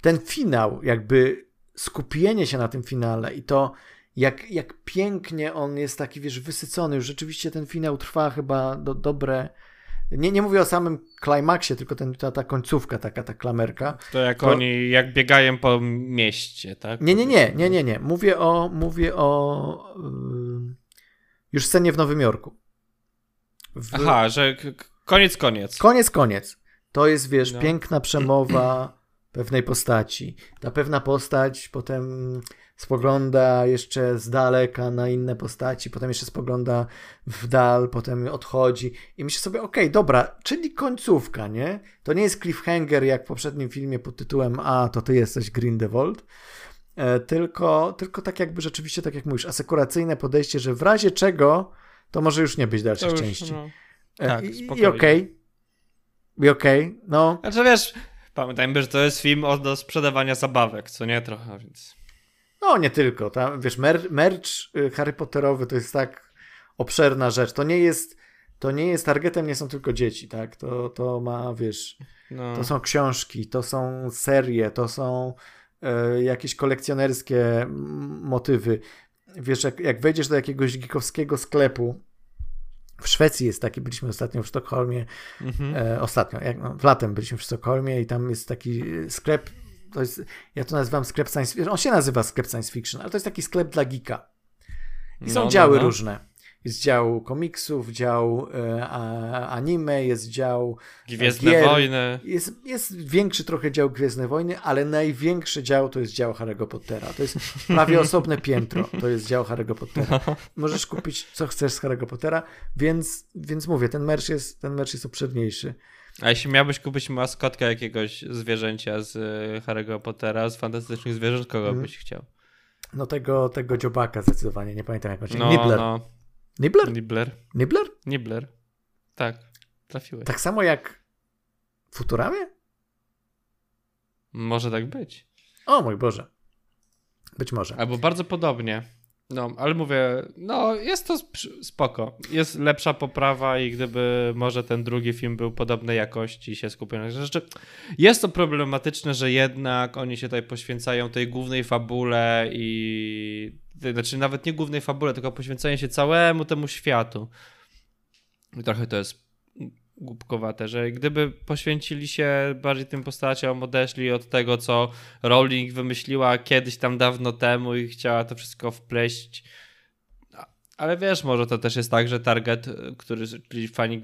[SPEAKER 2] Ten finał, jakby skupienie się na tym finale i to, jak, jak pięknie on jest taki, wiesz, wysycony. Już rzeczywiście ten finał trwa chyba do, dobre. Nie, nie mówię o samym klimaksie, tylko ten, ta, ta końcówka, taka ta klamerka.
[SPEAKER 1] To jak to... oni, jak biegają po mieście, tak?
[SPEAKER 2] Nie, nie, nie, nie, nie, nie. Mówię o, mówię o, yy, Już scenie w Nowym Jorku.
[SPEAKER 1] W... Aha, że koniec, koniec.
[SPEAKER 2] Koniec, koniec. To jest, wiesz, no. piękna przemowa pewnej postaci. Ta pewna postać potem spogląda jeszcze z daleka na inne postaci, potem jeszcze spogląda w dal, potem odchodzi i myślę sobie, okej, okay, dobra, czyli końcówka, nie? To nie jest cliffhanger jak w poprzednim filmie pod tytułem A, to ty jesteś Grindelwald, e, tylko, tylko tak jakby rzeczywiście, tak jak mówisz, asekuracyjne podejście, że w razie czego to może już nie być dalszych już, części. No.
[SPEAKER 1] E, tak,
[SPEAKER 2] I, i okej. Okay. I okej, okay, no.
[SPEAKER 1] Znaczy wiesz, pamiętajmy, że to jest film o do sprzedawania zabawek, co nie trochę, więc...
[SPEAKER 2] No, nie tylko. Tam, wiesz, mer merch y, Harry Potterowy to jest tak obszerna rzecz. To nie jest, to nie jest targetem, nie są tylko dzieci, tak? To, to ma, wiesz, no. to są książki, to są serie, to są y, jakieś kolekcjonerskie motywy. Wiesz, jak, jak wejdziesz do jakiegoś gikowskiego sklepu, w Szwecji jest taki, byliśmy ostatnio w Sztokholmie, mhm. e, ostatnio, jak, no, w latem byliśmy w Sztokholmie i tam jest taki sklep to jest, ja to nazywam sklep science fiction, on się nazywa sklep science fiction, ale to jest taki sklep dla geeka. I są no, no działy no, no. różne. Jest dział komiksów, dział e, anime, jest dział
[SPEAKER 1] Gwiezdne gier. Wojny.
[SPEAKER 2] Jest, jest większy trochę dział Gwiezdne Wojny, ale największy dział to jest dział Harry'ego Pottera. To jest prawie osobne piętro. To jest dział Harry'ego Pottera. Możesz kupić co chcesz z Harry'ego Pottera, więc, więc mówię, ten merch jest, ten merch jest obszerniejszy.
[SPEAKER 1] A jeśli miałbyś kupić maskotkę jakiegoś zwierzęcia z e, Harry'ego Pottera, z fantastycznych zwierząt, kogo mm. byś chciał?
[SPEAKER 2] No tego, tego dziobaka zdecydowanie, nie pamiętam jak on się no, Nibbler. No. Nibbler?
[SPEAKER 1] Nibbler.
[SPEAKER 2] Nibbler?
[SPEAKER 1] Nibbler. Tak, trafiłeś.
[SPEAKER 2] Tak samo jak w Futuramie?
[SPEAKER 1] Może tak być.
[SPEAKER 2] O mój Boże. Być może.
[SPEAKER 1] Albo bardzo podobnie. No, ale mówię, no jest to spoko. Jest lepsza poprawa i gdyby może ten drugi film był podobnej jakości i się skupiał na rzeczy. Jest to problematyczne, że jednak oni się tutaj poświęcają tej głównej fabule i znaczy nawet nie głównej fabule, tylko poświęcają się całemu temu światu. I trochę to jest głupkowate, że gdyby poświęcili się bardziej tym postaciom, odeszli od tego, co Rowling wymyśliła kiedyś tam dawno temu i chciała to wszystko wpleść. Ale wiesz, może to też jest tak, że target, który, czyli fani,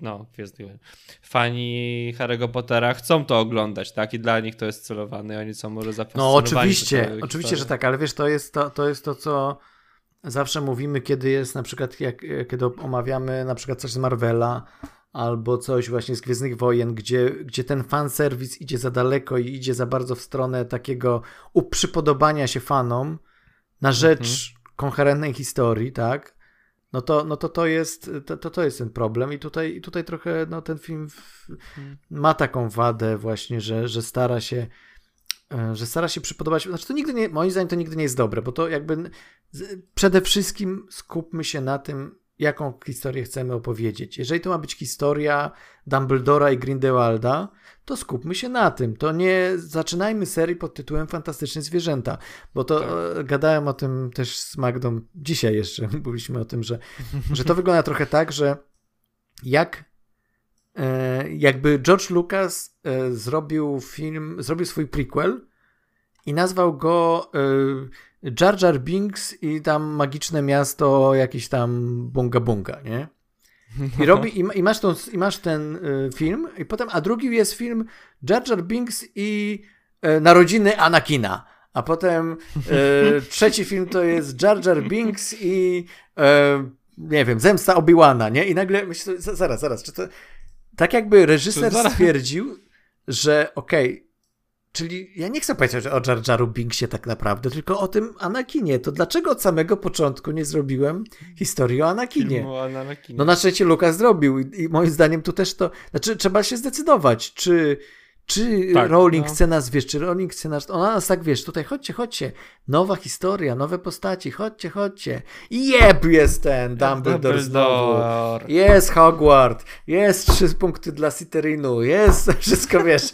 [SPEAKER 1] no, Gwiezdny, fani Harry'ego Pottera chcą to oglądać, tak? I dla nich to jest celowane, oni są może
[SPEAKER 2] zafascynowani. No oczywiście, oczywiście, że tak, ale wiesz, to jest to, to jest to, co zawsze mówimy, kiedy jest na przykład, jak, kiedy omawiamy na przykład coś z Marvela, albo coś właśnie z Gwiezdnych Wojen, gdzie, gdzie ten fanserwis idzie za daleko i idzie za bardzo w stronę takiego uprzypodobania się fanom na rzecz mhm. koherentnej historii, tak? No to, no to, to, jest, to, to, to jest ten problem i tutaj, i tutaj trochę no, ten film w, mhm. ma taką wadę właśnie, że, że stara się e, że stara się przypodobać, znaczy to nigdy nie, moim zdaniem to nigdy nie jest dobre, bo to jakby przede wszystkim skupmy się na tym, jaką historię chcemy opowiedzieć. Jeżeli to ma być historia Dumbledora i Grindelwalda, to skupmy się na tym. To nie zaczynajmy serii pod tytułem Fantastyczne Zwierzęta, bo to tak. E, gadałem o tym też z Magdą dzisiaj jeszcze. Mówiliśmy o tym, że, że to wygląda trochę tak, że jak e, jakby George Lucas e, zrobił film, zrobił swój prequel i nazwał go Jar Jar Binks i tam magiczne miasto, jakiś tam bunga bunga, nie? I, robi, i, i, masz tą, i masz ten y, film, i potem, a drugi jest film Jar Jar Binks i y, narodziny Anakina. A potem y, trzeci film to jest Jar Jar Binks i nie wiem, Zemsta Obi-Wana, nie? I nagle myślę, zaraz, zaraz, czy to tak jakby reżyser stwierdził, że okej, okay, Czyli ja nie chcę powiedzieć o Jar Jaru Binksie tak naprawdę, tylko o tym Anakinie. To dlaczego od samego początku nie zrobiłem historii o Anakinie? No na szczęście Lukas zrobił i, i moim zdaniem tu też to... Znaczy trzeba się zdecydować, czy czy tak, Rowling no. chce nas, wiesz, czy Rowling chce nas, ona nas tak, wiesz, tutaj chodźcie, chodźcie, nowa historia, nowe postaci, chodźcie, chodźcie. I jeb jest ten Dumbledore, Dumbledore. znowu. Jest Hogwart, jest trzy punkty dla Slytherinu, jest wszystko, wiesz.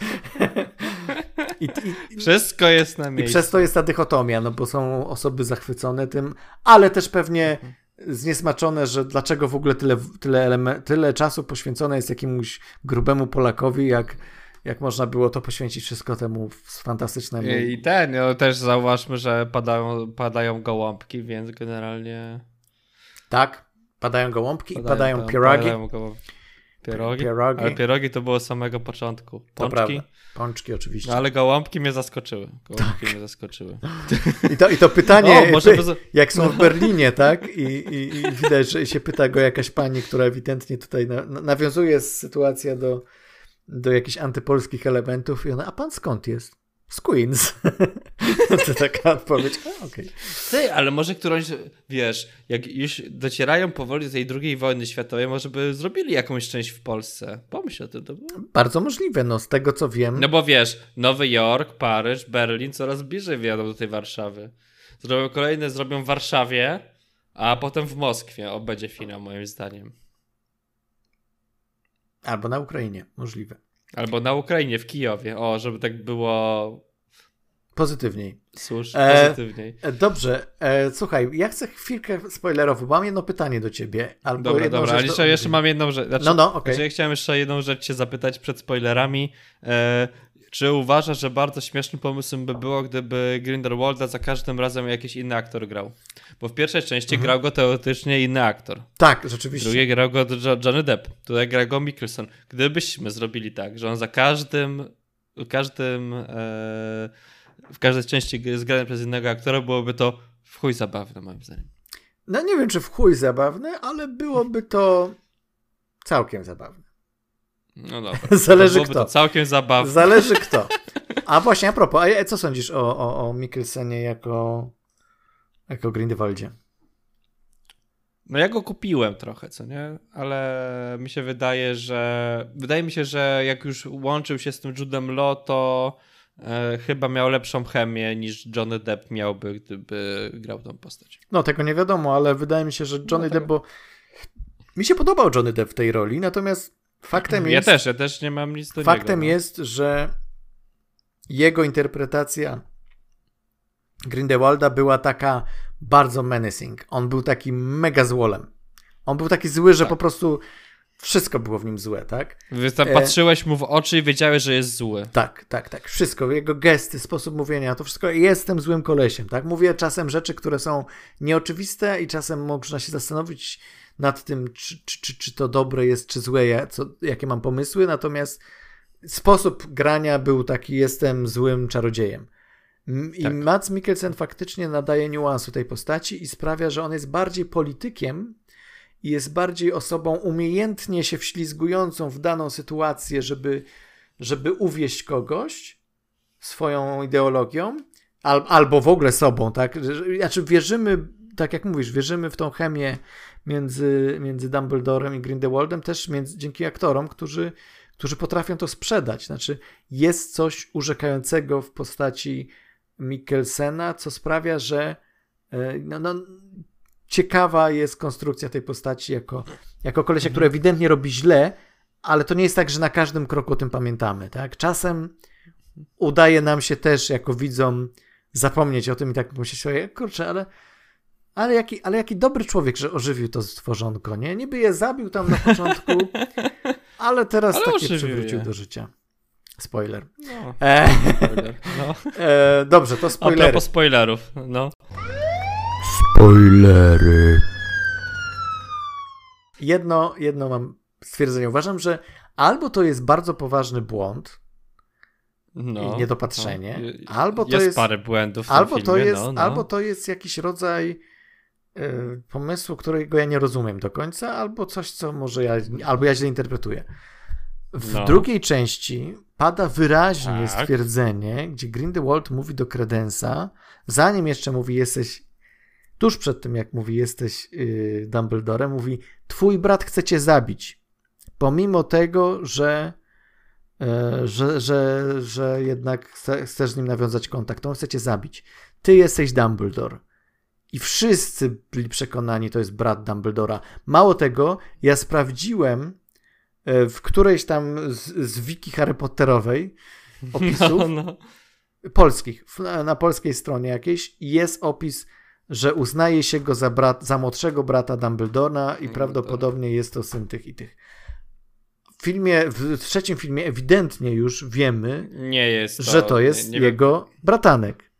[SPEAKER 1] I, i, Wszystko jest na miejscu.
[SPEAKER 2] I przez to jest ta dychotomia, no bo są osoby zachwycone tym, ale też pewnie mhm. zniesmaczone, że dlaczego w ogóle tyle, tyle, tyle czasu poświęcone jest jakiemuś grubemu Polakowi, jak, jak można było to poświęcić wszystko temu fantastycznemu.
[SPEAKER 1] I ten, no, też zauważmy, że padają, padają gołąbki, więc generalnie...
[SPEAKER 2] Tak, padają gołąbki padają, i padają pierogi. Padają
[SPEAKER 1] Pierogi? pierogi? Ale pierogi to było z samego początku.
[SPEAKER 2] Pączki? Pączki oczywiście.
[SPEAKER 1] No, ale gołąbki mnie zaskoczyły. Gołąbki tak. mnie zaskoczyły.
[SPEAKER 2] I to, i to pytanie, o, może jak są w Berlinie, tak? I, i, I, widać, że się pyta go jakaś pani, która ewidentnie tutaj na, nawiązuje sytuacja do, do jakichś antypolskich elementów i ona, a pan skąd jest? Z Queens. to taka odpowiedź. A, okay.
[SPEAKER 1] Ty, ale może którąś, wiesz, jak już docierają powoli do tej drugiej wojny światowej, może by zrobili jakąś część w Polsce. Pomyśl o tym. To było...
[SPEAKER 2] Bardzo możliwe, no z tego co wiem.
[SPEAKER 1] No bo wiesz, Nowy Jork, Paryż, Berlin coraz bliżej wjadą do tej Warszawy. Zrobią kolejne, zrobią w Warszawie, a potem w Moskwie. O, będzie finał moim zdaniem.
[SPEAKER 2] Albo na Ukrainie, możliwe.
[SPEAKER 1] Albo na Ukrainie, w Kijowie. O, żeby tak było.
[SPEAKER 2] Pozytywniej.
[SPEAKER 1] Cóż, e, pozytywniej.
[SPEAKER 2] E, dobrze, e, słuchaj, ja chcę chwilkę spoilerową. Mam jedno pytanie do ciebie. Albo
[SPEAKER 1] dobra, dobra, ale jeszcze, jeszcze mam jedną rzecz.
[SPEAKER 2] Znaczy, no, no, okej. Okay.
[SPEAKER 1] Znaczy, ja chciałem jeszcze jedną rzecz cię zapytać przed spoilerami. E, czy uważasz, że bardzo śmiesznym pomysłem by było, gdyby Grindelwalda za każdym razem jakiś inny aktor grał? Bo w pierwszej części mhm. grał go teoretycznie inny aktor.
[SPEAKER 2] Tak, rzeczywiście.
[SPEAKER 1] W drugiej grał go Johnny Depp. Tutaj gra go Mikkelson. Gdybyśmy zrobili tak, że on za każdym, każdym e, w każdej części jest grany przez innego aktora, byłoby to w chuj zabawne moim zdaniem.
[SPEAKER 2] No nie wiem, czy w chuj zabawne, ale byłoby to całkiem zabawne.
[SPEAKER 1] No dobra.
[SPEAKER 2] Zależy kto.
[SPEAKER 1] To całkiem zabawne.
[SPEAKER 2] Zależy kto. A właśnie, a propos, a co sądzisz o, o, o Mikkelsenie jako, jako Grindelwaldzie?
[SPEAKER 1] No ja go kupiłem trochę, co nie? Ale mi się wydaje, że wydaje mi się, że jak już łączył się z tym Judem Law, to e, chyba miał lepszą chemię niż Johnny Depp miałby, gdyby grał tą postać.
[SPEAKER 2] No tego nie wiadomo, ale wydaje mi się, że Johnny no, Depp, bo mi się podobał Johnny Depp w tej roli, natomiast Faktem
[SPEAKER 1] ja
[SPEAKER 2] jest.
[SPEAKER 1] Też, ja też nie mam nic do
[SPEAKER 2] Faktem
[SPEAKER 1] niego,
[SPEAKER 2] no. jest, że jego interpretacja Grindelwalda była taka bardzo menacing. On był taki mega złolem. On był taki zły, że tak. po prostu wszystko było w nim złe, tak?
[SPEAKER 1] Tam e, patrzyłeś mu w oczy i wiedziałeś, że jest zły.
[SPEAKER 2] Tak, tak, tak. Wszystko, jego gesty, sposób mówienia, to wszystko. Jestem złym kolesiem, tak? Mówię czasem rzeczy, które są nieoczywiste i czasem można się zastanowić nad tym, czy, czy, czy, to dobre jest, czy złe, ja, co, jakie mam pomysły, natomiast sposób grania był taki, jestem złym czarodziejem. I tak. Mats Mikkelsen faktycznie nadaje niuansu tej postaci i sprawia, że on jest bardziej politykiem i jest bardziej osobą umiejętnie się wślizgującą w daną sytuację, żeby, żeby uwieść kogoś swoją ideologią, al, albo w ogóle sobą, tak? Znaczy wierzymy, tak jak mówisz, wierzymy w tą chemię między, między Dumbledorem i Grindelwaldem, też między, dzięki aktorom, którzy, którzy potrafią to sprzedać. Znaczy, jest coś urzekającego w postaci Mikkelsena, co sprawia, że e, no, no, ciekawa jest konstrukcja tej postaci jako, jako kolesia, który mhm. ewidentnie robi źle, ale to nie jest tak, że na każdym kroku o tym pamiętamy. Tak? Czasem udaje nam się też jako widzom zapomnieć o tym i tak pomyśleć sobie, kurczę, ale ale jaki, ale jaki dobry człowiek, że ożywił to stworzonko, nie? Niby je zabił tam na początku, ale teraz ale takie przywrócił je. do życia. Spoiler. No, e, spoiler. No. E, dobrze, to spoilery. A propos
[SPEAKER 1] spoilerów, no.
[SPEAKER 2] Spoilery. Jedno, jedno mam stwierdzenie. Uważam, że albo to jest bardzo poważny błąd, no, i niedopatrzenie, no. albo to jest,
[SPEAKER 1] jest parę błędów
[SPEAKER 2] albo
[SPEAKER 1] filmie,
[SPEAKER 2] to jest,
[SPEAKER 1] no, no.
[SPEAKER 2] albo to jest jakiś rodzaj pomysłu, którego ja nie rozumiem do końca, albo coś, co może ja, albo ja źle interpretuję. W no. drugiej części pada wyraźnie tak. stwierdzenie, gdzie Grindelwald mówi do Credensa, zanim jeszcze mówi jesteś, tuż przed tym jak mówi jesteś yy, Dumbledorem, mówi twój brat chce cię zabić, pomimo tego, że yy, że, że, że jednak chcesz z nim nawiązać kontakt, on chce cię zabić. Ty jesteś Dumbledore. I wszyscy byli przekonani, to jest brat Dumbledora. Mało tego, ja sprawdziłem e, w którejś tam z, z wiki Harry Potterowej opisów no, no. polskich, na, polskiej stronie jakiejś jest opis, że uznaje się go za, brat, za młodszego brata Dumbledora i prawdopodobnie jest to syn tych i tych. W filmie, w trzecim filmie ewidentnie już wiemy,
[SPEAKER 1] to,
[SPEAKER 2] że to jest nie, nie jego bratanek.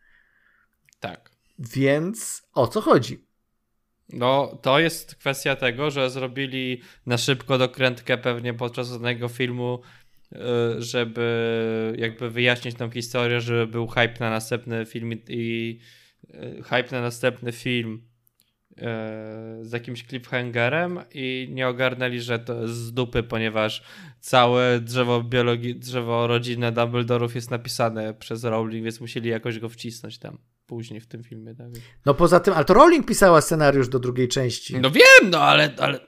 [SPEAKER 1] Tak.
[SPEAKER 2] Więc o co chodzi?
[SPEAKER 1] No, to jest kwestia tego, że zrobili na szybko dokrętkę pewnie podczas danego filmu, y, żeby jakby wyjaśnić tą historię, żeby był hype na następny film i y, hype na następny film y, z jakimś cliffhangerem i nie ogarnęli, że to jest z dupy, ponieważ całe drzewo biologii, drzewo rodzinne Dumbledorów jest napisane przez Rowling, więc musieli jakoś go wcisnąć tam później w tym filmie. Tak?
[SPEAKER 2] No poza tym, ale to Rowling pisała scenariusz do drugiej części.
[SPEAKER 1] No wiem, no ale... ale...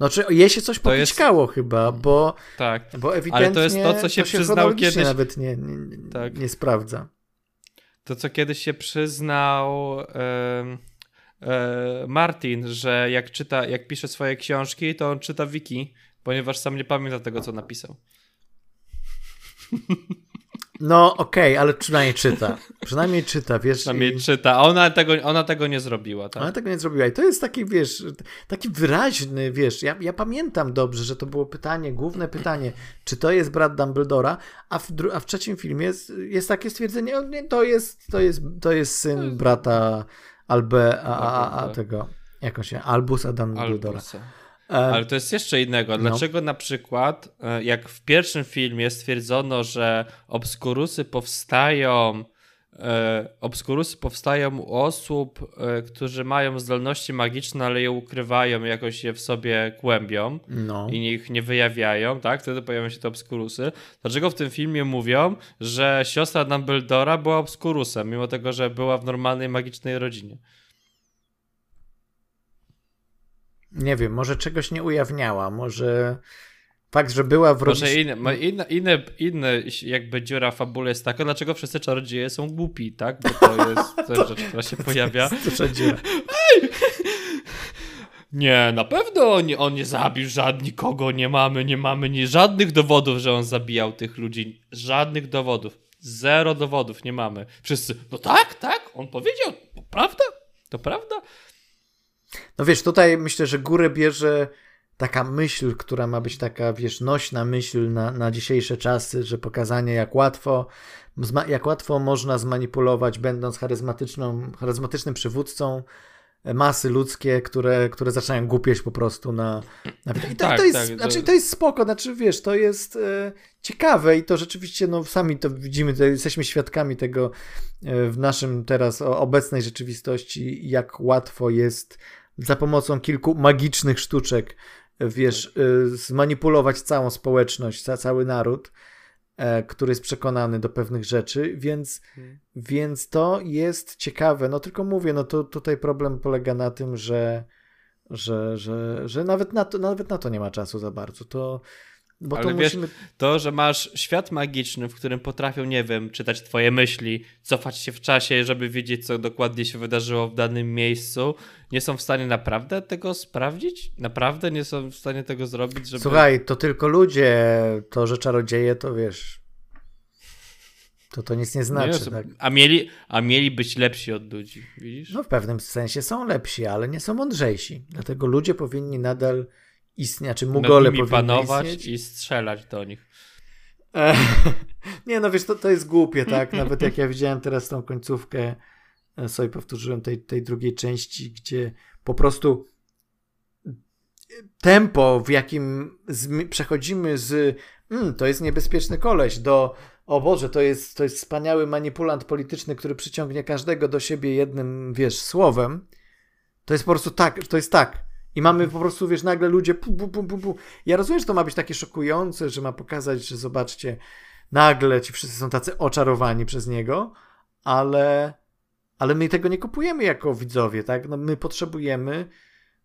[SPEAKER 2] No czy jej się coś popiszkało jest... chyba, bo,
[SPEAKER 1] tak.
[SPEAKER 2] bo ewidentnie ale to jest to, co się, to się przyznał kiedyś nawet nie, nie, tak. nie sprawdza.
[SPEAKER 1] To, co kiedyś się przyznał e, e, Martin, że jak czyta, jak pisze swoje książki, to on czyta wiki, ponieważ sam nie pamięta tego, co napisał.
[SPEAKER 2] No okej, okay, ale przynajmniej czyta. Przynajmniej czyta, wiesz.
[SPEAKER 1] Przynajmniej i... czyta, a ona tego, ona tego nie zrobiła, tak?
[SPEAKER 2] Ona tego nie zrobiła i to jest taki, wiesz, taki wyraźny, wiesz, ja, ja pamiętam dobrze, że to było pytanie, główne pytanie, czy to jest brat Dumbledora, a w, a w trzecim filmie jest, jest takie stwierdzenie, nie, to jest, to jest, to jest syn brata Albe, a, a, a, a tego, jak on się, Albus a Dumbledora. Albusa.
[SPEAKER 1] Ale to jest jeszcze innego. No. Dlaczego no. na przykład, e, jak w pierwszym filmie stwierdzono, że obskurusy powstają, e, obskurusy powstają u osób, e, którzy mają zdolności magiczne, ale je ukrywają, jakoś je w sobie kłębią no. i ich nie wyjawiają, tak? Wtedy pojawiają się te obskurusy. Dlaczego w tym filmie mówią, że siostra Dumbledora była obskurusem, mimo tego, że była w normalnej magicznej rodzinie?
[SPEAKER 2] Nie wiem, może czegoś nie ujawniała, może fakt, że była w
[SPEAKER 1] rodzinie... Może inne, inne, inne, inne jakby dziura fabuły jest taka, dlaczego wszyscy czarodzieje są głupi, tak? Bo to jest to, rzecz, która się pojawia.
[SPEAKER 2] Duża dziura.
[SPEAKER 1] Nie, na pewno on nie, on nie zabił żadnego nikogo, nie mamy, nie mamy nie, żadnych dowodów, że on zabijał tych ludzi. Żadnych dowodów. Zero dowodów nie mamy. Wszyscy, no tak, tak, on powiedział, prawda? To prawda?
[SPEAKER 2] No wiesz, tutaj myślę, że górę bierze taka myśl, która ma być taka, wiesz, nośna myśl na, na dzisiejsze czasy, że pokazanie jak łatwo, jak łatwo można zmanipulować, będąc charyzmatyczną, charyzmatycznym przywódcą e, masy ludzkie, które, które zaczynają głupieć po prostu na... na... I to, tak, to, jest, tak, znaczy, to jest spoko, znaczy wiesz, to jest e, ciekawe i to rzeczywiście, no sami to widzimy, to jesteśmy świadkami tego e, w naszym teraz obecnej rzeczywistości, jak łatwo jest za pomocą kilku magicznych sztuczek, wiesz. Y, zmanipulować całą społeczność, cały naród, e, który jest przekonany do pewnych rzeczy, więc, hmm. więc to jest ciekawe. No tylko mówię, no to tutaj problem polega na tym, że, że, że, że nawet, na to, nawet na to nie ma czasu za bardzo. To, bo
[SPEAKER 1] Ale
[SPEAKER 2] to
[SPEAKER 1] wiesz, musimy... to, że masz świat magiczny, w którym potrafią, nie wiem, czytać twoje myśli, cofać się w czasie, żeby wiedzieć, co dokładnie się wydarzyło w danym miejscu, nie są w stanie naprawdę tego sprawdzić? Naprawdę nie są w stanie tego zrobić, żeby...
[SPEAKER 2] Słuchaj, to tylko ludzie, to, że czarodzieje, to wiesz... To to nic nie znaczy. Nie, tak?
[SPEAKER 1] a, mieli, a mieli być lepsi od ludzi, widzisz?
[SPEAKER 2] No w pewnym sensie są lepsi, ale nie są mądrzejsi. Dlatego ludzie powinni nadal istnieć, czy Mugole powinni
[SPEAKER 1] panować
[SPEAKER 2] istnieć.
[SPEAKER 1] i strzelać do nich.
[SPEAKER 2] E, nie, no wiesz, to, to jest głupie, tak? Nawet jak ja widziałem teraz tą końcówkę, e, sobie powtórzyłem tej, tej drugiej części, gdzie po prostu tempo, w jakim z, przechodzimy z mm, to jest niebezpieczny koleś do o Boże, to jest, to jest wspaniały manipulant polityczny, który przyciągnie każdego do siebie jednym, wiesz, słowem, to jest po prostu tak, to jest tak. I mamy po prostu, wiesz, nagle ludzie pu, pu, pu, pu, pu. Ja rozumiem, że to ma być takie szokujące, że ma pokazać, że zobaczcie, nagle ci wszyscy są tacy oczarowani przez niego, ale, ale my tego nie kupujemy jako widzowie, tak? No my potrzebujemy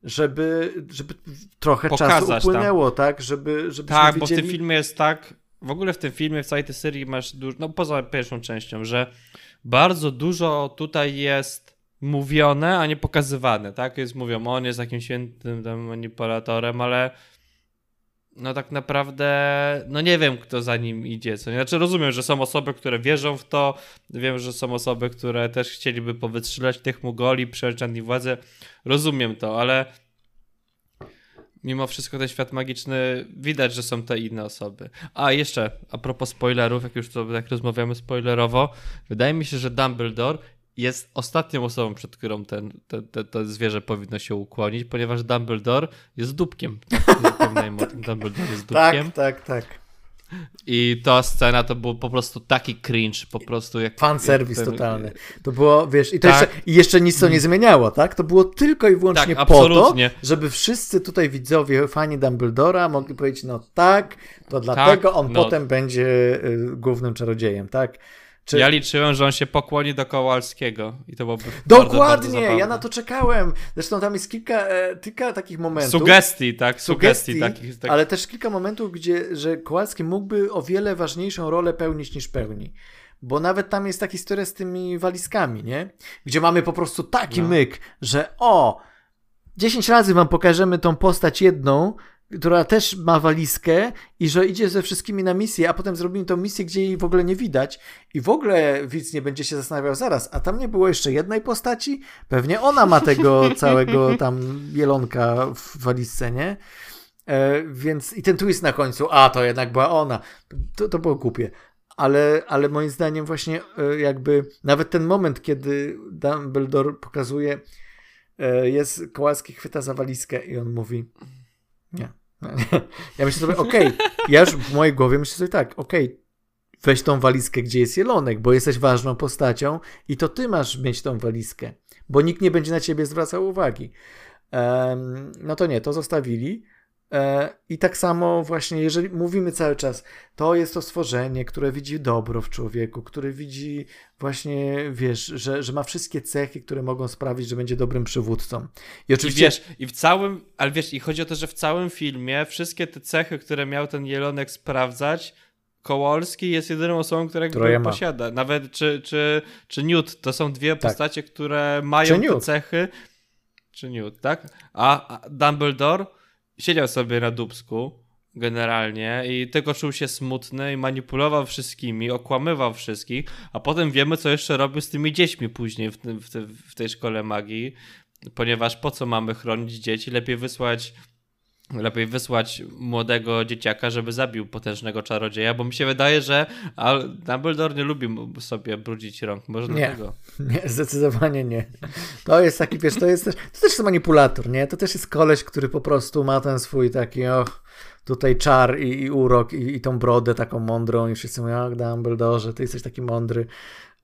[SPEAKER 2] żeby, żeby trochę Pokazać czasu upłynęło, tam. tak? Żeby, żeby
[SPEAKER 1] tak, bo w tym filmie jest tak, w ogóle w tym filmie, w całej tej serii masz dużo, no poza pierwszą częścią, że bardzo dużo tutaj jest mówione, a nie pokazywane, tak? Jest mówią, on jest jakimś świętym tam manipulatorem, ale no tak naprawdę, no nie wiem, kto za nim idzie, co nie? Znaczy rozumiem, że są osoby, które wierzą w to, wiem, że są osoby, które też chcieliby powytrzymać tych Mugoli, przejąć nad władzę, rozumiem to, ale mimo wszystko ten świat magiczny, widać, że są te inne osoby. A jeszcze, a propos spoilerów, jak już to tak rozmawiamy spoilerowo, wydaje mi się, że Dumbledore jest ostatnią osobą, przed którą ten, te, te, to zwierzę powinno się ukłonić, ponieważ Dumbledore jest dupkiem. Tak, o tym, Dumbledore jest
[SPEAKER 2] tak, dupkiem. Tak, tak, tak.
[SPEAKER 1] I ta scena to był po prostu taki cringe, po prostu jak...
[SPEAKER 2] Fan service totalny. To było, wiesz, i, to tak. jeszcze, i jeszcze nic to nie zmieniało, tak? To było tylko i wyłącznie tak, po to, żeby wszyscy tutaj widzowie, fani Dumbledora mogli powiedzieć, no tak, to dlatego tak, on no. potem będzie y, głównym czarodziejem, tak?
[SPEAKER 1] Czy... Ja liczyłem, że on się pokłoni do Kowalskiego i to byłoby
[SPEAKER 2] Dokładnie,
[SPEAKER 1] bardzo,
[SPEAKER 2] bardzo ja na to czekałem. Zresztą tam jest kilka, e, kilka takich momentów.
[SPEAKER 1] Sugestii, tak? Sugestii, sugestii takich, takich,
[SPEAKER 2] Ale też kilka momentów, gdzie że Kowalski mógłby o wiele ważniejszą rolę pełnić niż pełni. Bo nawet tam jest ta historia z tymi walizkami, nie? Gdzie mamy po prostu taki no. myk, że o, 10 razy wam pokażemy tą postać jedną, która też ma walizkę i że idzie ze wszystkimi na misję, a potem zrobimy tą misję, gdzie jej w ogóle nie widać i w ogóle widz nie będzie się zastanawiał zaraz, a tam nie było jeszcze jednej postaci? Pewnie ona ma tego całego tam jelonka w walizce, nie? E, więc i ten twist na końcu, a to jednak była ona. To, to było głupie. Ale, ale moim zdaniem właśnie e, jakby nawet ten moment, kiedy Dumbledore pokazuje e, jest Kołalski chwyta za walizkę i on mówi nie, Ja myślę sobie, okej, okay, ja już w mojej głowie myślę sobie tak, okej, okay, weź tą walizkę, gdzie jest Jelonek, bo jesteś ważną postacią i to ty masz mieć tą walizkę, bo nikt nie będzie na ciebie zwracał uwagi. Um, no to nie, to zostawili. E, I tak samo właśnie, jeżeli mówimy cały czas, to jest to stworzenie, które widzi dobro w człowieku, które widzi właśnie, wiesz, że, że ma wszystkie cechy, które mogą sprawić, że będzie dobrym przywódcą.
[SPEAKER 1] I oczywiście... I wiesz, i w całym, ale wiesz, i chodzi o to, że w całym filmie wszystkie te cechy, które miał ten Jelonek sprawdzać, Kołolski jest jedyną osobą, która go posiada. Nawet czy, czy, czy Newt, to są dwie tak. postacie, które mają te cechy. Czy Newt, tak? A, a Dumbledore siedział sobie na dubsku generalnie i tylko czuł się smutny i manipulował wszystkimi, okłamywał wszystkich, a potem wiemy, co jeszcze robił z tymi dziećmi później w, w, w tej szkole magii, ponieważ po co mamy chronić dzieci? Lepiej wysłać lepiej wysłać młodego dzieciaka, żeby zabił potężnego czarodzieja, bo mi się wydaje, że Dumbledore nie lubi sobie brudzić rąk. Może
[SPEAKER 2] nie,
[SPEAKER 1] dlatego.
[SPEAKER 2] Nie, zdecydowanie nie. To jest taki, wiesz, to jest też, to też jest manipulator, nie? To też jest koleś, który po prostu ma ten swój taki, och, tutaj czar i, i urok i, i tą brodę taką mądrą i wszyscy mówią, ach Dumbledore, ty jesteś taki mądry.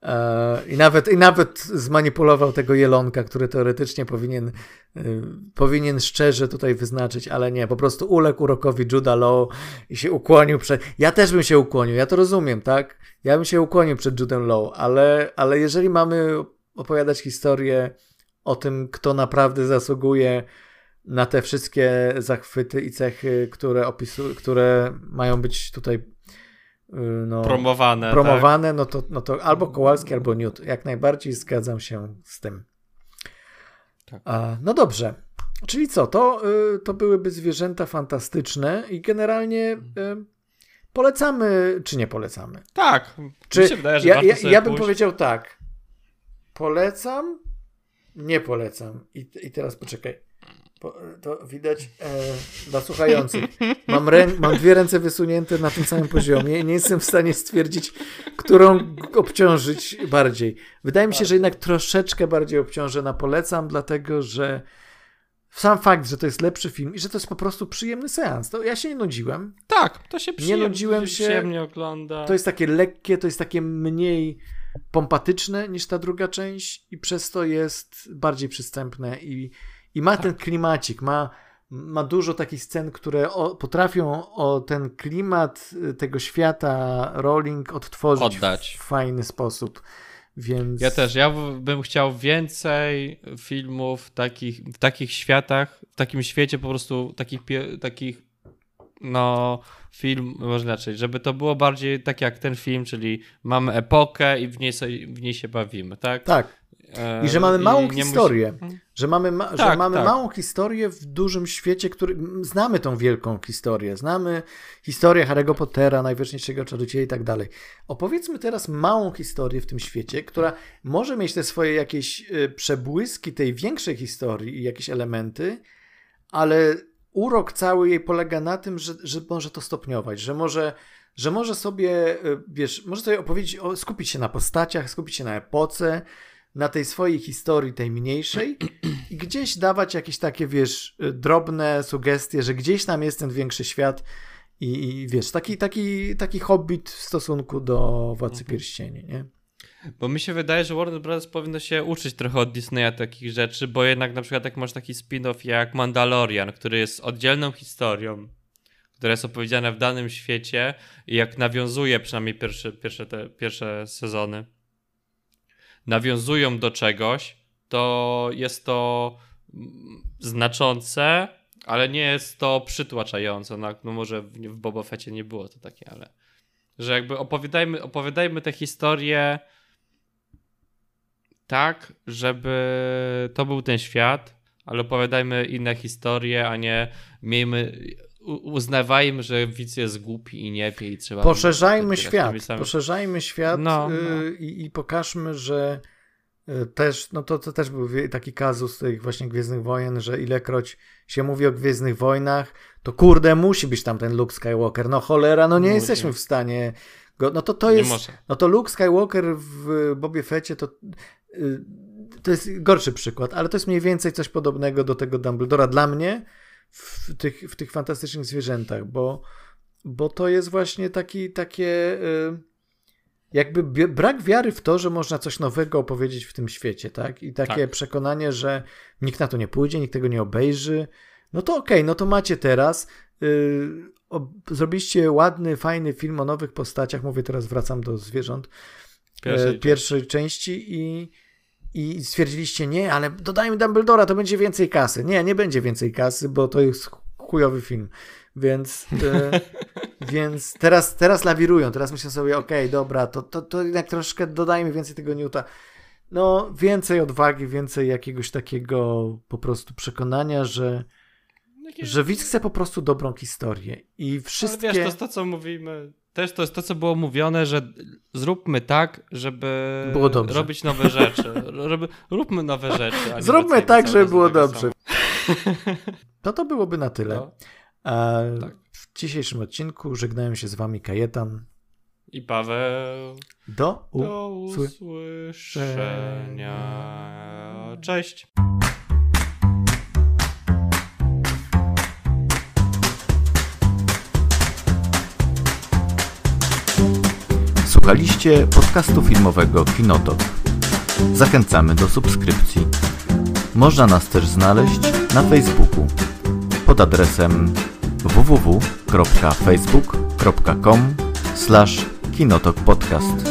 [SPEAKER 2] E, I nawet, I nawet zmanipulował tego jelonka, który teoretycznie powinien, y, powinien szczerze tutaj wyznaczyć, ale nie, po prostu uległ urokowi Juda Law i się ukłonił przed. Ja też bym się ukłonił, ja to rozumiem, tak? Ja bym się ukłonił przed Judem Law, ale, ale jeżeli mamy opowiadać historię o tym, kto naprawdę zasługuje na te wszystkie zachwyty i cechy, które, opisu- które mają być tutaj
[SPEAKER 1] no, promowane.
[SPEAKER 2] Promowane, tak? no, to, no to albo Kowalski, albo Newt. Jak najbardziej zgadzam się z tym. Tak. A, no dobrze. Czyli co, to, y, to byłyby zwierzęta fantastyczne i generalnie y, polecamy, czy nie polecamy?
[SPEAKER 1] Tak.
[SPEAKER 2] Czy, się wydaje, że ja, ja, ja bym powiedział tak. Polecam, nie polecam. I, i teraz poczekaj to widać e, dla słuchających. Mam, rę, mam dwie ręce wysunięte na tym samym poziomie i nie jestem w stanie stwierdzić, którą obciążyć bardziej. Wydaje mi się, że jednak troszeczkę bardziej obciążę na polecam, dlatego że sam fakt, że to jest lepszy film i że to jest po prostu przyjemny seans. To ja się nie nudziłem.
[SPEAKER 1] Tak, to się przyjemnie, nie nudziłem się. Przyjemnie ogląda.
[SPEAKER 2] To jest takie lekkie, to jest takie mniej pompatyczne niż ta druga część i przez to jest bardziej przystępne i i ma tak. ten klimacik, ma, ma dużo takich scen, które o, potrafią o ten klimat y, tego świata Rowling odtworzyć
[SPEAKER 1] Oddać.
[SPEAKER 2] w fajny sposób. Więc...
[SPEAKER 1] Ja też, ja bym chciał więcej filmów takich, w takich światach, w takim świecie po prostu takich, takich no film, może inaczej, żeby to było bardziej tak jak ten film, czyli mamy epokę i w niej, sobie, w niej się bawimy, tak?
[SPEAKER 2] Tak, i że mamy małą historię. Musi... Że mamy, ma, tak, że mamy tak. małą historię w dużym świecie, który. Znamy tą wielką historię. Znamy historię Harry'ego Pottera, najważniejszego czarodzieja i tak dalej. Opowiedzmy teraz małą historię w tym świecie, która może mieć te swoje jakieś y, przebłyski tej większej historii i jakieś elementy, ale urok cały jej polega na tym, że, że może to stopniować, że może że może sobie, y, wiesz, może sobie opowiedzieć, skupić się na postaciach, skupić się na epoce, na tej swojej historii, tej mniejszej i gdzieś dawać jakieś takie, wiesz, drobne sugestie, że gdzieś tam jest ten większy świat i, i wiesz, taki, taki, taki hobbit w stosunku do Władcy mhm. Pierścieni, nie?
[SPEAKER 1] Bo mi się wydaje, że Warner Bros. powinno się uczyć trochę od Disneya takich rzeczy, bo jednak na przykład jak masz taki spin-off jak Mandalorian, który jest oddzielną historią, która jest opowiedziana w danym świecie i jak nawiązuje przynajmniej pierwsze, pierwsze, te, pierwsze sezony, nawiązują do czegoś, to jest to znaczące, ale nie jest to przytłaczające. No, no może w, w Boba Fecie nie było to takie, ale że jakby opowiadajmy, opowiadajmy tę historię tak, żeby to był ten świat, ale opowiadajmy inne historie, a nie miejmy uznawajmy, że widz jest głupi i nie wie i trzeba...
[SPEAKER 2] Poszerzajmy świat, poszerzajmy świat no, no. Y, I, i pokażmy, że y, też, no to, to też był taki kazus tych właśnie Gwiezdnych Wojen, że ilekroć się mówi o Gwiezdnych Wojnach, to kurde, musi być tam ten Luke Skywalker. No cholera, no nie musi. jesteśmy w stanie go, no to to jest, no to Luke Skywalker w Bobie Fecie to y, to jest gorszy przykład, ale to jest mniej więcej coś podobnego do tego Dumbledora dla mnie, w tych, w tych fantastycznych zwierzętach, bo, bo to jest właśnie taki, takie y, jakby brak wiary w to, że można coś nowego opowiedzieć w tym świecie, tak? I takie tak. przekonanie, że nikt na to nie pójdzie, nikt tego nie obejrzy. No to okej, okay, no to macie teraz. Yy, o, zrobiliście ładny, fajny film o nowych postaciach. Mówię teraz, wracam do zwierząt. Pierwszej, yy, pierwszej części i i stwierdziliście, nie, ale dodajmy Dumbledora, to będzie więcej kasy. Nie, nie będzie więcej kasy, bo to jest chujowy film. Więc, e, więc teraz, teraz lawirują, teraz myślę sobie, okej, okay, dobra, to, to, to jednak troszkę dodajmy więcej tego Newta. No, więcej odwagi, więcej jakiegoś takiego po prostu przekonania, że, że widz chce po prostu dobrą historię. I wszystkie...
[SPEAKER 1] Ale wiesz, to jest to, co mówimy też to jest to, co było mówione, że zróbmy tak, żeby robić nowe rzeczy. róbmy nowe rzeczy.
[SPEAKER 2] Zróbmy tak, żeby było dobrze. No to byłoby na tyle. No. A tak. W dzisiejszym odcinku żegnają się z wami Kajetan
[SPEAKER 1] i Paweł.
[SPEAKER 2] Do,
[SPEAKER 1] Do usłyszenia. Cześć.
[SPEAKER 3] Słuchaliście podcastu filmowego Kinotok. Zachęcamy do subskrypcji. Można nas też znaleźć na Facebooku pod adresem www.facebook.com kinotokpodcast.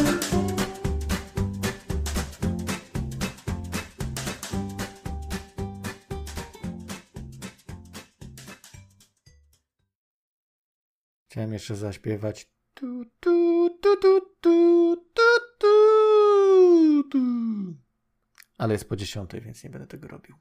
[SPEAKER 2] Chciałem jeszcze zaśpiewać tu, tu, tu, tu, tu, tu, tu, tu. Ale jest po dziesiątej, więc nie będę tego robił.